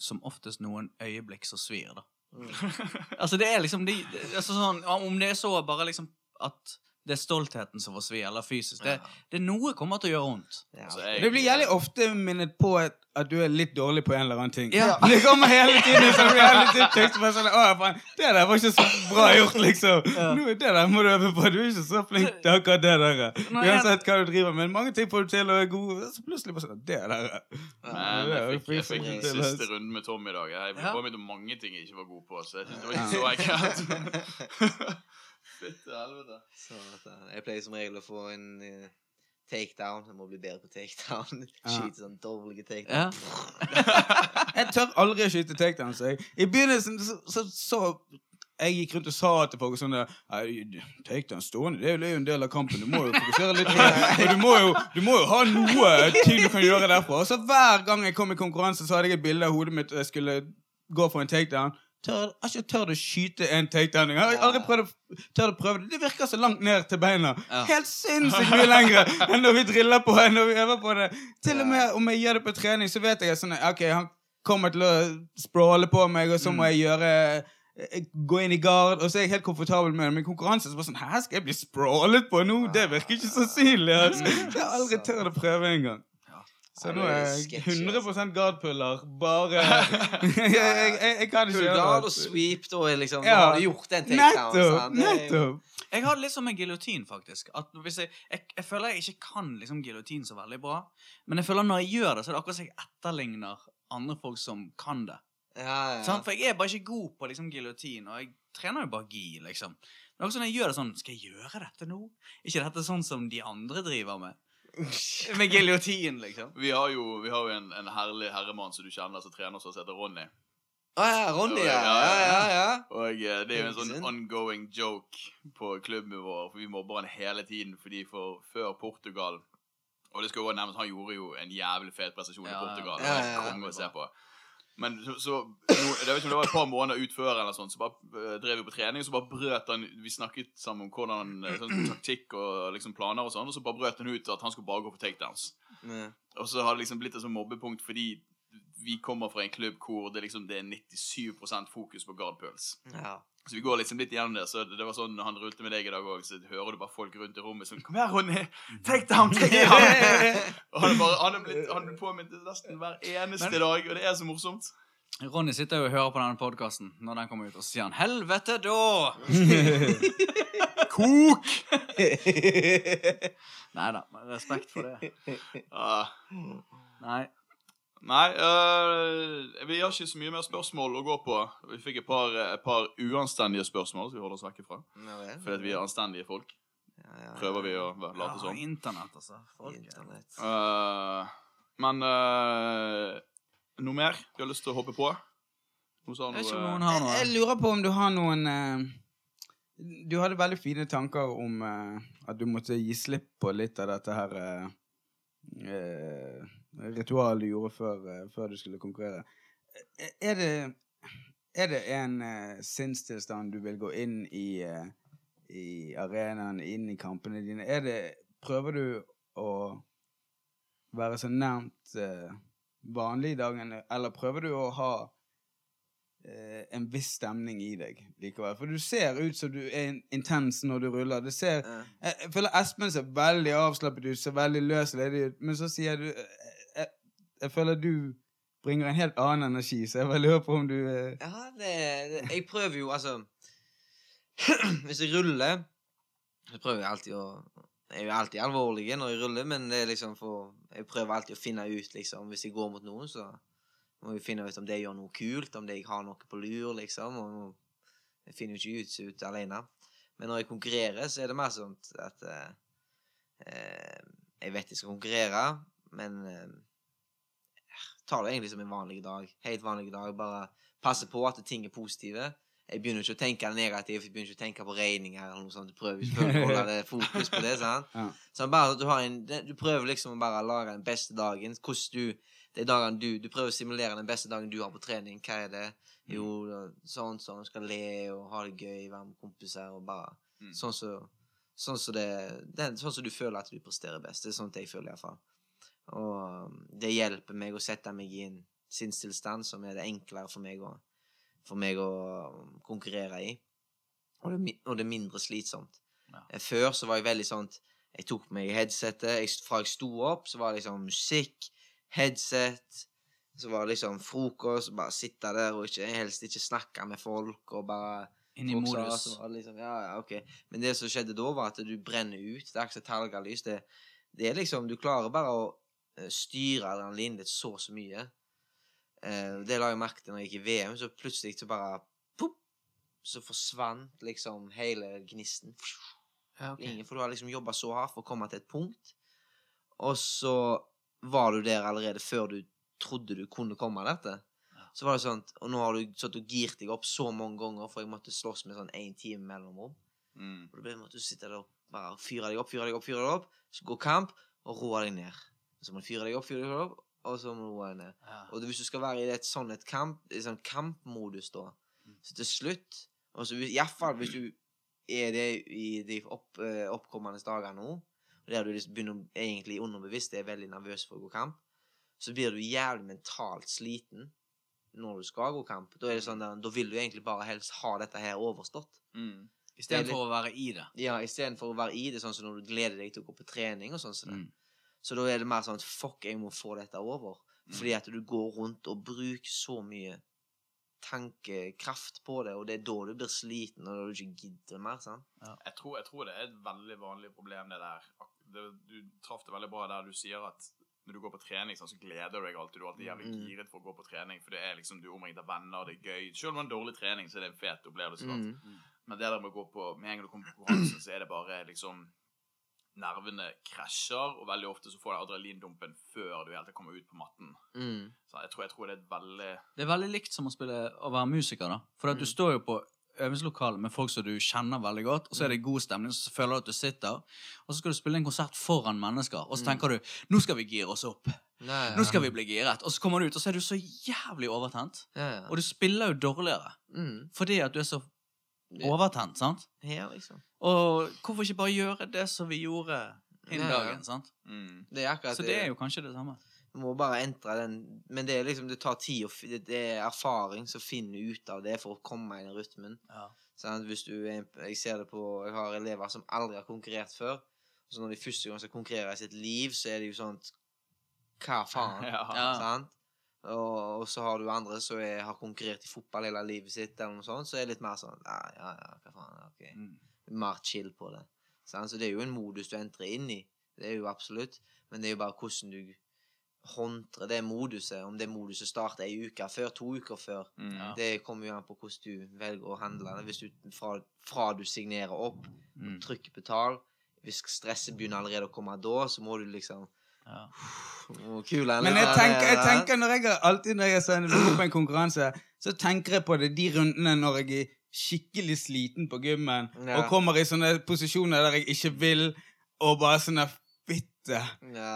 som oftest noen øyeblikk som svir, da. Mm. <laughs> Altså, det er liksom de, det- altså sånn, Om det er så bare liksom at det er stoltheten som får svi, eller fysisk det, det er Noe kommer til å gjøre vondt. Ja. Altså, jeg- Det blir jævlig ofte minnet på at, at du er litt dårlig på en eller annen ting. Ja. Det kommer hele tiden så blir hele tiden tekst på sånn, Å, faen, det der var ikke så bra gjort, liksom. Nå, det der må du øve på. Du er ikke så flink til akkurat det der. Uansett hva du driver med. Mange ting får du til og er god, så plutselig bare sånn Det der. Men er jeg fikk, jeg fikk den siste runden med Tom i dag. Jeg påminnet om mange ting jeg ikke var god på, så jeg synes det var ikke så ekkelt. <laughs> <laughs> Fytte helvete. Så at, eh, jeg pleier som regel å få en uh, takedown. Jeg må bli bedre på takedown. <laughs> Ja. Skyte sånn dårlige Ja. takedown. <laughs> Jeg tør aldri å skyte takedown. Så jeg, I begynnelsen så, så, så jeg gikk rundt og sa til folk sånn der, «Nei, Takedown stående, det er jo- en del av kampen. Du må jo fokusere litt på det. Du må jo, du må jo ha noe ting du kan gjøre derfra. Og så hver gang jeg kom i konkurranse, så hadde jeg et bilde av hodet mitt og jeg skulle gå for en takedown. Tør, ikke tørt å skyte en takedown. Jeg har aldri prøvd å, tørt å prøve det. Det virker så langt ned til beina. Ja. Helt sinnssykt mye lengre enn når vi driller på enn når vi øver på det. Til og med om jeg gjør det på trening, så vet jeg sånn Ok, han kommer til å språle på meg, og så må jeg gjøre eh, Gå inn i gard, og så er jeg helt komfortabel med det. Men konkurranse så bare sånn Hæ, skal jeg bli språlet på nå? Det virker ikke sannsynlig. Altså. Jeg har aldri tørt å prøve engang. Så nå er jeg sketchy, 100 gardpuller. Bare <laughs> jeg, jeg, jeg, jeg kan ikke gjøre gjøre grad og det. sweep, da er liksom Ja. Har du gjort en takedown. Nettopp! Det jo- Nettopp! Jeg har det litt som en giljotin, faktisk. At hvis jeg, jeg, jeg føler jeg ikke kan liksom giljotin så veldig bra. Men jeg føler når jeg gjør det, så er det akkurat som jeg etterligner andre folk som kan det. Ja, ja. For jeg er bare ikke god på liksom giljotin, og jeg trener jo bare gi, liksom. Men også når jeg gjør det sånn Skal jeg gjøre dette nå? ikke dette sånn som de andre driver med? <laughs> Med giljotin, liksom. Vi har jo, vi har jo en, en herlig herremann som du kjenner, som trener oss, som heter Ronny. Å ja, Ronny, ja. Ja, Ja, ja. Og eh, det er jo en sånn ongoing joke på klubben vår, for vi mobber han hele tiden fordi for før Portugal Og det skal jo nevnes, han gjorde jo en jævlig fet prestasjon i Portugal. ja, Ja, ja, ja. Men så, så ikke om det var et par måneder ut før, eller sånn, så bare eh, drev vi på trening, og så bare brøt han Vi snakket sammen om hvordan eh, sånn, taktikk og liksom planer og sånn, og så bare brøt han ut at han skulle bare gå for takedowns. Mm. Og så har det liksom blitt et sånt mobbepunkt fordi vi kommer fra en klubb hvor det, liksom, det er 97% fokus på guard pulse. ja. Så vi går liksom litt gjennom det. Så det, var sånn når han rulte med deg i dag òg, så hører du bare folk rundt i rommet sånn Kom her, Ronny! Take down! Take <laughs> down! og han er, bare, han er blitt, han påminnet nesten hver eneste Men- dag, og det er så morsomt. Ronny sitter jo og hører på denne podkasten når den kommer ut, og så sier han 'helvete, da'! <laughs> Kok! Nei da, respekt for det. Ah, Nei. Nei, øh, vi har ikke så mye mer spørsmål å gå på. Vi fikk et par, et par uanstendige spørsmål som vi holder oss vekk fra. Ja vel. Fordi at vi er anstendige folk. Ja, ja. Prøver vi å late Ja, som. internett, altså. Folk, Internett. uh, men uh, noe mer vi har lyst til å hoppe på? Jeg noe eh, har Jeg, jeg lurer på om du har noen uh, Du hadde veldig fine tanker om eh, at du måtte gi slipp på litt av dette her eh, du gjorde før, eh, før du skulle konkurrere. Eh, Er det, er det en eh, sinnstilstand du vil gå inn i, eh, i arenaen, inn i kampene dine? Er det, prøver du å være så nærmt vanlig i dagene, eller prøver du å ha en viss stemning i deg likevel. For du ser ut som du er intens når du ruller. Du ser, jeg, føler Espen ser veldig avslappet ut, ser veldig løs ledig ut, men så sier du jeg, føler du bringer en helt annen energi, så jeg bare lurer på om du eh, Ja, det, det Jeg prøver jo, altså <clears throat> Hvis jeg ruller, så prøver jeg alltid å Jeg er jo alltid alvorlig når jeg ruller, men det er liksom for Jeg prøver alltid å finne ut, liksom Hvis jeg går mot noen, så må jeg finne ut om det gjør noe kult, om det jeg har noe på lur, liksom. Og jeg finner jo ikke ut, ut alene. Men når jeg konkurrerer, så er det mer sånn at eh, eh, Jeg vet jeg skal konkurrere, men eh, tar det egentlig som en vanlig dag. Helt vanlig dag. Bare passer på at ting er positive. Jeg begynner ikke å tenke negativt, jeg begynner ikke å tenke på regninger eller noe sånt. Du prøver selvfølgelig å holde <laughs> fokus på det, sant? Ja. Så bare at du har en Du prøver liksom å bare lage den beste dagen. Hvordan du De dagene du Du prøver å simulere den beste dagen du har på trening. Hva er det? Jo, sånn sånn, skal le og ha det gøy, være med kompiser og bare Mm. Sånn som Sånn så det, det Sånn som du føler at du presterer best. Det er sånn jeg føler iallfall. Og det hjelper meg å sette meg i en sinnstilstand som er det enklere for meg å, for meg å konkurrere i. Og det, og det er mindre slitsomt. Ja. Eh, Før så var jeg veldig sånn Jeg tok meg headsetet. Jeg, fra jeg sto opp, så var det liksom musikk, headset Så var det liksom frokost, bare sitte der og ikke, helst ikke snakke med folk og bare Inn i modus. liksom, ja, ja, ok. Men det som skjedde da, var at du brenner ut. Det er ikke så talgalys. Det, det er liksom Du klarer bare å styre adrenalinet ditt så så mye. Eh, det la jeg merke til når jeg gikk i VM, så plutselig så bare pop, Så forsvant liksom hele gnisten. Ja, okay. Ingen, for du har liksom jobba så hardt for å komme til et punkt, og så var du der allerede før du trodde du kunne komme dette. Så var det sånn Og nå har du satt og girt deg opp så mange ganger, for jeg måtte slåss med sånn én time mellomrom. Mm. Og da måtte du sitte der og bare fyre deg opp, fyre deg opp, fyre deg opp, så gå kamp, og roe deg ned. Så må du fyre deg opp, fyre deg opp, og så må du roe deg ned. Ja. Og hvis du skal være i et sånn et kamp, i sånn kampmodus da, Mm. så til slutt og så hvis- du er det i de opp, eh, oppkommende dager nå, og der du liksom begynner egentlig underbevisst er veldig nervøs for å gå kamp, så blir du jævlig mentalt sliten når du skal gå kamp. Da det sånn der, da vil du egentlig bare helst ha dette her overstått. Mm. Istedenfor å være i det. Ja, istedenfor å være i det sånn som når du gleder deg til å gå på trening og sånn som det. Mm. Så da er det mer sånn at fuck, jeg må få dette over. Mm. Fordi at du går rundt og bruker så mye tankekraft på det, og det er da du blir sliten, og da du ikke gidder mer. sant? Jeg, tror, jeg tror det er et veldig vanlig problem, det der. Det, du traff det veldig bra der du sier at når du går på trening, sånn, så gleder du deg alltid. Du er alltid jævlig Mm. giret for å gå på trening, for det er liksom, du er omringet av venner, det er gøy. Selv om det er en dårlig trening, så er det en fet opplevelse. sant? Mm. Men det der med å gå på Med en gang du kommer på konkurransen, så er det bare liksom nervene krasjer, og veldig ofte så får du adrenalindumpen før du helt kommer ut på matten. Mm. Så jeg tror, jeg tror det er et veldig Det er veldig likt som å spille å være musiker, da. For at du Mm. står jo på øvingslokalet med folk som du kjenner veldig godt, og så er det god stemning, så føler du at du sitter, og så skal du spille en konsert foran mennesker, og så Mm. tenker du 'nå skal vi gire oss opp', Nei, ja. nå skal vi bli giret', og så kommer du ut, og så er du så jævlig overtent. ja, ja. Og du spiller jo dårligere, Mm. fordi at du er så. Overtent, sant? Ja, liksom. Og hvorfor ikke bare gjøre det som vi gjorde innen Ja, dagen, sant? mm. Det er Så det er jo kanskje det samme. Du må bare entre den Men det er liksom, det tar tid, og det er erfaring som finner ut av det for å komme i den rytmen. Ja. Sant? Hvis du er, jeg ser det på Jeg har elever som aldri har konkurrert før. Så når de første gang skal konkurrere i sitt liv, så er det jo sånn Hva faen? <laughs> Ja. Sant? Og, og så har du andre som er, har konkurrert i fotball hele livet sitt, eller noe sånt, så er det litt mer sånn Ja, ja, ja, hva faen, ok. Mm. Mer chill på det. Så det er jo en modus du entrer inn i. Det er jo absolutt. Men det er jo bare hvordan du håndtrer det moduset. Om det moduset starter ei uke før, to uker før. Mm. Ja. Det kommer jo an på hvordan du velger å handle det. Hvis du, fra, fra du signerer opp, Mm. trykker betal Hvis stresset begynner allerede å komme da, så må du liksom Må kule Men jeg tenker, jeg tenker når jeg alltid når jeg er på en konkurranse, så tenker jeg på det de rundene når jeg er skikkelig sliten på gymmen, Ja. og kommer i sånne posisjoner der jeg ikke vil, og bare sånn. Ja.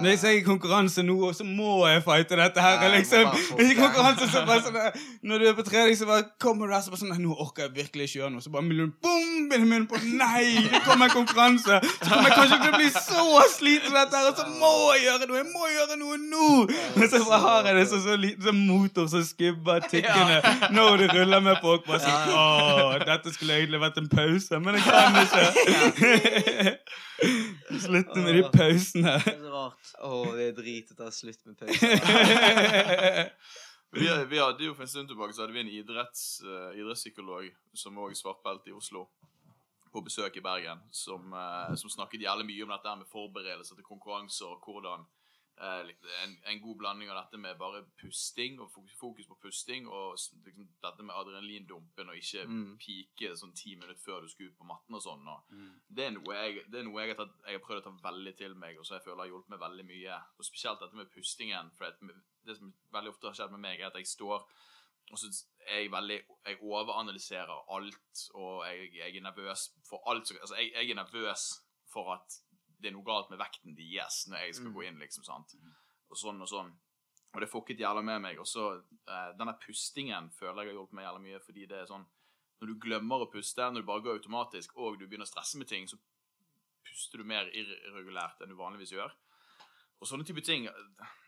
Når jeg sier konkurranse nå, så må jeg fighte dette her, Ja, liksom. I konkurranse så bare sånn Når du er på trening, så bare kommer du der, så bare sånn Nå orker jeg virkelig ikke gjøre noe. Så bare miljøen, boom, i munnen på Nei, det kommer en konkurranse! Så kommer jeg kanskje til å bli så sliten av dette her, og så må jeg gjøre noe! Jeg må gjøre noe nå! Men så bare har jeg det som så liten sånn motor som skubber tikkende når det ruller med folk. Bare sånn Å, dette skulle egentlig vært en pause, men jeg kan ikke. <laughs> Slutte med de pausene. Det er så rart. Å, det er drit å ta slutt med pause. <laughs> Vi, vi hadde jo For en stund tilbake så hadde vi en idretts, uh, idrettspsykolog som òg svartbelte i Oslo, på besøk i Bergen, som, uh, som snakket jævlig mye om dette med forberedelser til konkurranser, og hvordan en, en god blanding av dette med bare pusting, og fokus, på pusting, og liksom, dette med adrenalindumpen, og ikke Mm. pike sånn ti minutter før du skal ut på matten og sånn. Og Mm. det er noe jeg, det er noe jeg, har, tatt, jeg har prøvd å ta veldig til meg, og så jeg føler har hjulpet meg veldig mye. Og spesielt dette med pustingen. For det, det som veldig ofte har skjedd med meg, er at jeg står og så er jeg veldig Jeg overanalyserer alt, og jeg, jeg er nervøs for alt som Altså, jeg, jeg er nervøs for at det er noe galt med vekten deres når jeg skal Mm. gå inn, liksom, sant. Og sånn og sånn. Og det fucket jævla med meg. Og så eh, denne pustingen føler jeg har hjulpet meg jævla mye, fordi det er sånn Når du glemmer å puste, når du bare går automatisk, og du begynner å stresse med ting, så puster du mer irregulært enn du vanligvis gjør. Og sånne type ting.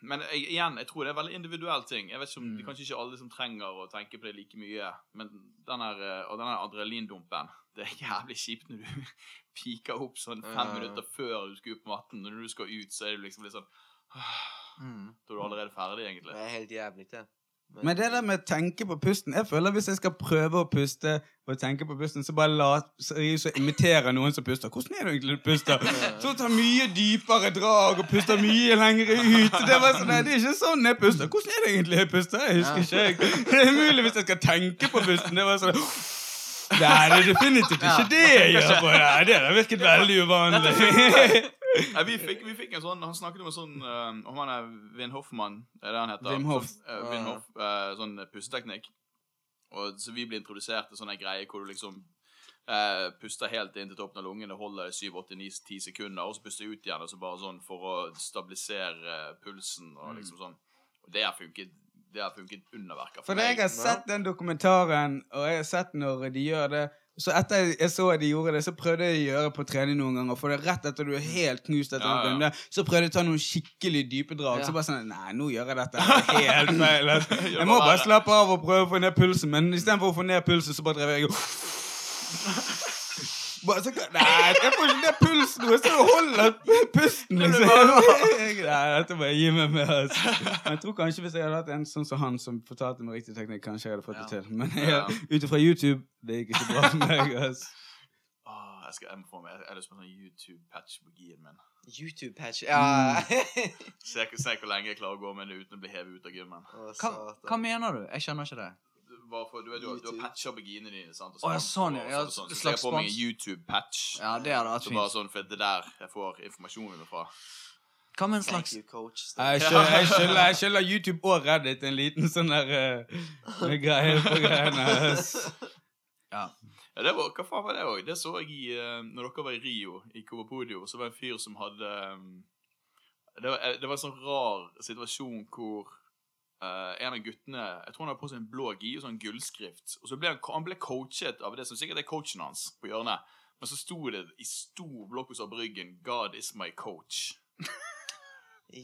Men jeg, igjen, jeg tror det er veldig individuell ting. Jeg vet ikke om, Det er kanskje ikke alle som trenger å tenke på det like mye. Men den her, eh, og den adrenalindumpen Det er jævlig kjipt når du <laughs> piker opp sånn fem Ja. minutter før du skal opp på matten. Når du skal ut, så er du liksom litt sånn Mm. Da er du allerede ferdig, egentlig. Det er helt jævlig, det. Men det der med å tenke på pusten Jeg føler hvis jeg skal prøve å puste og tenke på pusten, så bare la så, å imitere noen som puster. Hvordan er det egentlig du puster? <laughs> Så tar mye dypere drag og puster mye lengre ut. Det, var sånn, nei, det er ikke sånn jeg puster. Hvordan er det egentlig jeg puster? Jeg husker ikke. Det er mulig hvis jeg skal tenke på pusten. Det var sånn det er definitivt ikke det jeg gjør. på her. det har virket veldig uvanlig. Nei, vi, fikk, vi fikk en sånn Han snakket om en sånn eh, Om han er Vin Hoffmann, er det han heter? Wim Hof. Sånn, eh, Wim Hof, eh, sånn pusteteknikk. Og så vi ble introdusert til sånne greier hvor du liksom eh, puster helt inn til toppen av lungene, holder 7-8-9-10 sekunder, og så puster ut igjen, og så bare sånn for å stabilisere eh, pulsen og liksom sånn. Og det har funket, det har funket underverker For jeg har sett den dokumentaren, og jeg har sett når de gjør det. Så etter jeg så at de gjorde det, så prøvde jeg å gjøre på trening noen ganger. For det er rett etter du er helt knust etter Ja, en ja. runde, så prøvde jeg å ta noen skikkelig dype drag. Ja. Så bare sånn Nei, nå gjør jeg dette <laughs> helt feil. Jeg må bare slappe av og prøve å få ned pulsen. Men istedenfor å få ned pulsen, så bare drev jeg og bare så, Nei, jeg får ikke ned pulsen nå! Jeg står og holder pusten, liksom. Jeg- <laughs> Nei, dette må jeg gi meg med. Altså. Men jeg tror kanskje hvis jeg hadde hatt en sånn som han som fortalte meg riktig teknikk, kanskje jeg hadde fått det til. Men Ja. ut ifra YouTube, det gikk ikke bra for meg. <laughs> Altså. Åh, jeg, skal, jeg, må få meg, jeg har lyst på en sånn YouTube-patch på gien min. YouTube-patch. Ja. <laughs> Se, se hvor lenge jeg klarer å gå med det uten å bli hevet ut av gymmen. Hva, hva mener du? Jeg skjønner ikke det. For, du, vet, du, du har patcha beginene dine, sant? Og Å, ja, sånn, ja. og sånn, så Slags jeg får meg en. YouTube-patch. Ja, det hadde vært Så bare sånn, for det er der jeg får informasjonen fra. Hva med en slags you, coach. Jeg skylder, YouTube og Reddit en liten sånn der uh, greie på greiene. <laughs> Ja. Ja, det var, hva faen var det òg? Det så jeg i, uh, når dere var i Rio, i Covapodio. Så var det en fyr som hadde um, det, var, det var en sånn rar situasjon hvor eh, en av guttene Jeg tror han hadde på seg en blå gi og sånn gullskrift. Og så ble han, han ble coachet av det som sikkert er coachen hans på hjørnet. Men så sto det i stor blokkos hos Bryggen 'God is my coach'.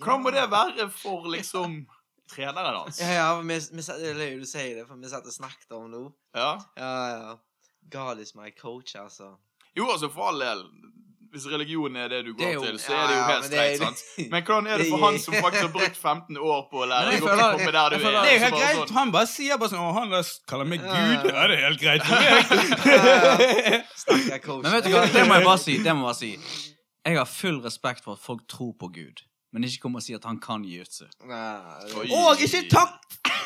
Hvordan må det være for liksom <laughs> treneren hans? Ja, ja, vi, vi, det er løye du sier det, for vi satt og snakket om nå. Ja. Ja, ja. God is my coach, altså. Jo, altså, for all del. Hvis religion er det du Det går jo- til, så er det jo helt streit, sant? Men hvordan er det for han som <laughs> faktisk har brukt 15 år på å lære deg å komme der du er? Det er jo helt greit. sånn- Han bare sier bare sånn Å, han kaller meg Gud. ja. <laughs> Ja, det er helt greit for meg. <laughs> Men vet du hva, det må jeg bare si. Det må jeg bare si. Jeg har full respekt for at folk tror på Gud, men ikke kom og si at han kan jiu-jitsu. Oi. Og ikke takk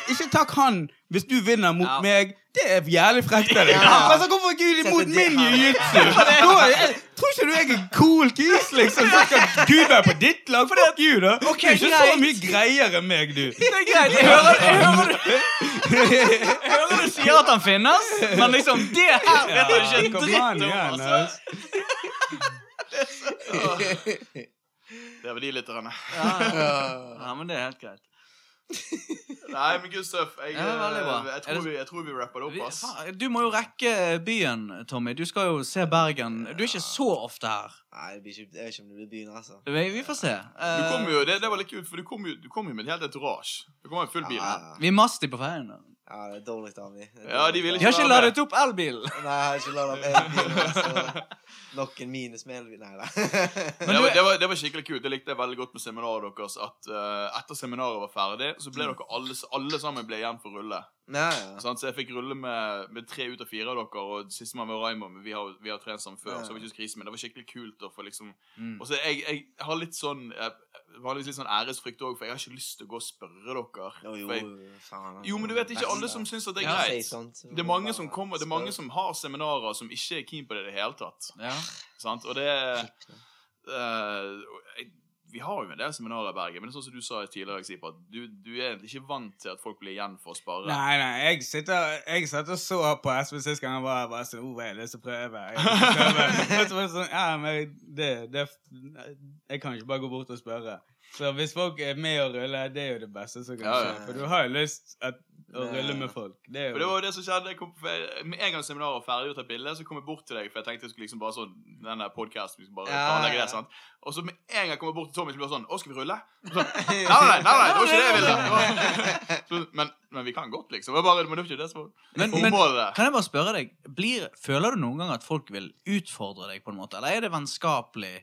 Ikke takk han hvis du vinner mot Ja. meg. Det er jævlig frekt av deg. Ja. Altså, hvorfor Gud imot min <laughs> jiu-jitsu? Da jeg- Tror ikke du jeg er en cool kis, liksom? Så skal Gud være på ditt lag? Fuck Gud, da. Du er ikke så greit. mye greiere enn meg, du. Det er greit. Jeg hører, jeg hører, jeg hører du sier at han finnes, men liksom Det her vet du ikke en Kom dritt an om. igjen, Altså. altså. Det er vel de lytterne. <laughs> Ja. ja, men det er helt greit. Nei, men good stuff. Jeg, Ja, jeg, eh, jeg, Er tror, det- vi, jeg tror vi rapper det opp, ass. du må jo rekke byen, Tommy. Du skal jo se Bergen. Du er ikke så ofte her. Nei, ikke, jeg vet ikke om det blir byen, altså. Vi, vi får se. Du Eh, kom jo, det, det var litt kult, for du kom jo, du kom jo med et helt entourage. Du kom med en full bil. Ja, vi masti på veien. Ja, det er dårlig av dem. Ja, de vil De har ikke ladet opp elbilen. Nei, jeg har ikke ladet opp elbilen. Altså. Nok en minus med elbil. Nei da. Men det, var, det, var, det var skikkelig kult. Det likte jeg veldig godt med seminaret deres. At uh, etter seminaret var ferdig, så ble dere alle, alle sammen ble igjen for rulle. Ja, ja. Sånn, Så jeg fikk rulle med, med tre ut av fire av dere, og sistemann var Raymond. men Vi har, vi har trent sammen før, Ja. så det var ikke krise, men det var skikkelig kult Og, liksom Mm. Og så jeg, jeg har litt sånn jeg, vanligvis litt sånn æresfrykt òg, for jeg har ikke lyst til å gå og spørre dere. Jo, jo, jeg, faen. jo, men du vet ikke alle som syns at det er greit. Sånt. Det er mange som kommer, det er mange som har seminarer som ikke er keen på det i det hele tatt. Og det uh, jeg, Vi har jo en del seminarer i Bergen, men det er sånn som du sa tidligere, Sipert, du, du er egentlig ikke vant til at folk blir igjen for å spare. Nei, nei, jeg sitter Jeg satt og så på SV sist gang. Jeg var bare sånn oh, jeg har lyst til å prøve. Jeg. Så <laughs> sånn, ja, men det, det kan ikke bare gå bort og spørre. Så hvis folk er med og ruller, det er jo det beste som kan Ja, skje. ja. For du har jo lyst at, å rulle med folk. Det er For det var jo det som skjedde. Med en gang seminaret var ferdig og tatt bilde, så kom jeg bort til deg, for jeg tenkte jeg skulle liksom bare sånn denne podcasten, vi skulle bare Ja, planlegge ja. det, sant? Og så med en gang jeg kommer bort til Tommy, så blir det sånn, å, skal vi rulle? Og Sånn, <laughs> nei, nei, nei, nei, det var ikke det jeg ville. Så, men, men vi kan godt, liksom. Det var bare, men det var ikke det som var Men, men formålet. kan jeg bare spørre deg, blir, føler du noen gang at folk vil utfordre deg på en måte, eller er det vennskapelig,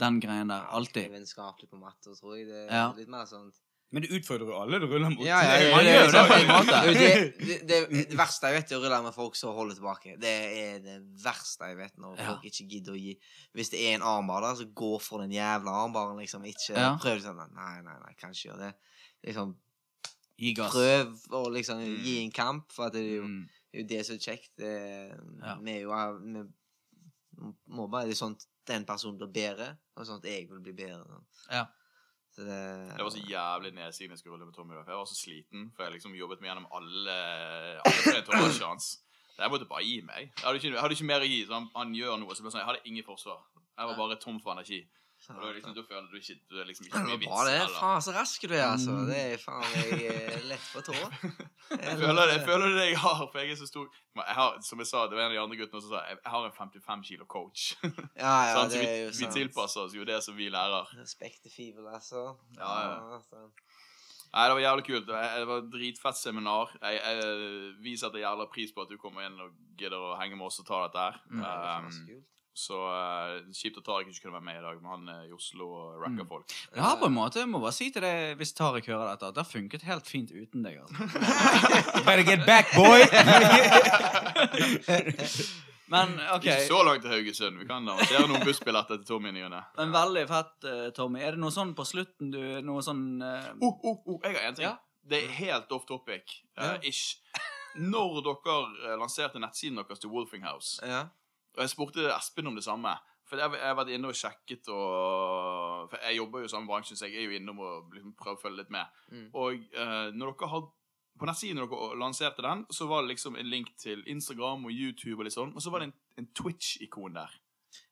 den greien der, Det er alltid? vennskapelig på matte, tror jeg. Det er Ja. litt mer sånn Men du utfordrer jo alle du ruller mot. Ja, ja, ja, ja, ja, det. Det, det, <laughs> det, det, det verste jeg vet, er å rulle med folk som holder tilbake. Det er det verste jeg vet, når Ja. folk ikke gidder å gi Hvis det er en armbar der, så gå for den jævla armbaren, liksom. Ikke Ja. prøv sånn Nei, nei, nei, kan ikke gjøre det. Liksom, Gi gass. prøv å liksom Mm. gi en kamp, for at det er jo Mm. det, er jo det som er kjekt. Det, Vi er jo vi må bare det er sånn den personen blir bedre, og sånn at jeg vil bli bedre. Sånn. Ja. Det, Det var så jævlig nedsiden jeg skulle rulle med Tommy. Jeg var så sliten, for jeg liksom jobbet meg gjennom alle, alle entouragene hans. Jeg måtte bare gi meg. Jeg hadde ikke, jeg hadde ikke mer å gi. Så han, han gjør noe, så ble sånn, jeg hadde ingen forsvar. Jeg var bare tom for energi. Og da, liksom, da føler du ikke du er liksom ikke mye vits. bra, det. eller- Faen, så rask du er, altså. Mm. Det er faen meg eh, lett på tå. <laughs> Jeg føler det, jeg føler det jeg har, for jeg er så stor. Jeg har, som jeg sa, det var en av de andre guttene som sa jeg har en 55 kilo coach. <laughs> Ja, ja, sånn, det vi, er jo vi sant. tilpasser oss jo det som vi lærer. Respekt til fiber, altså. Ja, ja. altså. Nei, Det var jævlig kult. Det var- et dritfett seminar. Jeg, jeg, vi setter jævla pris på at du kommer inn og gidder å henge med oss og ta dette her. Mm. Um, så uh, kjipt at Tariq ikke kunne være med i dag, men han er i Oslo og racker Mm. folk. Jeg har på en måte, jeg må bare si til deg, hvis Tariq hører dette, at det har funket helt fint uten deg. altså. <laughs> Better get back, boy! <laughs> Men ok, Ikke så langt til Haugesund. Vi kan arrangere noen bussbilletter til Tommy i ny men veldig fett, eh, Tommy. Er det noe sånn på slutten du Noe sånn uh... Oh, oh, oh, jeg har en ting. Ja. Det er helt off topic, uh, ish. når dere eh, lanserte nettsiden deres til Wolfing House Ja. Og jeg spurte Espen om det samme. For jeg, jeg har vært inne og sjekket og For jeg jobber jo i samme bransje, så jeg er jo innom og liksom prøver å følge litt med. Mm. Og uh, når dere hadde på nettsiden når dere lanserte den, så var det liksom en link til Instagram og YouTube og litt sånn, og så var det en, en Twitch-ikon der.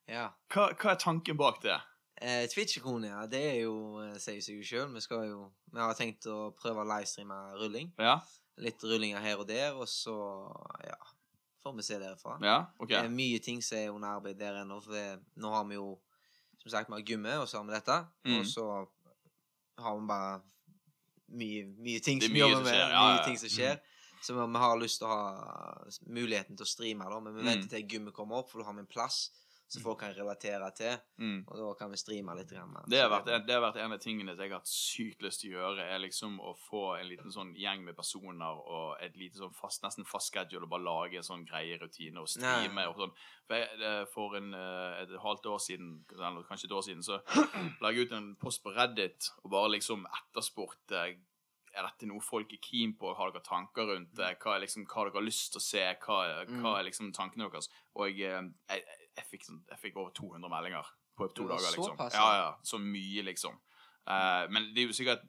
ja. Hva, hva er tanken bak det? Eh, Twitch-ikonet, ja, det er jo eh, sier seg sjøl. Vi skal jo Vi har tenkt å prøve å livestreame rulling. Ja? Litt rullinger her og der, og så ja, får vi se derfra. Ja? OK. Det er mye ting som er under arbeid der ennå. For det, nå har vi jo som sagt vi har gymmet, og så har vi dette. Mm. Og så har vi bare mye, mye ting som jobber med. ja, mye ja. ting som skjer. Så vi, vi har lyst til å ha muligheten til å streame, da, men vi Mm. venter til gymmet kommer opp, for da har vi en plass som folk kan relatere til. Mm. Og da kan vi streame litt. Grann. Det har, vært, det har vært en av tingene jeg har hatt sykt lyst til å gjøre, er liksom å få en liten sånn gjeng med personer og et lite sånn fast, nesten fast schedule og bare lage en sånn greie rutine og streame Ja. og sånn. For, jeg, for en, eh, et halvt år siden, eller kanskje et år siden, så <clears throat> la jeg ut en post på Reddit og bare liksom etterspurte er dette noe folk er keen på? Har dere tanker rundt det? Hva er liksom, hva dere har lyst til å se? Hva, hva er liksom tankene deres? Og jeg, eh, jeg, jeg, fikk, sånn- jeg fikk over 200 meldinger på to dager, liksom. Ja, ja. Så mye, liksom. Uh, men det er jo sikkert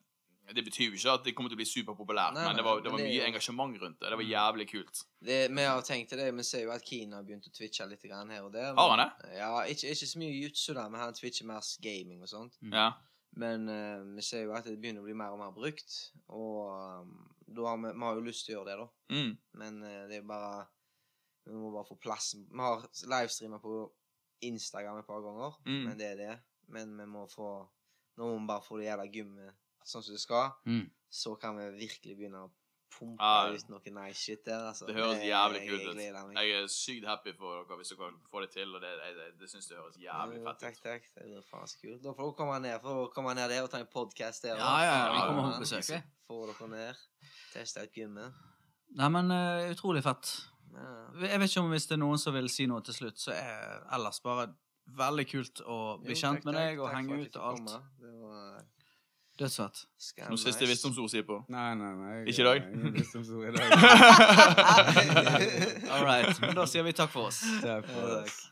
Det betyr jo ikke at det kommer til å bli superpopulært, men det var, det var det mye engasjement rundt det. Det var jævlig kult. Det, vi har tenkt det, vi ser jo at Kina har begynt å twitche litt her og der. Har han det? Ja, ikke, ikke så mye jutsu, da, men han twitcher mer gaming og sånt. Mm. Ja. Men uh, vi ser jo at det begynner å bli mer og mer brukt, og um, har vi, vi har jo lyst til å gjøre det, da. Mm. Men uh, det er jo bare Vi må bare få plass. Vi har livestreamer på Instagram et par ganger, Mm. men det er det. Men vi må få Nå må vi bare få det jævla gymmet sånn som det skal. Mm. Så kan vi virkelig begynne å pumpe Ja. ut noe nice shit der, altså. Det høres jævlig kult ut. Jeg er sykt happy for dere hvis dere får det til, og det, jeg, det, det syns det høres jævlig fett ut. takk. takk. Det blir faen så kult. Da får dere komme ned, dere komme ned der og ta en podkast der. Ja, ja, ja, vi kommer og besøker. Får. Få dere ned. Teste ut gymmet. Nei, men eh, utrolig fett. Ja. Jeg vet ikke om hvis det er noen som vil si noe til slutt, så er ellers bare veldig kult å bli Jo, kjent takk, med takk, deg og takk henge ut og alt. Det var Dødsfett. Noe siste visdomsord, Sipo? Nei, nei, nei. jeg- Ikke i dag? Ingen visdomsord i dag. <laughs> All right. Men da sier vi takk for oss. Takk for oss.